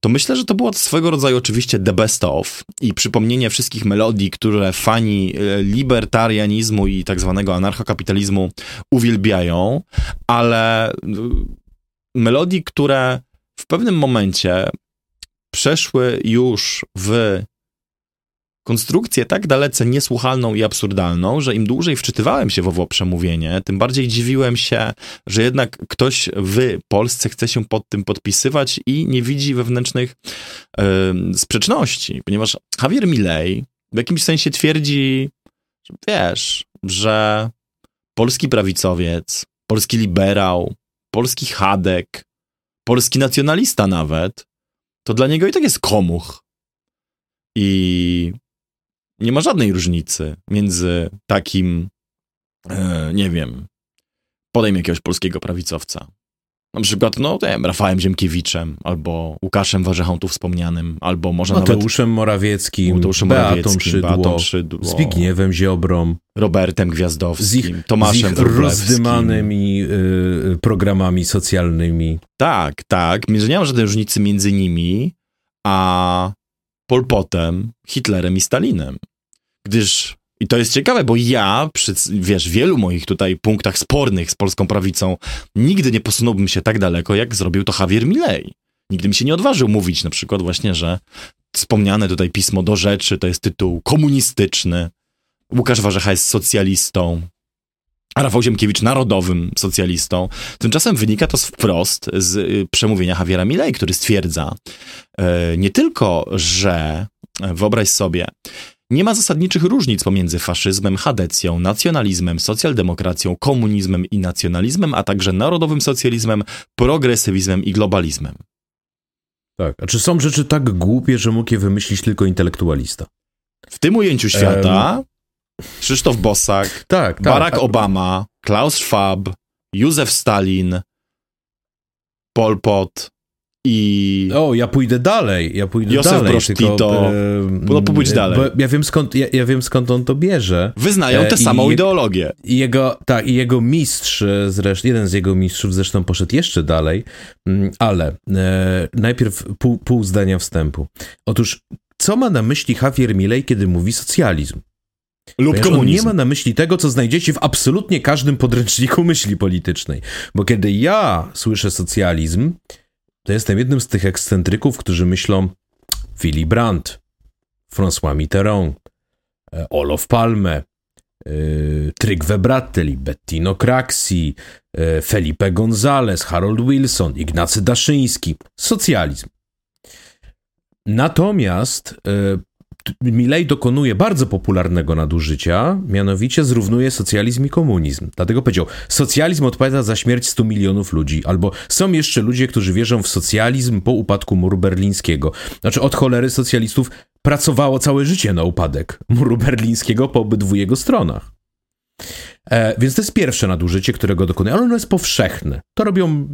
to myślę, że to było swego rodzaju oczywiście the best of i przypomnienie wszystkich melodii, które fani libertarianizmu i tak zwanego anarchokapitalizmu uwielbiają, ale melodii, które w pewnym momencie przeszły już w konstrukcję tak dalece niesłuchalną i absurdalną, że im dłużej wczytywałem się w owo przemówienie, tym bardziej dziwiłem się, że jednak ktoś w Polsce chce się pod tym podpisywać i nie widzi wewnętrznych yy, sprzeczności, ponieważ Javier Milei w jakimś sensie twierdzi, wiesz, że polski prawicowiec, polski liberał, polski chadek, polski nacjonalista nawet, to dla niego i tak jest komuch. I nie ma żadnej różnicy między takim, e, nie wiem, podejm jakiegoś polskiego prawicowca. Na przykład, no, nie wiem, Rafałem Ziemkiewiczem, albo Łukaszem Warzechą tu wspomnianym, albo może Mateuszem nawet... Morawieckim, Mateuszem Beatą Szydło, Beatą Szydło, Zbigniewem Ziobrą, Robertem Gwiazdowskim, z ich, Tomaszem z ich rozdymanymi y, programami socjalnymi. Tak, tak. Nie ma żadnej różnicy między nimi, a Polpotem, Hitlerem i Stalinem. Gdyż, i to jest ciekawe, bo ja przy, wiesz, wielu moich tutaj punktach spornych z polską prawicą nigdy nie posunąłbym się tak daleko, jak zrobił to Javier Milei. Nigdy mi się nie odważył mówić na przykład właśnie, że wspomniane tutaj pismo do rzeczy to jest tytuł komunistyczny. Łukasz Warzecha jest socjalistą, Rafał Ziemkiewicz narodowym socjalistą. Tymczasem wynika to wprost z y, przemówienia Javiera Milei, który stwierdza e, nie tylko, że e, wyobraź sobie, nie ma zasadniczych różnic pomiędzy faszyzmem, chadecją, nacjonalizmem, socjaldemokracją, komunizmem i nacjonalizmem, a także narodowym socjalizmem, progresywizmem i globalizmem. Tak, a czy są rzeczy tak głupie, że mógł je wymyślić tylko intelektualista? W tym ujęciu świata Krzysztof Bosak, [LAUGHS] tak, tak, Barack tak. Obama, Klaus Schwab, Józef Stalin, Pol Pot i... O, ja pójdę dalej, ja pójdę Józef dalej. Broż Tito, no pójdź dalej. ja, wiem skąd, ja, ja, wiem skąd on to bierze. Wyznają tę e, samą ideologię. I jego, tak, i jego mistrz zresztą, jeden z jego mistrzów zresztą poszedł jeszcze dalej, mm, ale e, najpierw pół, pół zdania wstępu. Otóż, co ma na myśli Javier Milei, kiedy mówi socjalizm? Lub komunizm. nie ma na myśli tego, co znajdziecie w absolutnie każdym podręczniku myśli politycznej. Bo kiedy ja słyszę socjalizm, to jestem jednym z tych ekscentryków, którzy myślą Willy Brandt, François Mitterrand, e, Olof Palme, yy, Trygve Bratteli, Bettino Craxi, yy, Felipe González, Harold Wilson, Ignacy Daszyński. Socjalizm. Natomiast Milei dokonuje bardzo popularnego nadużycia, mianowicie zrównuje socjalizm i komunizm. Dlatego powiedział, socjalizm odpowiada za śmierć 100 milionów ludzi, albo są jeszcze ludzie, którzy wierzą w socjalizm po upadku muru berlińskiego. Znaczy od cholery socjalistów pracowało całe życie na upadek muru berlińskiego po obydwu jego stronach. E, więc to jest pierwsze nadużycie, którego dokonuje, ale ono jest powszechne. To robią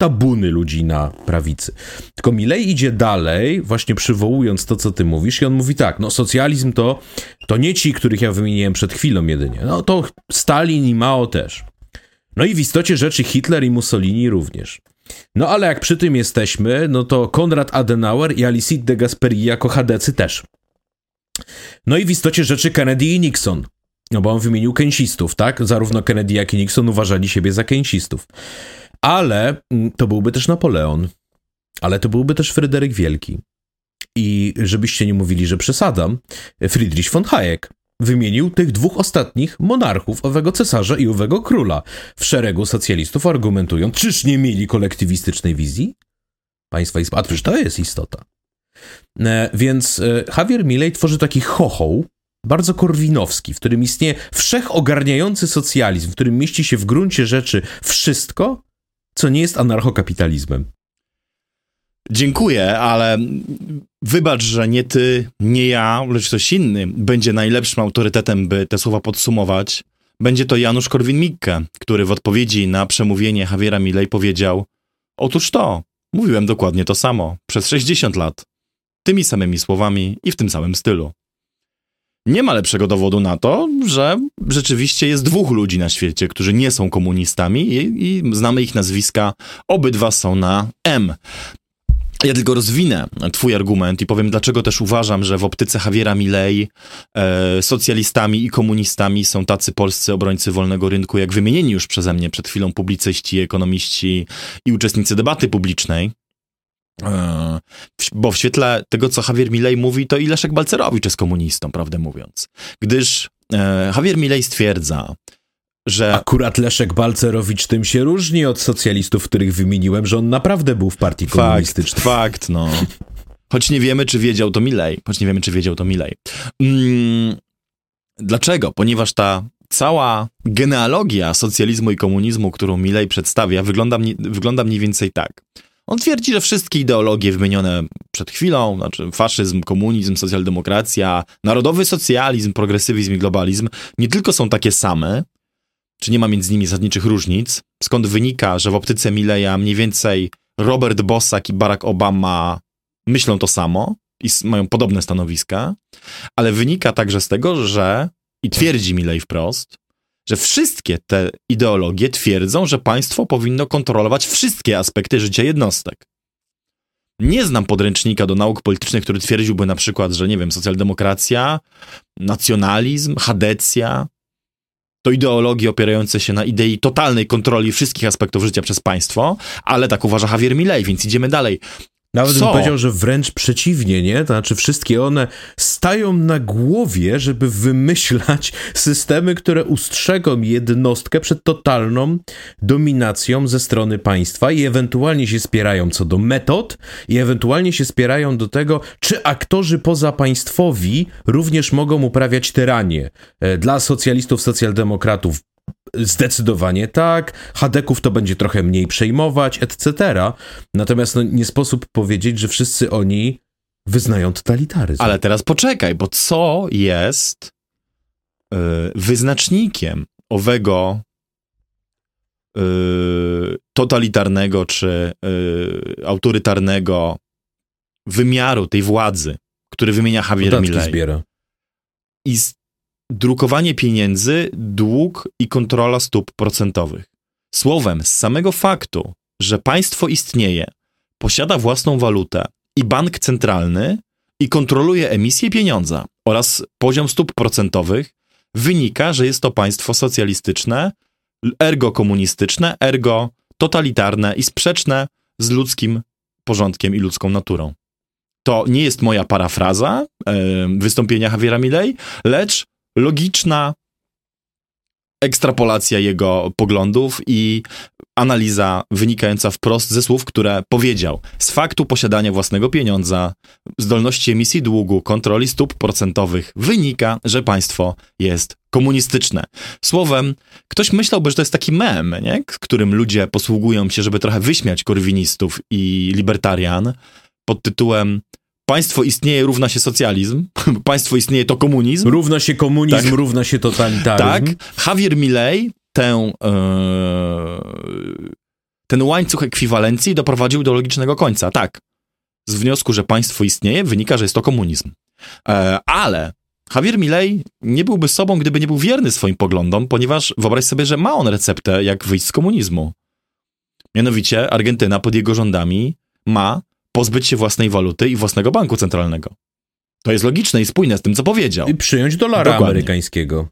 tabuny ludzi na prawicy. Tylko Milei idzie dalej, właśnie przywołując to, co ty mówisz, i on mówi tak, no socjalizm to, to nie ci, których ja wymieniłem przed chwilą jedynie, no to Stalin i Mao też. No i w istocie rzeczy Hitler i Mussolini również. No ale jak przy tym jesteśmy, no to Konrad Adenauer i Alicide de Gasperi jako chadecy też. No i w istocie rzeczy Kennedy i Nixon. No bo on wymienił keynesistów, tak? Zarówno Kennedy, jak i Nixon uważali siebie za keynesistów. Ale mm, to byłby też Napoleon. Ale to byłby też Fryderyk Wielki. I żebyście nie mówili, że przesadam, Friedrich von Hayek wymienił tych dwóch ostatnich monarchów, owego cesarza i owego króla, w szeregu socjalistów argumentując, czyż nie mieli kolektywistycznej wizji? Państwa Izba, a przecież to jest istota. E, więc e, Javier Milei tworzy taki chochoł, bardzo korwinowski, w którym istnieje wszechogarniający socjalizm, w którym mieści się w gruncie rzeczy wszystko, co nie jest anarchokapitalizmem. Dziękuję, ale wybacz, że nie ty, nie ja, lecz ktoś inny będzie najlepszym autorytetem, by te słowa podsumować. Będzie to Janusz Korwin-Mikke, który w odpowiedzi na przemówienie Javiera Milei powiedział Otóż to, mówiłem dokładnie to samo, przez 60 lat, tymi samymi słowami i w tym samym stylu. Nie ma lepszego dowodu na to, że rzeczywiście jest dwóch ludzi na świecie, którzy nie są komunistami i, i znamy ich nazwiska. Obydwa są na M. Ja tylko rozwinę twój argument i powiem, dlaczego też uważam, że w optyce Javiera Milei e, socjalistami i komunistami są tacy polscy obrońcy wolnego rynku, jak wymienieni już przeze mnie przed chwilą publicyści, ekonomiści i uczestnicy debaty publicznej. E, bo w świetle tego, co Javier Milei mówi, to i Leszek Balcerowicz jest komunistą, prawdę mówiąc. Gdyż e, Javier Milei stwierdza, że... Akurat Leszek Balcerowicz tym się różni od socjalistów, których wymieniłem, że on naprawdę był w partii fakt, komunistycznej. Fakt, no. Choć nie wiemy, czy wiedział to Milei. Choć nie wiemy, czy wiedział to Milei. Mm, dlaczego? Ponieważ ta cała genealogia socjalizmu i komunizmu, którą Milei przedstawia, wygląda, wygląda mniej więcej tak. On twierdzi, że wszystkie ideologie wymienione przed chwilą, znaczy faszyzm, komunizm, socjaldemokracja, narodowy socjalizm, progresywizm i globalizm, nie tylko są takie same, czy nie ma między nimi zasadniczych różnic, skąd wynika, że w optyce Mileja mniej więcej Robert Bosak i Barack Obama myślą to samo i mają podobne stanowiska, ale wynika także z tego, że, i twierdzi Milej wprost, że wszystkie te ideologie twierdzą, że państwo powinno kontrolować wszystkie aspekty życia jednostek. Nie znam podręcznika do nauk politycznych, który twierdziłby na przykład, że nie wiem, socjaldemokracja, nacjonalizm, hadecja, to ideologie opierające się na idei totalnej kontroli wszystkich aspektów życia przez państwo, ale tak uważa Javier Milei, więc idziemy dalej. Nawet Co? bym powiedział, że wręcz przeciwnie, nie? To znaczy wszystkie one stają na głowie, żeby wymyślać [LAUGHS] systemy, które ustrzegą jednostkę przed totalną dominacją ze strony państwa i ewentualnie się spierają co do metod i ewentualnie się spierają do tego, czy aktorzy pozapaństwowi również mogą uprawiać tyranię. E, dla socjalistów, socjaldemokratów Zdecydowanie tak. Hadeków to będzie trochę mniej przejmować, etc. Natomiast no, nie sposób powiedzieć, że wszyscy oni wyznają totalitaryzm. Ale teraz poczekaj, bo co jest yy, wyznacznikiem owego yy, totalitarnego czy yy, autorytarnego wymiaru tej władzy, który wymienia Javier Milei? zbiera. I drukowanie pieniędzy, dług i kontrola stóp procentowych. Słowem, z samego faktu, że państwo istnieje, posiada własną walutę i bank centralny i kontroluje emisję pieniądza oraz poziom stóp procentowych, wynika, że jest to państwo socjalistyczne, ergo komunistyczne, ergo totalitarne i sprzeczne z ludzkim porządkiem i ludzką naturą. To nie jest moja parafraza e, wystąpienia Javiera Milei, lecz logiczna ekstrapolacja jego poglądów i analiza wynikająca wprost ze słów, które powiedział. Z faktu posiadania własnego pieniądza, zdolności emisji długu, kontroli stóp procentowych wynika, że państwo jest komunistyczne. Słowem, ktoś myślałby, że to jest taki mem, nie? którym ludzie posługują się, żeby trochę wyśmiać korwinistów i libertarian pod tytułem państwo istnieje, równa się socjalizm, [LAUGHS] państwo istnieje, to komunizm. Równa się komunizm, tak. równa się totalitaryzm. Tak. Javier Milei tę, e, ten łańcuch ekwiwalencji doprowadził do logicznego końca. Tak. Z wniosku, że państwo istnieje, wynika, że jest to komunizm. E, ale Javier Milei nie byłby sobą, gdyby nie był wierny swoim poglądom, ponieważ wyobraź sobie, że ma on receptę, jak wyjść z komunizmu. Mianowicie Argentyna pod jego rządami ma pozbyć się własnej waluty i własnego banku centralnego. To jest logiczne i spójne z tym, co powiedział. I przyjąć dolara Dokładnie. amerykańskiego.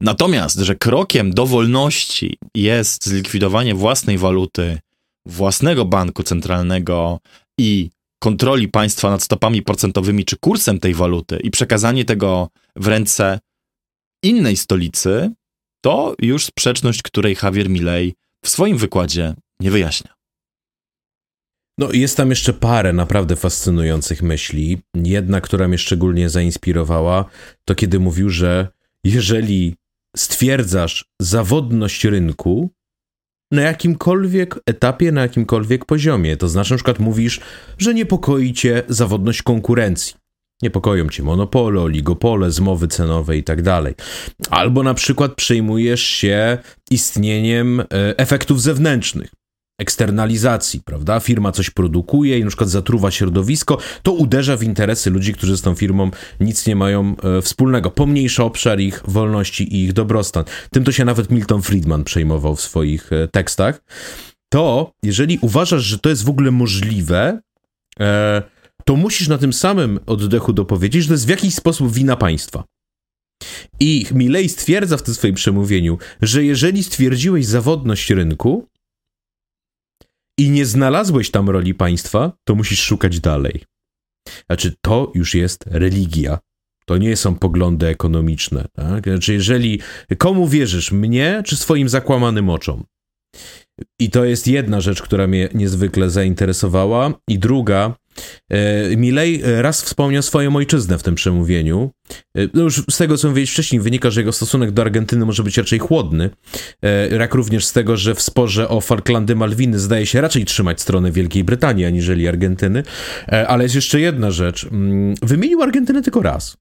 Natomiast, że krokiem do wolności jest zlikwidowanie własnej waluty, własnego banku centralnego i kontroli państwa nad stopami procentowymi czy kursem tej waluty i przekazanie tego w ręce innej stolicy, to już sprzeczność, której Javier Milei w swoim wykładzie nie wyjaśnia. No, jest tam jeszcze parę naprawdę fascynujących myśli. Jedna, która mnie szczególnie zainspirowała, to kiedy mówił, że jeżeli stwierdzasz zawodność rynku na jakimkolwiek etapie, na jakimkolwiek poziomie, to znaczy na przykład mówisz, że niepokoi cię zawodność konkurencji. Niepokoją cię monopole, oligopole, zmowy cenowe i tak dalej. Albo na przykład przejmujesz się istnieniem e, efektów zewnętrznych eksternalizacji, prawda? Firma coś produkuje i na przykład zatruwa środowisko, to uderza w interesy ludzi, którzy z tą firmą nic nie mają e, wspólnego. Pomniejsza obszar ich wolności i ich dobrostan. Tym to się nawet Milton Friedman przejmował w swoich e, tekstach. To, jeżeli uważasz, że to jest w ogóle możliwe, e, to musisz na tym samym oddechu dopowiedzieć, że to jest w jakiś sposób wina państwa. I Milley stwierdza w tym swoim przemówieniu, że jeżeli stwierdziłeś zawodność rynku, i nie znalazłeś tam roli państwa, to musisz szukać dalej. Znaczy, to już jest religia. To nie są poglądy ekonomiczne. Tak? Znaczy, jeżeli komu wierzysz, mnie czy swoim zakłamanym oczom? I to jest jedna rzecz, która mnie niezwykle zainteresowała. I druga, Milej raz wspomniał swoją ojczyznę w tym przemówieniu. E, no już z tego, co mówiłem wcześniej, wynika, że jego stosunek do Argentyny może być raczej chłodny. E, jak również z tego, że w sporze o Falklandy Malwiny zdaje się raczej trzymać stronę Wielkiej Brytanii, aniżeli Argentyny. Ale jest jeszcze jedna rzecz. Mm, wymienił Argentynę tylko raz.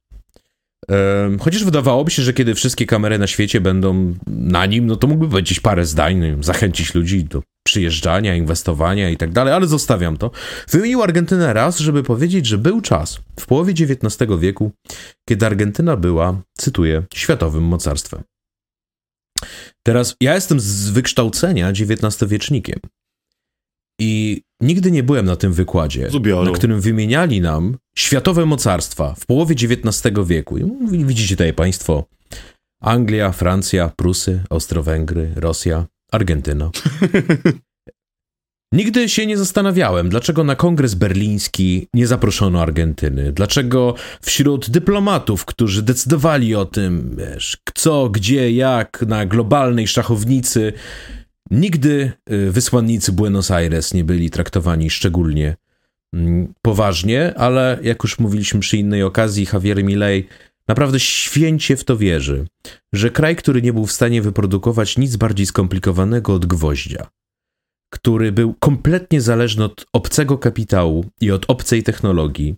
Chociaż wydawałoby się, że kiedy wszystkie kamery na świecie będą na nim, no to mógłby powiedzieć parę zdań, no zachęcić ludzi do przyjeżdżania, inwestowania i tak dalej, ale zostawiam to. Wymienił Argentynę raz, żeby powiedzieć, że był czas w połowie XIX wieku, kiedy Argentyna była, cytuję, światowym mocarstwem. Teraz ja jestem z wykształcenia XIX-wiecznikiem. I nigdy nie byłem na tym wykładzie, na którym wymieniali nam światowe mocarstwa w połowie XIX wieku. I widzicie tutaj państwo Anglia, Francja, Prusy, Austro-Węgry, Rosja, Argentyna. [LAUGHS] Nigdy się nie zastanawiałem, dlaczego na kongres berliński nie zaproszono Argentyny. Dlaczego wśród dyplomatów, którzy decydowali o tym, wiesz, co, gdzie, jak, na globalnej szachownicy, Nigdy y, wysłannicy Buenos Aires nie byli traktowani szczególnie mm, poważnie, ale jak już mówiliśmy przy innej okazji, Javier Milei naprawdę święcie w to wierzy, że kraj, który nie był w stanie wyprodukować nic bardziej skomplikowanego od gwoździa, który był kompletnie zależny od obcego kapitału i od obcej technologii,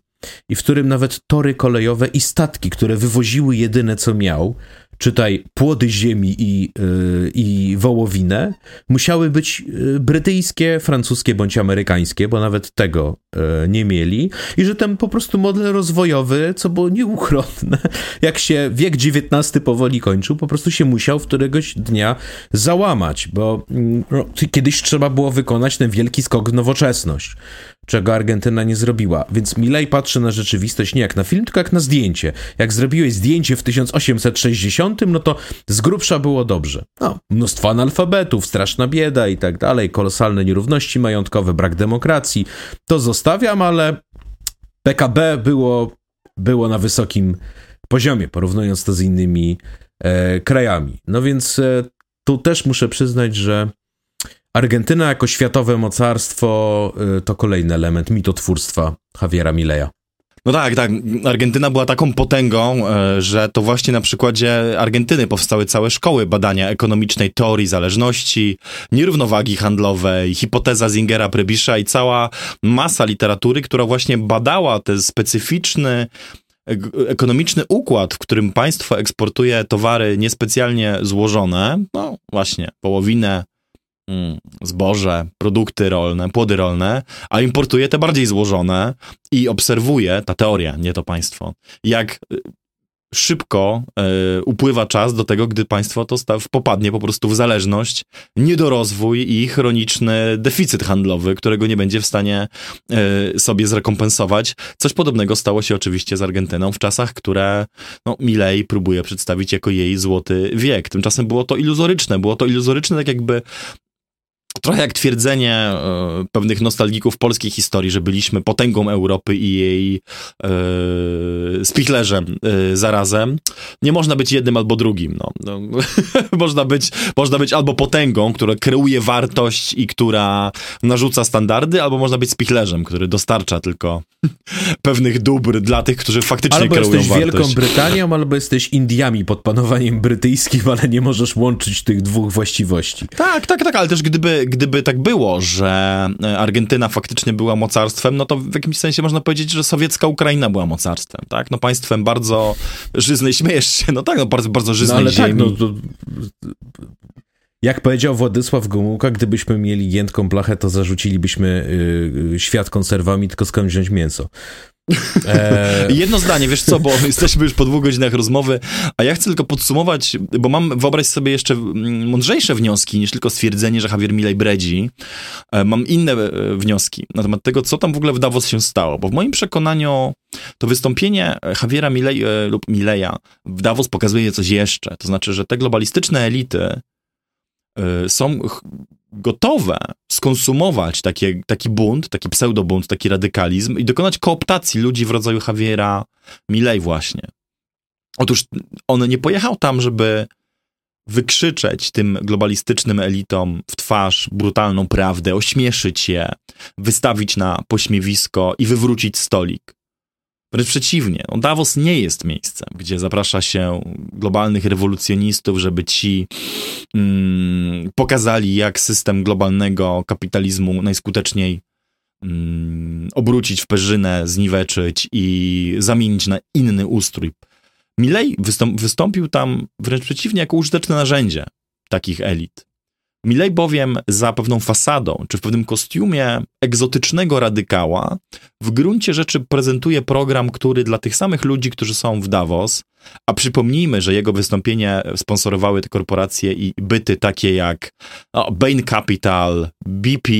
i w którym nawet tory kolejowe i statki, które wywoziły jedyne co miał, czytaj płody ziemi i, yy, i wołowinę, musiały być y, brytyjskie, francuskie bądź amerykańskie, bo nawet tego yy, nie mieli. I że ten po prostu model rozwojowy, co było nieuchronne, [LAUGHS] jak się wiek XIX powoli kończył, po prostu się musiał w któregoś dnia załamać, bo yy, kiedyś trzeba było wykonać ten wielki skok w nowoczesność czego Argentyna nie zrobiła. Więc Milei patrzy na rzeczywistość nie jak na film, tylko jak na zdjęcie. Jak zrobiłeś zdjęcie w 1860, no to z grubsza było dobrze. No, mnóstwo analfabetów, straszna bieda i tak dalej, kolosalne nierówności majątkowe, brak demokracji. To zostawiam, ale PKB było, było na wysokim poziomie, porównując to z innymi e, krajami. No więc e, tu też muszę przyznać, że Argentyna jako światowe mocarstwo y, to kolejny element mitotwórstwa Javiera Mileja. No tak, tak. Argentyna była taką potęgą, e, że to właśnie na przykładzie Argentyny powstały całe szkoły badania ekonomicznej teorii zależności, nierównowagi handlowej, hipoteza Zingera Prebisza i cała masa literatury, która właśnie badała ten specyficzny ekonomiczny układ, w którym państwo eksportuje towary niespecjalnie złożone, no właśnie, wołowinę, Mm, zboże, produkty rolne, płody rolne, a importuje te bardziej złożone i obserwuje, ta teoria, nie to państwo, jak y, szybko e, upływa czas do tego, gdy państwo to staw, popadnie po prostu w zależność, niedorozwój i chroniczny deficyt handlowy, którego nie będzie w stanie e, sobie zrekompensować. Coś podobnego stało się oczywiście z Argentyną w czasach, które no, Milei próbuje przedstawić jako jej złoty wiek. Tymczasem było to iluzoryczne, było to iluzoryczne tak jakby trochę jak twierdzenie e, pewnych nostalgików polskiej historii, że byliśmy potęgą Europy i jej e, spichlerzem e, zarazem. Nie można być jednym albo drugim. No. no [LAUGHS] można, być, można być albo potęgą, która kreuje wartość i która narzuca standardy, albo można być spichlerzem, który dostarcza tylko [LAUGHS] pewnych dóbr dla tych, którzy faktycznie albo kreują wartość. Albo jesteś Wielką [LAUGHS] Brytanią, albo jesteś Indiami pod panowaniem brytyjskim, ale nie możesz łączyć tych dwóch właściwości. Tak, tak, tak, ale też gdyby gdyby, tak było, że e, Argentyna faktycznie była mocarstwem, no to w jakimś sensie można powiedzieć, że sowiecka Ukraina była mocarstwem, tak? No państwem bardzo żyznej, śmiejesz się, [LAUGHS] no tak, no bardzo, bardzo żyznej no, ale ziemi. Tak, no, to, jak powiedział Władysław Gomułka, gdybyśmy mieli giętką blachę, to zarzucilibyśmy yy, świat konserwami, tylko skąd wziąć mięso. Eee... Jedno zdanie, wiesz co, bo [LAUGHS] jesteśmy już po dwóch godzinach rozmowy, a ja chcę tylko podsumować, bo mam, wyobraź sobie jeszcze mm, mądrzejsze wnioski niż tylko stwierdzenie, że Javier Milei bredzi. E, mam inne e, wnioski na temat tego, co tam w ogóle w Davos się stało, bo w moim przekonaniu to wystąpienie Javiera Milei, e, lub Mileja w Davos pokazuje coś jeszcze. To znaczy, że te globalistyczne elity są gotowe skonsumować takie, taki bunt, taki pseudobunt, taki radykalizm i dokonać kooptacji ludzi w rodzaju Javiera Milei właśnie. Otóż on nie pojechał tam, żeby wykrzyczeć tym globalistycznym elitom w twarz brutalną prawdę, ośmieszyć je, wystawić na pośmiewisko i wywrócić stolik. Wręcz przeciwnie, no Davos nie jest miejscem, gdzie zaprasza się globalnych rewolucjonistów, żeby ci mm, pokazali, jak system globalnego kapitalizmu najskuteczniej mm, obrócić w perzynę, zniweczyć i zamienić na inny ustrój. Milley wystąp wystąpił tam wręcz przeciwnie jako użyteczne narzędzie takich elit. Milej bowiem za pewną fasadą, czy w pewnym kostiumie egzotycznego radykała, w gruncie rzeczy prezentuje program, który dla tych samych ludzi, którzy są w Davos, a przypomnijmy, że jego wystąpienie sponsorowały te korporacje i byty takie jak no, Bain Capital, BP,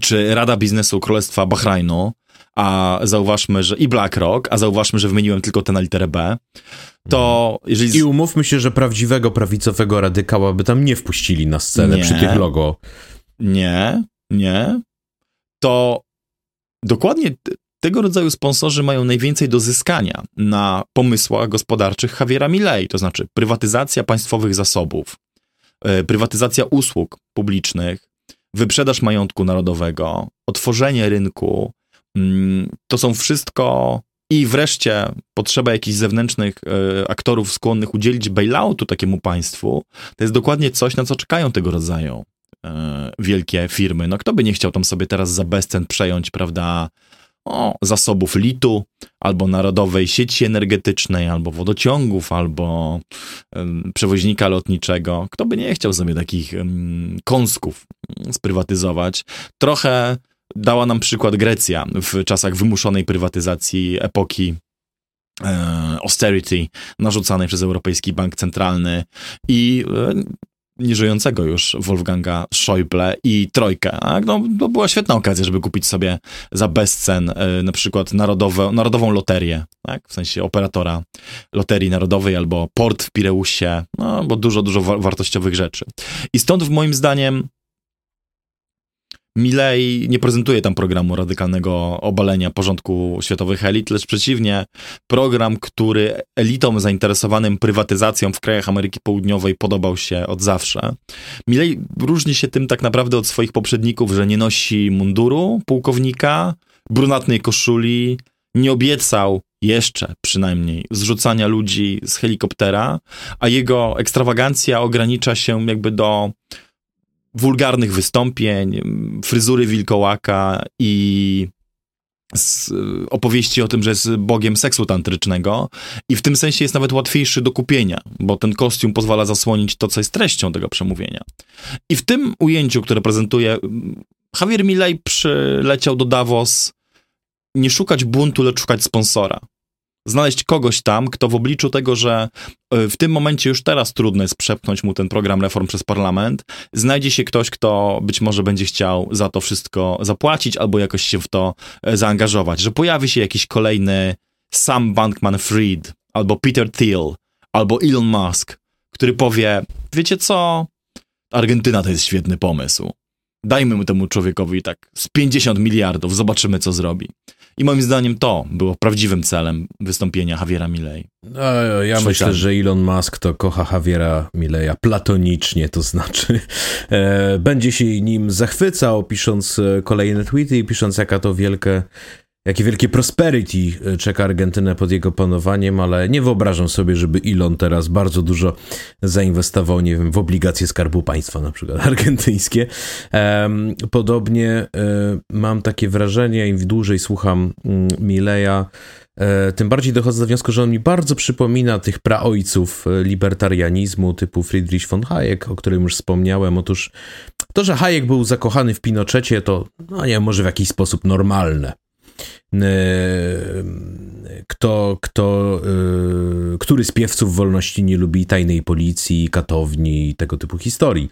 czy Rada Biznesu Królestwa Bahrajnu, a zauważmy, że i BlackRock, a zauważmy, że wymieniłem tylko tę na literę B, to jeżeli... I umówmy się, że prawdziwego prawicowego radykała by tam nie wpuścili na scenę nie, przy tych logo. Nie, nie. To dokładnie tego rodzaju sponsorzy mają najwięcej do zyskania na pomysłach gospodarczych Javiera Milei, to znaczy prywatyzacja państwowych zasobów, e, prywatyzacja usług publicznych, wyprzedaż majątku narodowego, otworzenie rynku, to są wszystko i wreszcie potrzeba jakichś zewnętrznych e, aktorów skłonnych udzielić bailoutu takiemu państwu, to jest dokładnie coś, na co czekają tego rodzaju e, wielkie firmy. No kto by nie chciał tam sobie teraz za bezcen przejąć, prawda, o, zasobów litu, albo narodowej sieci energetycznej, albo wodociągów, albo przewoźnika lotniczego. Kto by nie chciał sobie takich kąsków sprywatyzować? Trochę dała nam przykład Grecja w czasach wymuszonej prywatyzacji epoki e, austerity narzucanej przez Europejski Bank Centralny i e, nieżyjącego już Wolfganga Schäuble i Trojkę. Tak? No, to była świetna okazja, żeby kupić sobie za bezcen e, na przykład narodowe, narodową loterię, tak? w sensie operatora loterii narodowej albo port w Pireusie, no, bo dużo, dużo wartościowych rzeczy. I stąd w moim zdaniem Milei nie prezentuje tam programu radykalnego obalenia porządku światowych elit, lecz przeciwnie, program, który elitom zainteresowanym prywatyzacją w krajach Ameryki Południowej podobał się od zawsze. Milei różni się tym tak naprawdę od swoich poprzedników, że nie nosi munduru pułkownika, brunatnej koszuli, nie obiecał jeszcze przynajmniej zrzucania ludzi z helikoptera, a jego ekstrawagancja ogranicza się jakby do wulgarnych wystąpień, fryzury wilkołaka i opowieści o tym, że jest bogiem seksu tantrycznego i w tym sensie jest nawet łatwiejszy do kupienia, bo ten kostium pozwala zasłonić to, co jest treścią tego przemówienia. I w tym ujęciu, które prezentuje Javier Milei przyleciał do Davos nie szukać buntu, lecz szukać sponsora. Znaleźć kogoś tam, kto w obliczu tego, że e, w tym momencie już teraz trudno jest przepchnąć mu ten program reform przez parlament, znajdzie się ktoś, kto być może będzie chciał za to wszystko zapłacić albo jakoś się w to e, zaangażować, że pojawi się jakiś kolejny Sam Bankman-Fried albo Peter Thiel albo Elon Musk, który powie, wiecie co, Argentyna to jest świetny pomysł. Dajmy mu temu człowiekowi tak z 50 miliardów, zobaczymy co zrobi. I moim zdaniem to było prawdziwym celem wystąpienia Javiera Milley. No, ja myślę, że Elon Musk to kocha Javiera Milleya platonicznie, to znaczy [LAUGHS] e, będzie się nim zachwycał, pisząc e, kolejne tweety i pisząc jaka to wielkie jakie wielkie prosperity e, czeka Argentynę pod jego panowaniem, ale nie wyobrażam sobie, żeby Elon teraz bardzo dużo zainwestował, nie wiem, w obligacje Skarbu Państwa na przykład [LAUGHS] argentyńskie. Podobnie e, mam takie wrażenie, im dłużej słucham mm, Mileja, e, tym bardziej dochodzę do wniosku, że on mi bardzo przypomina tych praojców libertarianizmu typu Friedrich von Hayek, o którym już wspomniałem. Otóż to, że Hayek był zakochany w Pinochecie, to no nie może w jakiś sposób normalne. E, kto, kto, e, który z piewców wolności nie lubi tajnej policji, katowni i tego typu historii.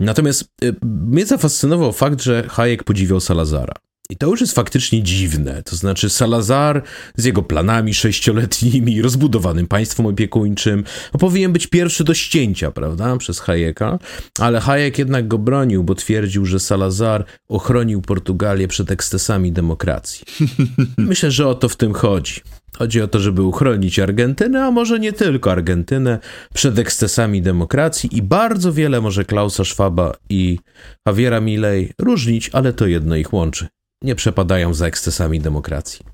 Natomiast e, mnie zafascynował fakt, że Hayek podziwiał Salazara. I to już jest faktycznie dziwne. To znaczy, Salazar z jego planami sześcioletnimi, rozbudowanym państwem opiekuńczym, no, powinien być pierwszy do ścięcia, prawda, przez Hayeka, ale Hayek jednak go bronił, bo twierdził, że Salazar ochronił Portugalię przed ekscesami demokracji. [LAUGHS] Myślę, że o to w tym chodzi. Chodzi o to, żeby uchronić Argentynę, a może nie tylko Argentynę, przed ekscesami demokracji i bardzo wiele może Klausa Schwaba i Javiera Milei różnić, ale to jedno ich łączy nie przepadają za ekscesami demokracji.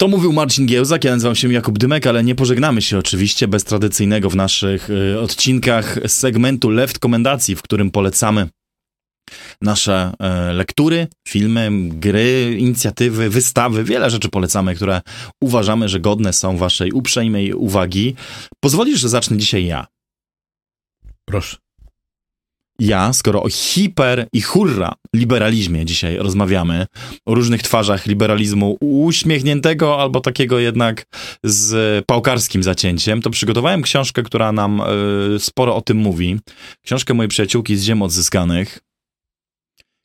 To mówił Marcin Giełzak, ja nazywam się Jakub Dymek, ale nie pożegnamy się oczywiście bez tradycyjnego w naszych y, odcinkach segmentu Left Komendacji, w którym polecamy nasze y, lektury, filmy, gry, inicjatywy, wystawy, wiele rzeczy polecamy, które uważamy, że godne są waszej uprzejmej uwagi. Pozwolisz, że zacznę dzisiaj ja. Proszę ja, skoro o hiper i hurra liberalizmie dzisiaj rozmawiamy, o różnych twarzach liberalizmu uśmiechniętego albo takiego jednak z pałkarskim zacięciem, to przygotowałem książkę, która nam y, sporo o tym mówi. Książkę mojej przyjaciółki z Ziem Odzyskanych.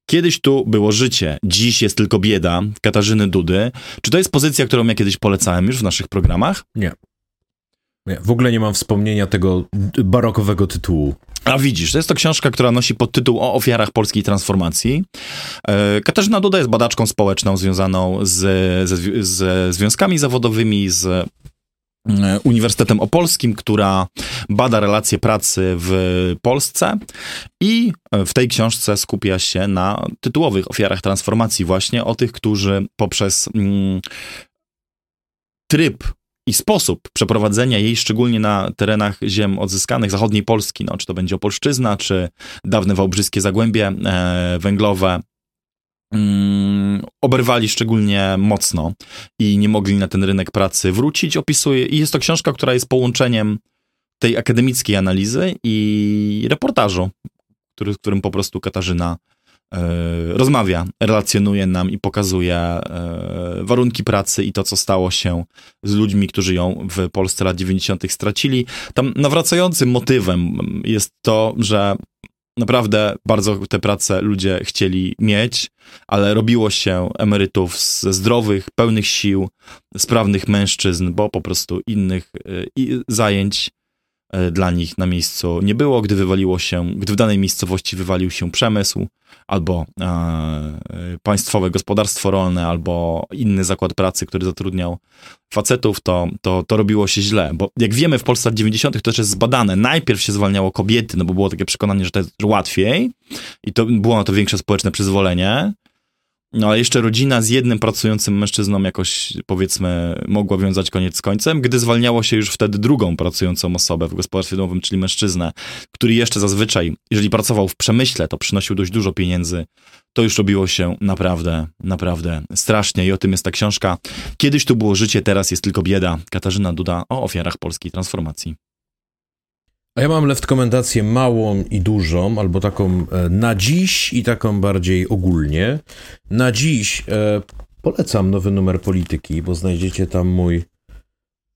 Kiedyś tu było życie, dziś jest tylko bieda, Katarzyny Dudy. Czy to jest pozycja, którą ja kiedyś polecałem już w naszych programach? Nie. Nie, w ogóle nie mam wspomnienia tego barokowego tytułu. A widzisz, to jest to książka, która nosi podtytuł o ofiarach polskiej transformacji. E, Katarzyna Duda jest badaczką społeczną związaną z, związkami zawodowymi, z e, Uniwersytetem Opolskim, która bada relacje pracy w Polsce i w tej książce skupia się na tytułowych ofiarach transformacji, właśnie o tych, którzy poprzez mm, tryb i sposób przeprowadzenia jej, szczególnie na terenach ziem odzyskanych zachodniej Polski, no, czy to będzie Opolszczyzna, czy dawne Wałbrzyskie Zagłębie e, Węglowe, mm, oberwali szczególnie mocno i nie mogli na ten rynek pracy wrócić, opisuje, i jest to książka, która jest połączeniem tej akademickiej analizy i reportażu, który, którym po prostu Katarzyna rozmawia, relacjonuje nam i pokazuje e, warunki pracy i to, co stało się z ludźmi, którzy ją w Polsce lat 90. stracili. Tam nawracającym motywem jest to, że naprawdę bardzo te prace ludzie chcieli mieć, ale robiło się emerytów ze zdrowych, pełnych sił, sprawnych mężczyzn, bo po prostu innych e, zajęć dla nich na miejscu nie było, gdy wywaliło się, gdy w danej miejscowości wywalił się przemysł, albo e, państwowe gospodarstwo rolne, albo inny zakład pracy, który zatrudniał facetów, to, to, to robiło się źle. Bo jak wiemy, w Polsce lat 90. to też jest zbadane. Najpierw się zwalniało kobiety, no bo było takie przekonanie, że to jest łatwiej i to było na to większe społeczne przyzwolenie. No ale jeszcze rodzina z jednym pracującym mężczyzną jakoś, powiedzmy, mogła wiązać koniec z końcem, gdy zwalniało się już wtedy drugą pracującą osobę w gospodarstwie domowym, czyli mężczyznę, który jeszcze zazwyczaj, jeżeli pracował w przemyśle, to przynosił dość dużo pieniędzy, to już robiło się naprawdę, naprawdę strasznie i o tym jest ta książka. Kiedyś tu było życie, teraz jest tylko bieda. Katarzyna Duda o ofiarach polskiej transformacji. A ja mam rekomendację małą i dużą, albo taką e, na dziś i taką bardziej ogólnie. Na dziś e, Polecam nowy numer polityki, bo znajdziecie tam mój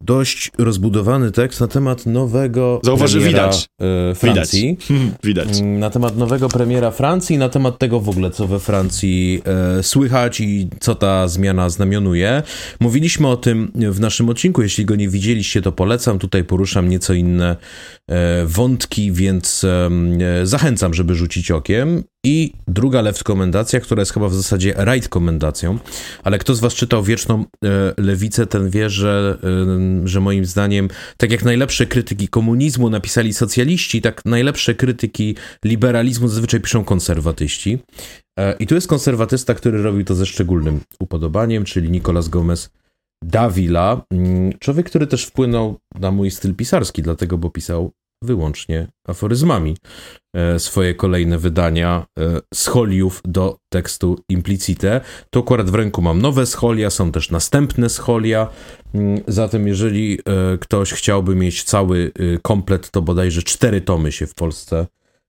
dość rozbudowany tekst na temat nowego Zauważ, premiera widać. e, Francji. Widać. Hmm, widać. Mm, Na temat nowego premiera Francji, na temat tego w ogóle, co we Francji e, słychać i co ta zmiana znamionuje. Mówiliśmy o tym w naszym odcinku. Jeśli go nie widzieliście, to polecam. Tutaj poruszam nieco inne e, wątki, więc e, zachęcam, żeby rzucić okiem. I druga left komendacja, która jest chyba w zasadzie right komendacją, ale kto z was czytał Wieczną e, Lewicę, ten wie, że, e, że moim zdaniem, tak jak najlepsze krytyki komunizmu napisali socjaliści, tak najlepsze krytyki liberalizmu zazwyczaj piszą konserwatyści. E, I tu jest konserwatysta, który robił to ze szczególnym upodobaniem, czyli Nicolas Gomez Davila. Mm, Człowiek, który też wpłynął na mój styl pisarski, dlatego, bo pisał wyłącznie aforyzmami. E, swoje kolejne wydania e, scholiów do tekstu implicite. Tu akurat w ręku mam nowe scholia, są też następne scholia, Mm, zatem jeżeli e, ktoś chciałby mieć cały e, komplet, to bodajże cztery tomy się w Polsce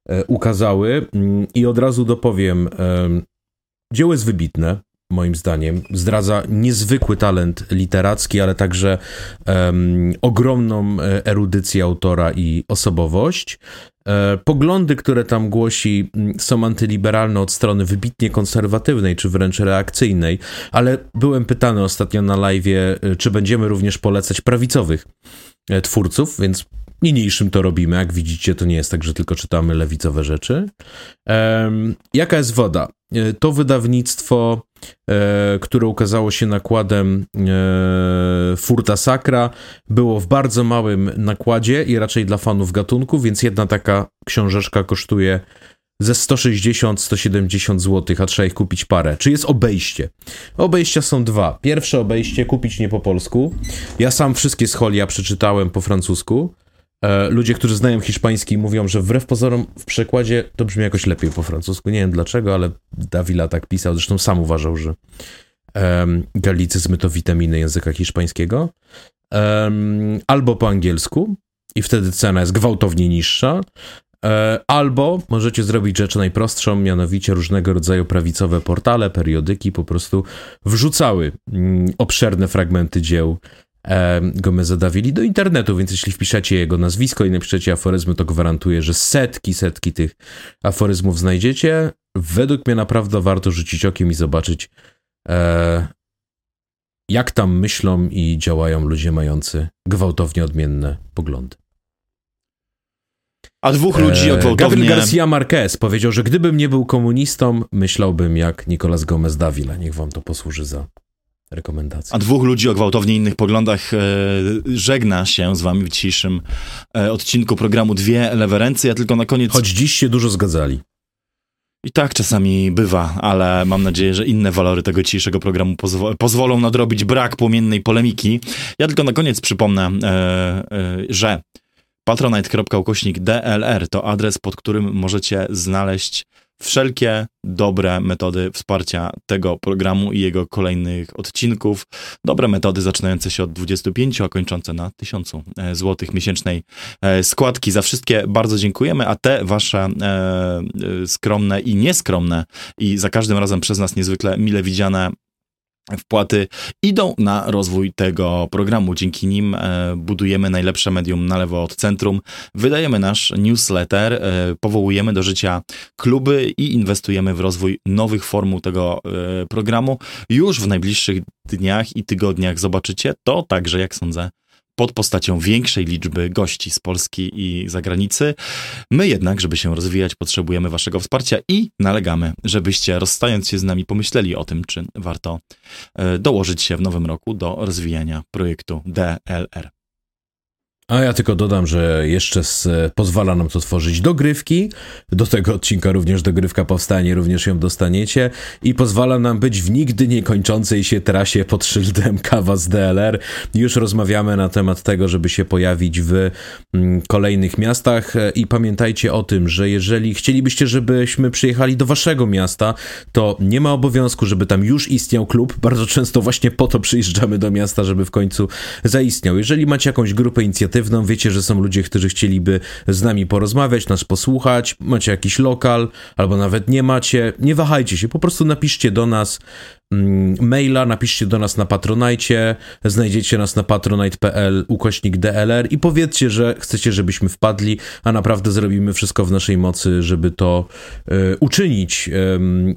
e, ukazały. Mm, i od razu dopowiem, em, dzieło jest wybitne, moim zdaniem. Zdradza niezwykły talent literacki, ale także em, ogromną e, erudycję autora i osobowość. E, Poglądy, które tam głosi, są antyliberalne od strony wybitnie konserwatywnej, czy wręcz reakcyjnej, ale byłem pytany ostatnio na live, czy będziemy również polecać prawicowych e, twórców, więc niniejszym to robimy. Jak widzicie, to nie jest tak, że tylko czytamy lewicowe rzeczy. Jaka jest woda? E, To wydawnictwo, e, które ukazało się nakładem e, Furta Sacra, było w bardzo małym nakładzie i raczej dla fanów gatunku, więc jedna taka książeczka kosztuje ze 160-170 zł, a trzeba ich kupić parę. Czy jest obejście? Obejścia są dwa. Pierwsze obejście kupić nie po polsku. Ja sam wszystkie scholia przeczytałem po francusku. E, ludzie, którzy znają hiszpański, mówią, że wbrew pozorom w przekładzie to brzmi jakoś lepiej po francusku. Nie wiem dlaczego, ale Davila tak pisał. Zresztą sam uważał, że um, galicyzmy to witaminy języka hiszpańskiego. Em, albo po angielsku i wtedy cena jest gwałtownie niższa. E, Albo możecie zrobić rzecz najprostszą, mianowicie różnego rodzaju prawicowe portale, periodyki po prostu wrzucały mm, obszerne fragmenty dzieł Gomeza Davili do internetu, więc jeśli wpiszecie jego nazwisko i napiszecie aforyzmy, to gwarantuję, że setki, setki tych aforyzmów znajdziecie. Według mnie naprawdę warto rzucić okiem i zobaczyć, e, jak tam myślą i działają ludzie mający gwałtownie odmienne poglądy. A dwóch ludzi E, gwałtownie... Gabriel Garcia Marquez powiedział, że gdybym nie był komunistą, myślałbym jak Nicolas Gomez Davila. Niech wam to posłuży za rekomendację. A dwóch ludzi o gwałtownie innych poglądach e, żegna się z wami w dzisiejszym e, odcinku programu Dwie Lewe Ręce. Ja tylko na koniec... Choć dziś się dużo zgadzali. I tak czasami bywa, ale mam nadzieję, że inne walory tego dzisiejszego programu pozwo- pozwolą nadrobić brak płomiennej polemiki. Ja tylko na koniec przypomnę, e, e, że patronite.ukośnik DLR to adres, pod którym możecie znaleźć wszelkie dobre metody wsparcia tego programu i jego kolejnych odcinków. Dobre metody zaczynające się od 25, a kończące na 1000 zł miesięcznej e, składki. Za wszystkie bardzo dziękujemy, a te wasze e, e, skromne i nieskromne i za każdym razem przez nas niezwykle mile widziane wpłaty idą na rozwój tego programu. Dzięki nim e, budujemy najlepsze medium na lewo od centrum, wydajemy nasz newsletter, e, powołujemy do życia kluby i inwestujemy w rozwój nowych formuł tego e, programu. Już w najbliższych dniach i tygodniach zobaczycie to także, jak sądzę, pod postacią większej liczby gości z Polski i zagranicy. My jednak, żeby się rozwijać, potrzebujemy waszego wsparcia i nalegamy, żebyście rozstając się z nami pomyśleli o tym, czy warto e, dołożyć się w nowym roku do rozwijania projektu DLR. A ja tylko dodam, że jeszcze z, pozwala nam to tworzyć dogrywki. Do tego odcinka również dogrywka powstanie, również ją dostaniecie. I pozwala nam być w nigdy niekończącej się trasie pod szyldem [LAUGHS] kawa z DLR. Już rozmawiamy na temat tego, żeby się pojawić w mm, kolejnych miastach. I pamiętajcie o tym, że jeżeli chcielibyście, żebyśmy przyjechali do waszego miasta, to nie ma obowiązku, żeby tam już istniał klub. Bardzo często właśnie po to przyjeżdżamy do miasta, żeby w końcu zaistniał. Jeżeli macie jakąś grupę inicjatywy, charytatywną. Wiecie, że są ludzie, którzy chcieliby z nami porozmawiać, nas posłuchać. Macie jakiś lokal, albo nawet nie macie. Nie wahajcie się, po prostu napiszcie do nas mm, maila, napiszcie do nas na Patronajcie, znajdziecie nas na patronite.pl ukośnik DLR i powiedzcie, że chcecie, żebyśmy wpadli, a naprawdę zrobimy wszystko w naszej mocy, żeby to e, uczynić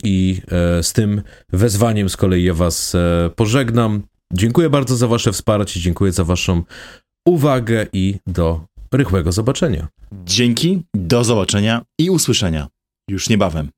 i e, z tym wezwaniem z kolei ja was e, pożegnam. Dziękuję bardzo za wasze wsparcie, dziękuję za waszą uwagę i do rychłego zobaczenia. Dzięki, do zobaczenia i usłyszenia już niebawem.